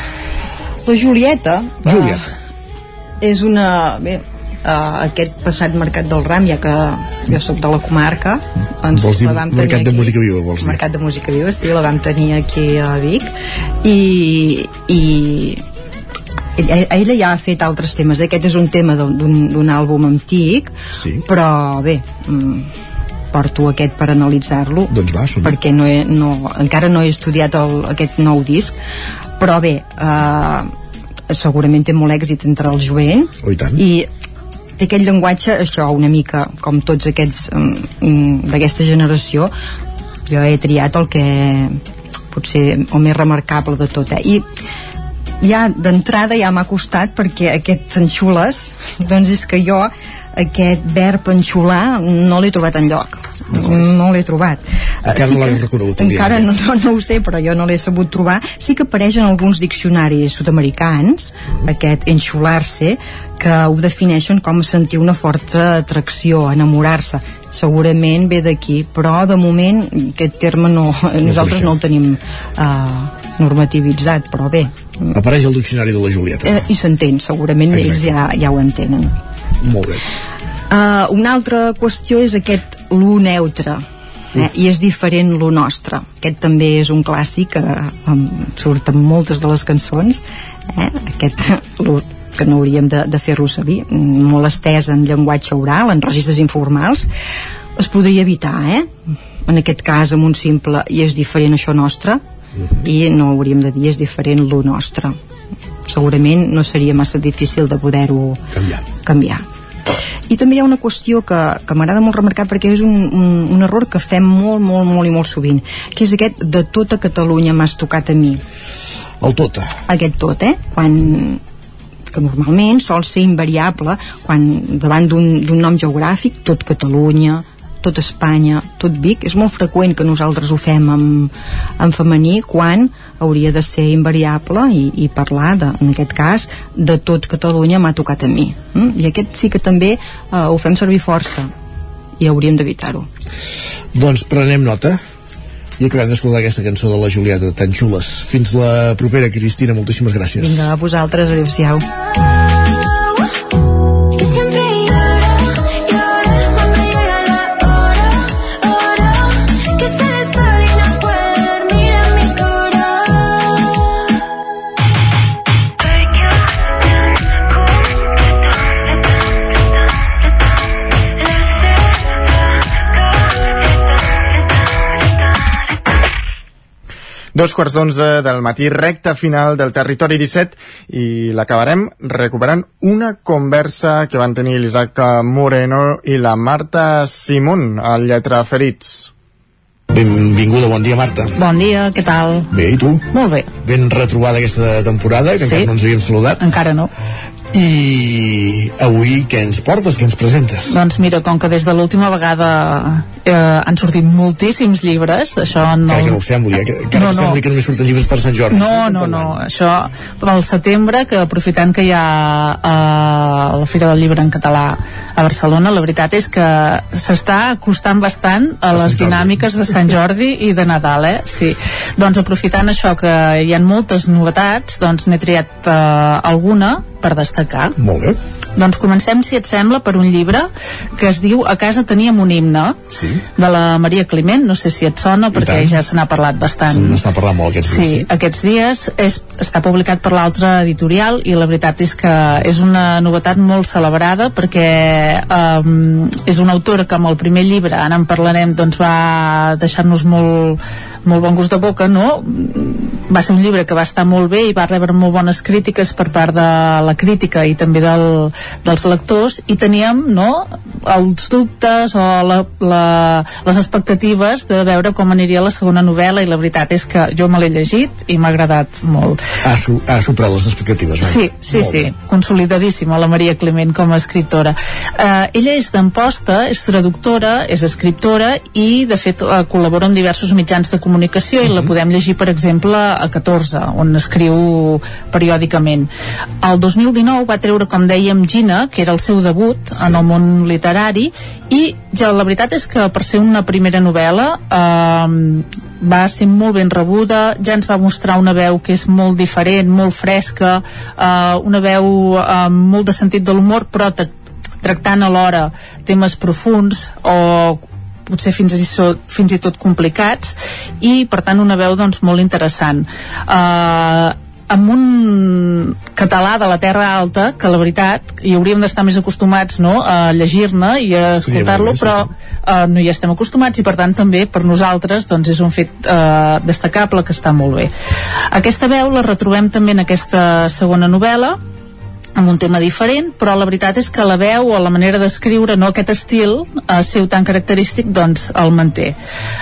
La Julieta Julieta. eh, és una... Bé, uh, aquest passat Mercat del Ram, ja que jo sóc de la comarca, doncs Vols dir la vam tenir Mercat de aquí. Música Viva, vols dir? Mercat de Música Viva, sí, la vam tenir aquí a Vic i, i ella, ja ha fet altres temes aquest és un tema d'un àlbum antic sí. però bé mm, porto aquest per analitzar-lo doncs va, som perquè no he, no, encara no he estudiat el, aquest nou disc però bé eh, segurament té molt èxit entre el jovent Oh, i tant. i té aquell llenguatge això una mica com tots aquests mm, mm, d'aquesta generació jo he triat el que potser el més remarcable de tot eh? i ja d'entrada ja m'ha costat perquè aquest enxules doncs és que jo aquest verb enxular no l'he trobat en lloc no l'he trobat Encara no l'has reconegut, Encara no, no, no ho sé, però jo no l'he sabut trobar. Sí que apareix en alguns diccionaris sud-americans, aquest enxular-se, que ho defineixen com sentir una forta atracció, enamorar-se. Segurament ve d'aquí, però de moment aquest terme no, nosaltres no el tenim uh, normativitzat, però bé, Apareix al diccionari de la Julieta. eh, i s'entén, segurament Exacte. ells ja, ja ho entenen. Molt bé. Uh, una altra qüestió és aquest lo neutre eh? i és diferent lo nostre aquest també és un clàssic que um, surt en moltes de les cançons eh? aquest lo, que no hauríem de, de fer-lo servir molt estès en llenguatge oral en registres informals es podria evitar eh? en aquest cas amb un simple i és diferent això nostre i no hauríem de dir és diferent lo nostre segurament no seria massa difícil de poder-ho canviar. canviar i també hi ha una qüestió que, que m'agrada molt remarcar perquè és un, un, un error que fem molt, molt, molt i molt sovint que és aquest de tota Catalunya m'has tocat a mi El tota. aquest tot, eh? Quan que normalment sol ser invariable quan davant d'un d'un nom geogràfic tot Catalunya, tot Espanya tot Vic, és molt freqüent que nosaltres ho fem en, en femení quan hauria de ser invariable i, i parlar, de, en aquest cas de tot Catalunya m'ha tocat a mi mm? i aquest sí que també eh, ho fem servir força i hauríem d'evitar-ho Doncs prenem nota i acabem d'escoltar aquesta cançó de la Julieta tan xules. Fins la propera, Cristina, moltíssimes gràcies. vinga, a vosaltres, adeu-siau Que Dos quarts d'onze del matí, recta final del Territori 17 i l'acabarem recuperant una conversa que van tenir l'Isaac Moreno i la Marta Simón al Lletra Ferits. Benvinguda, bon dia, Marta. Bon dia, què tal? Bé, i tu? Molt bé. Ben retrobada aquesta temporada, que Sí. encara no ens havíem saludat. Encara no. I avui què ens portes, què ens presentes? Doncs mira, com que des de l'última vegada eh, han sortit moltíssims llibres, això no... Encara que no ho sembli, eh? que, encara No, que no. sembli que només surten llibres per Sant Jordi. No, no, no, això pel setembre, que aprofitant que hi ha eh, la Fira del Llibre en català a Barcelona, la veritat és que s'està acostant bastant a les dinàmiques de Sant Jordi i de Nadal, eh? Sí. Doncs aprofitant això que hi ha moltes novetats, doncs n'he triat eh, alguna per destacar. Molt bé. Doncs comencem, si et sembla, per un llibre que es diu A casa teníem un himne, sí. De la Maria Climent, no sé si et sona, perquè ja se n'ha parlat bastant. Se n'està parlant molt aquests dies. Sí, aquests dies és, està publicat per l'altra editorial i la veritat és que és una novetat molt celebrada perquè um, és una autora que amb el primer llibre, ara en parlarem, doncs va deixar-nos molt, molt bon gust de boca, no? Va ser un llibre que va estar molt bé i va rebre molt bones crítiques per part de la crítica i també del, dels lectors i teníem, no?, els dubtes o la, la, les expectatives de veure com aniria la segona novel·la i la veritat és que jo me l'he llegit i m'ha agradat molt. Ha, su ha superat les expectatives. Sí, sí, Molt sí, bé. consolidadíssima la Maria Clement com a escriptora. Eh, ella és d'Amposta, és traductora, és escriptora i de fet eh, col·labora amb diversos mitjans de comunicació i la podem llegir per exemple a 14, on escriu periòdicament. El 2019 va treure, com dèiem, Gina, que era el seu debut en el món literari i ja la veritat és que per ser una primera novel·la eh, va ser molt ben rebuda, ja ens va mostrar una veu que és molt diferent, molt fresca, eh, una veu amb molt de sentit de l'humor, però tra- tractant alhora temes profuns o potser fins i, so, fins i tot complicats i per tant una veu doncs molt interessant. Uh, amb un català de la Terra Alta que la veritat hi hauríem d'estar més acostumats no, a llegir-ne i a escoltar-lo sí, però uh, no hi estem acostumats i per tant també per nosaltres doncs és un fet uh, destacable que està molt bé. Aquesta veu la retrobem també en aquesta segona novel·la amb un tema diferent, però la veritat és que la veu o la manera d'escriure, no aquest estil eh, seu tan característic, doncs el manté.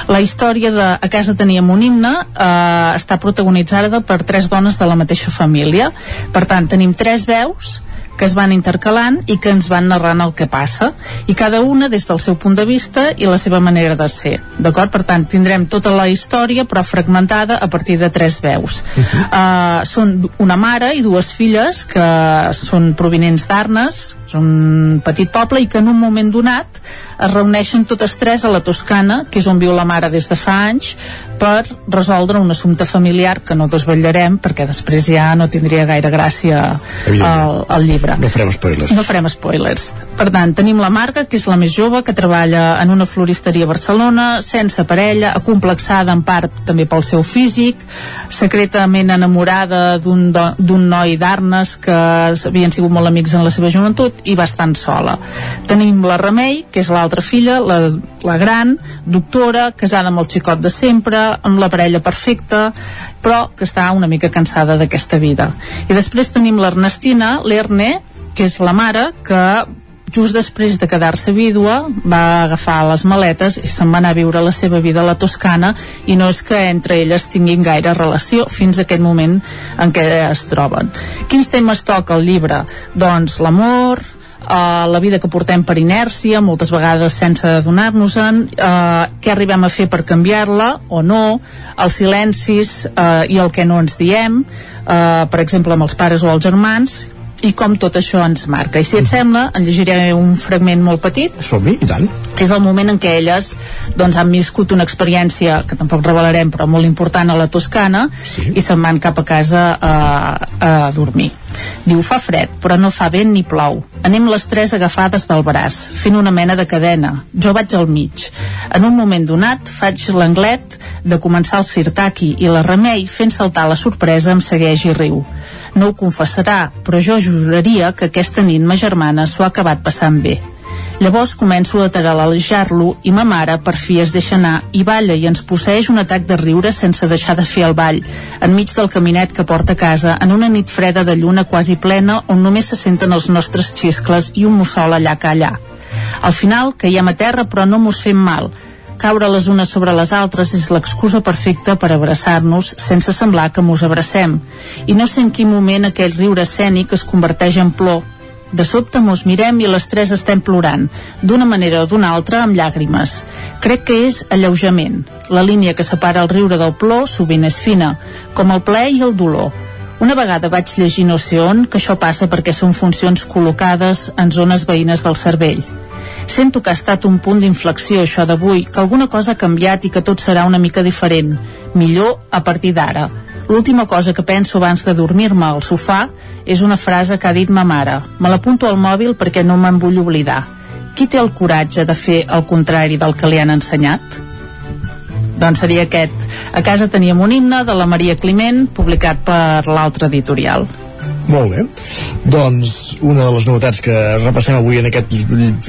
La història de A casa teníem un himne eh, està protagonitzada per tres dones de la mateixa família. Per tant, tenim tres veus que es van intercalant i que ens van narrant el que passa i cada una des del seu punt de vista i la seva manera de ser d'acord? Per tant, tindrem tota la història però fragmentada a partir de tres veus uh -huh. uh, són una mare i dues filles que són provinents d'Arnes és un petit poble i que en un moment donat es reuneixen totes tres a la Toscana que és on viu la mare des de fa anys per resoldre un assumpte familiar que no desvetllarem perquè després ja no tindria gaire gràcia el, el llibre. No farem spoilers. No farem spoilers. Per tant, tenim la Marga, que és la més jove que treballa en una floristeria a Barcelona sense parella, acomplexada en part també pel seu físic secretament enamorada d'un noi d'Arnes que havien sigut molt amics en la seva joventut i bastant sola. Tenim la Remei, que és l'altra filla la, la gran, doctora casada amb el xicot de sempre amb la parella perfecta però que està una mica cansada d'aquesta vida. I després tenim l'Ernestina l'Erne, que és la mare que just després de quedar-se vídua va agafar les maletes i se'n va anar a viure la seva vida a la Toscana i no és que entre elles tinguin gaire relació fins a aquest moment en què es troben. Quins temes toca el llibre? Doncs l'amor, Uh, la vida que portem per inèrcia, moltes vegades sense adonar-nos-en, uh, què arribem a fer per canviar-la o no, els silencis uh, i el que no ens diem, uh, per exemple amb els pares o els germans, i com tot això ens marca. I si et sembla, en llegiré un fragment molt petit. Som-hi, i tant. És el moment en què elles doncs, han viscut una experiència, que tampoc revelarem, però molt important a la Toscana, sí. i se'n van cap a casa a, a dormir. Diu, fa fred, però no fa vent ni plou. Anem les tres agafades del braç, fent una mena de cadena. Jo vaig al mig. En un moment donat, faig l'anglet de començar el sirtaki i la remei, fent saltar la sorpresa, em segueix i riu. No ho confessarà, però jo juraria que aquesta nit ma germana s'ho ha acabat passant bé. Llavors començo a taral·lejar-lo i ma mare per fi es deixa anar i balla i ens posseix un atac de riure sense deixar de fer el ball, enmig del caminet que porta a casa, en una nit freda de lluna quasi plena on només se senten els nostres xiscles i un mussol allà que allà. Al final caiem a terra però no mos fem mal, caure les unes sobre les altres és l'excusa perfecta per abraçar-nos sense semblar que mos abracem. I no sé en quin moment aquell riure escènic es converteix en plor. De sobte mos mirem i les tres estem plorant, d'una manera o d'una altra amb llàgrimes. Crec que és alleujament. La línia que separa el riure del plor sovint és fina, com el plaer i el dolor. Una vegada vaig llegir no sé on que això passa perquè són funcions col·locades en zones veïnes del cervell. Sento que ha estat un punt d'inflexió això d'avui, que alguna cosa ha canviat i que tot serà una mica diferent. Millor a partir d'ara. L'última cosa que penso abans de dormir-me al sofà és una frase que ha dit ma mare. Me l'apunto al mòbil perquè no me'n vull oblidar. Qui té el coratge de fer el contrari del que li han ensenyat? Doncs seria aquest. A casa teníem un himne de la Maria Climent, publicat per l'altre editorial. Molt bé. Doncs una de les novetats que repassem avui en aquest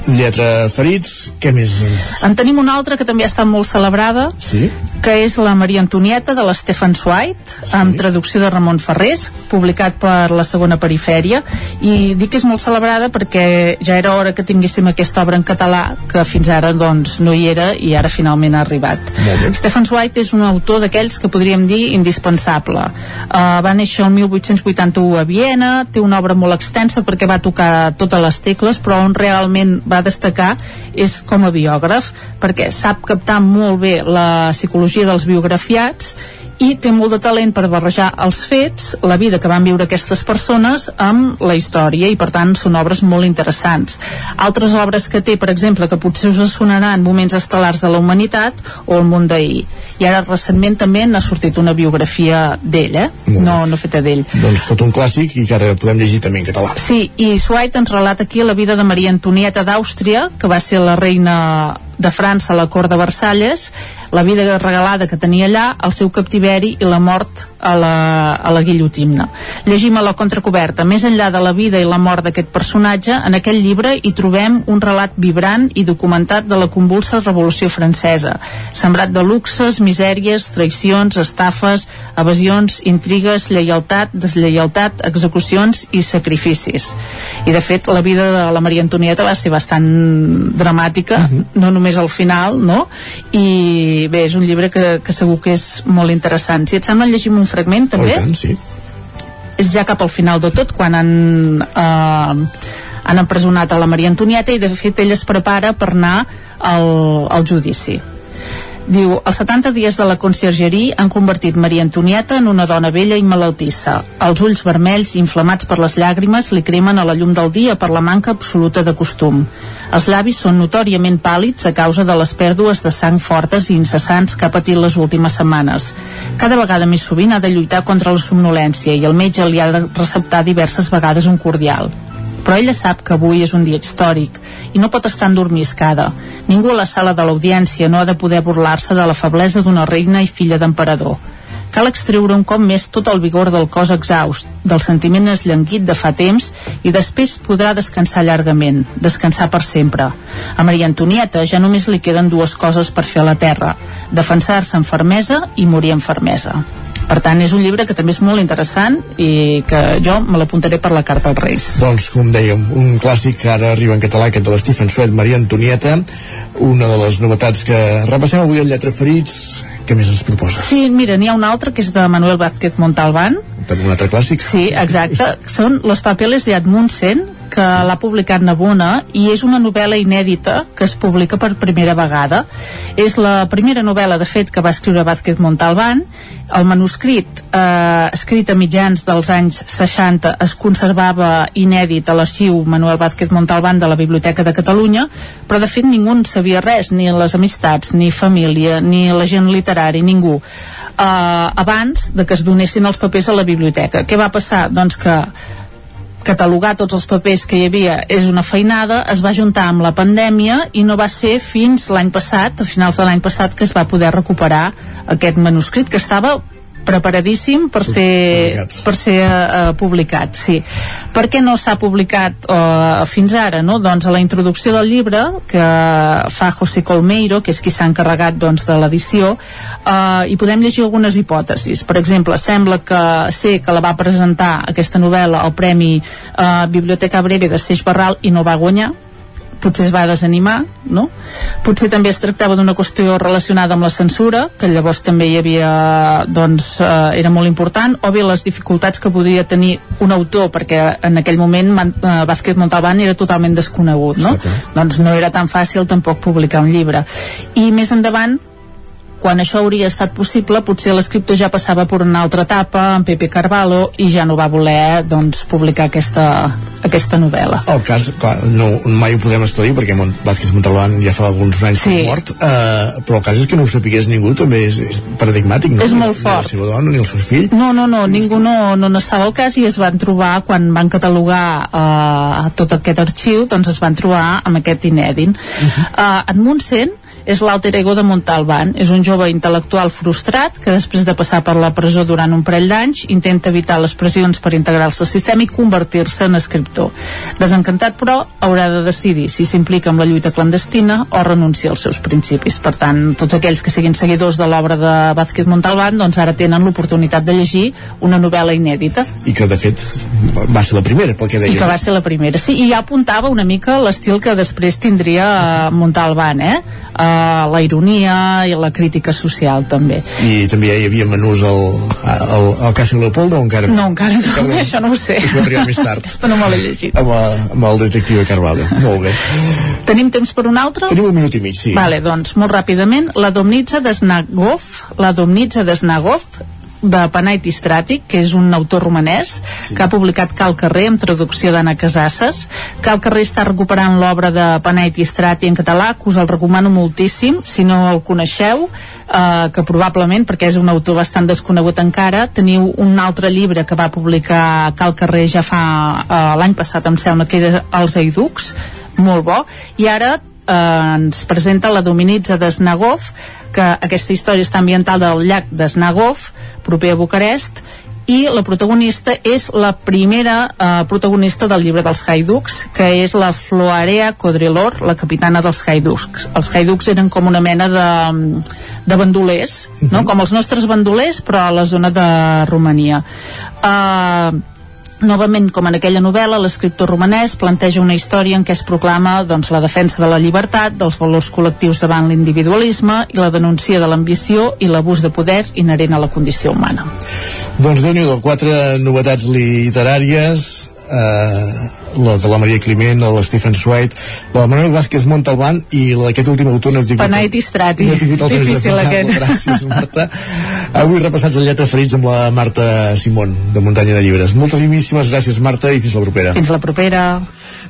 Lletra Ferits, què més? En tenim una altra que també ha estat molt celebrada, sí? que és la Maria Antonieta de l'Stefan White, sí? amb traducció de Ramon Ferrés, publicat per la segona perifèria, i dic que és molt celebrada perquè ja era hora que tinguéssim aquesta obra en català, que fins ara doncs no hi era i ara finalment ha arribat. Stefan White és un autor d'aquells que podríem dir indispensable. Uh, va néixer el 1881 a Viena, Viena, té una obra molt extensa perquè va tocar totes les tecles, però on realment va destacar és com a biògraf, perquè sap captar molt bé la psicologia dels biografiats i té molt de talent per barrejar els fets, la vida que van viure aquestes persones amb la història i per tant són obres molt interessants. Altres obres que té, per exemple, que potser us sonaran moments estel·lars de la humanitat o el món d'ahir. I ara recentment també n'ha sortit una biografia d'ell, eh? No, no feta d'ell. Doncs tot un clàssic i que ara podem llegir també en català. Sí, i Swight ens relata aquí la vida de Maria Antonieta d'Àustria, que va ser la reina de França a la cort de Versalles, la vida regalada que tenia allà, el seu captiveri i la mort a la, a la guillotina. Llegim a la contracoberta. Més enllà de la vida i la mort d'aquest personatge, en aquest llibre hi trobem un relat vibrant i documentat de la convulsa Revolució Francesa, sembrat de luxes, misèries, traïcions, estafes, evasions, intrigues, lleialtat, deslleialtat, execucions i sacrificis. I de fet, la vida de la Maria Antonieta va ser bastant dramàtica, uh -huh. no només al final, no? I bé, és un llibre que, que segur que és molt interessant. Si et sembla, llegim un fragment també? Oh, tant, sí. és ja cap al final de tot quan han eh, han empresonat a la Maria Antonieta i de fet ella es prepara per anar al, al judici Diu, els 70 dies de la conciergeria han convertit Maria Antonieta en una dona vella i malaltissa. Els ulls vermells, inflamats per les llàgrimes, li cremen a la llum del dia per la manca absoluta de costum. Els llavis són notòriament pàl·lids a causa de les pèrdues de sang fortes i incessants que ha patit les últimes setmanes. Cada vegada més sovint ha de lluitar contra la somnolència i el metge li ha de receptar diverses vegades un cordial però ella sap que avui és un dia històric i no pot estar endormiscada. Ningú a la sala de l'audiència no ha de poder burlar-se de la feblesa d'una reina i filla d'emperador. Cal extreure un cop més tot el vigor del cos exhaust, del sentiment esllenguit de fa temps i després podrà descansar llargament, descansar per sempre. A Maria Antonieta ja només li queden dues coses per fer a la terra, defensar-se amb fermesa i morir amb fermesa. Per tant, és un llibre que també és molt interessant i que jo me l'apuntaré per la Carta als Reis. Doncs, com dèiem, un clàssic que ara arriba en català, aquest de l'Stephen Sweat, Maria Antonieta, una de les novetats que repassem avui al Lletra Ferits, què més ens proposa? Sí, mira, n'hi ha un altre que és de Manuel Vázquez Montalbán. També un altre clàssic? Sí, exacte. Són Los papeles de Admundsen, que sí. l'ha publicat Nabona i és una novel·la inèdita que es publica per primera vegada. És la primera novel·la, de fet, que va escriure Vázquez Montalbán. El manuscrit, eh, escrit a mitjans dels anys 60, es conservava inèdit a l'arxiu Manuel Vázquez Montalbán de la Biblioteca de Catalunya, però de fet ningú en sabia res, ni les amistats, ni família, ni la gent literari, ningú. Eh, abans de que es donessin els papers a la biblioteca. Què va passar? Doncs que catalogar tots els papers que hi havia és una feinada, es va juntar amb la pandèmia i no va ser fins l'any passat, a finals de l'any passat, que es va poder recuperar aquest manuscrit que estava preparadíssim per ser, per ser uh, publicat, sí. Per què no s'ha publicat uh, fins ara? No? Doncs a la introducció del llibre que fa José Colmeiro, que és qui s'ha encarregat doncs, de l'edició, uh, hi podem llegir algunes hipòtesis. Per exemple, sembla que sé que la va presentar aquesta novel·la al Premi uh, Biblioteca Breve de Seix Barral i no va guanyar, potser es va desanimar, no? Potser també es tractava d'una qüestió relacionada amb la censura, que llavors també hi havia, doncs, eh, era molt important, o bé les dificultats que podria tenir un autor, perquè en aquell moment Man, eh, Vázquez Montalbán era totalment desconegut, no? Sí, doncs no era tan fàcil tampoc publicar un llibre. I més endavant quan això hauria estat possible, potser l'escriptor ja passava per una altra etapa, en Pepe Carvalho, i ja no va voler doncs, publicar aquesta, aquesta novel·la. El cas, clar, no, mai ho podem establir perquè Mont Vázquez Montalbán ja fa alguns anys sí. que és mort, eh, però el cas és que no ho sapigués ningú, també és, és paradigmàtic, no? És molt fort. Ni la seva dona, ni el seu fill. No, no, no, ningú no, no n'estava al cas i es van trobar, quan van catalogar eh, tot aquest arxiu, doncs es van trobar amb aquest inèdit. Uh -huh. eh, en Montsent és l'alter ego de Montalbán. És un jove intel·lectual frustrat que després de passar per la presó durant un parell d'anys intenta evitar les pressions per integrar-se al sistema i convertir-se en escriptor. Desencantat, però, haurà de decidir si s'implica amb la lluita clandestina o renuncia als seus principis. Per tant, tots aquells que siguin seguidors de l'obra de Vázquez Montalbán doncs ara tenen l'oportunitat de llegir una novel·la inèdita. I que, de fet, va ser la primera, pel que deies. I que va ser la primera, sí. I ja apuntava una mica l'estil que després tindria Montalbán, eh? Uh, la ironia i la crítica social també. I també hi havia menús al, al, al Caixa Leopoldo o encara? No, encara no, encara això no ho sé. Això arribar més tard. Aquesta no me l'he llegit. Amb, amb el detectiu Carvalho. Molt bé. Tenim temps per un altre? Tenim un minut i mig, sí. Vale, doncs, molt ràpidament, la Domnitza de Snagov, la Domnitza de Snagov de Panait Istràtic, que és un autor romanès, sí. que ha publicat Cal Carrer amb traducció d'Anna Casasses. Cal Carrer està recuperant l'obra de Panait Istràtic en català, que us el recomano moltíssim, si no el coneixeu, eh, que probablement, perquè és un autor bastant desconegut encara, teniu un altre llibre que va publicar Cal Carrer ja fa eh, l'any passat, em sembla que era Els Eiducs, molt bo, i ara eh, ens presenta la Dominitza de Snagov, que aquesta història està ambientada al llac de Snagov, proper a Bucarest, i la protagonista és la primera eh, protagonista del llibre dels Haiducs, que és la Floarea Codrilor, la capitana dels Haiducs. Els Haiducs eren com una mena de, de bandolers, no? Uh -huh. com els nostres bandolers, però a la zona de Romania. Eh, Novament, com en aquella novel·la, l'escriptor romanès planteja una història en què es proclama doncs, la defensa de la llibertat, dels valors col·lectius davant l'individualisme i la denúncia de l'ambició i l'abús de poder inherent a la condició humana. Doncs déu quatre novetats literàries eh, la de la Maria Climent, la de Stephen Swight, la de Manuel Vázquez Montalbán i la d'aquest últim autor no he tingut... No he tingut Difícil aquest. Gràcies, Marta. Avui repassats el lletra ferits amb la Marta Simón, de Muntanya de Llibres. Moltíssimes gràcies, Marta, i fins la propera. Fins la propera.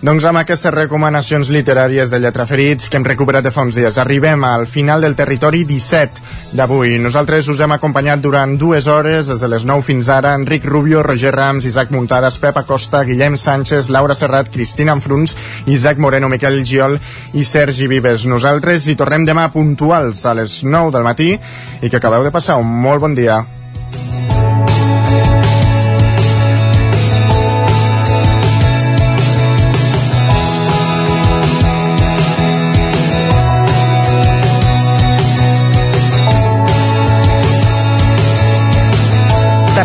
Doncs amb aquestes recomanacions literàries de Lletra Ferits que hem recuperat de fa uns dies, arribem al final del territori 17 d'avui. Nosaltres us hem acompanyat durant dues hores, des de les 9 fins ara, Enric Rubio, Roger Rams, Isaac Muntades, Pep Acosta, Guillem Sánchez, Laura Serrat, Cristina Enfruns, Isaac Moreno, Miquel Giol i Sergi Vives. Nosaltres hi tornem demà puntuals a les 9 del matí i que acabeu de passar un molt bon dia.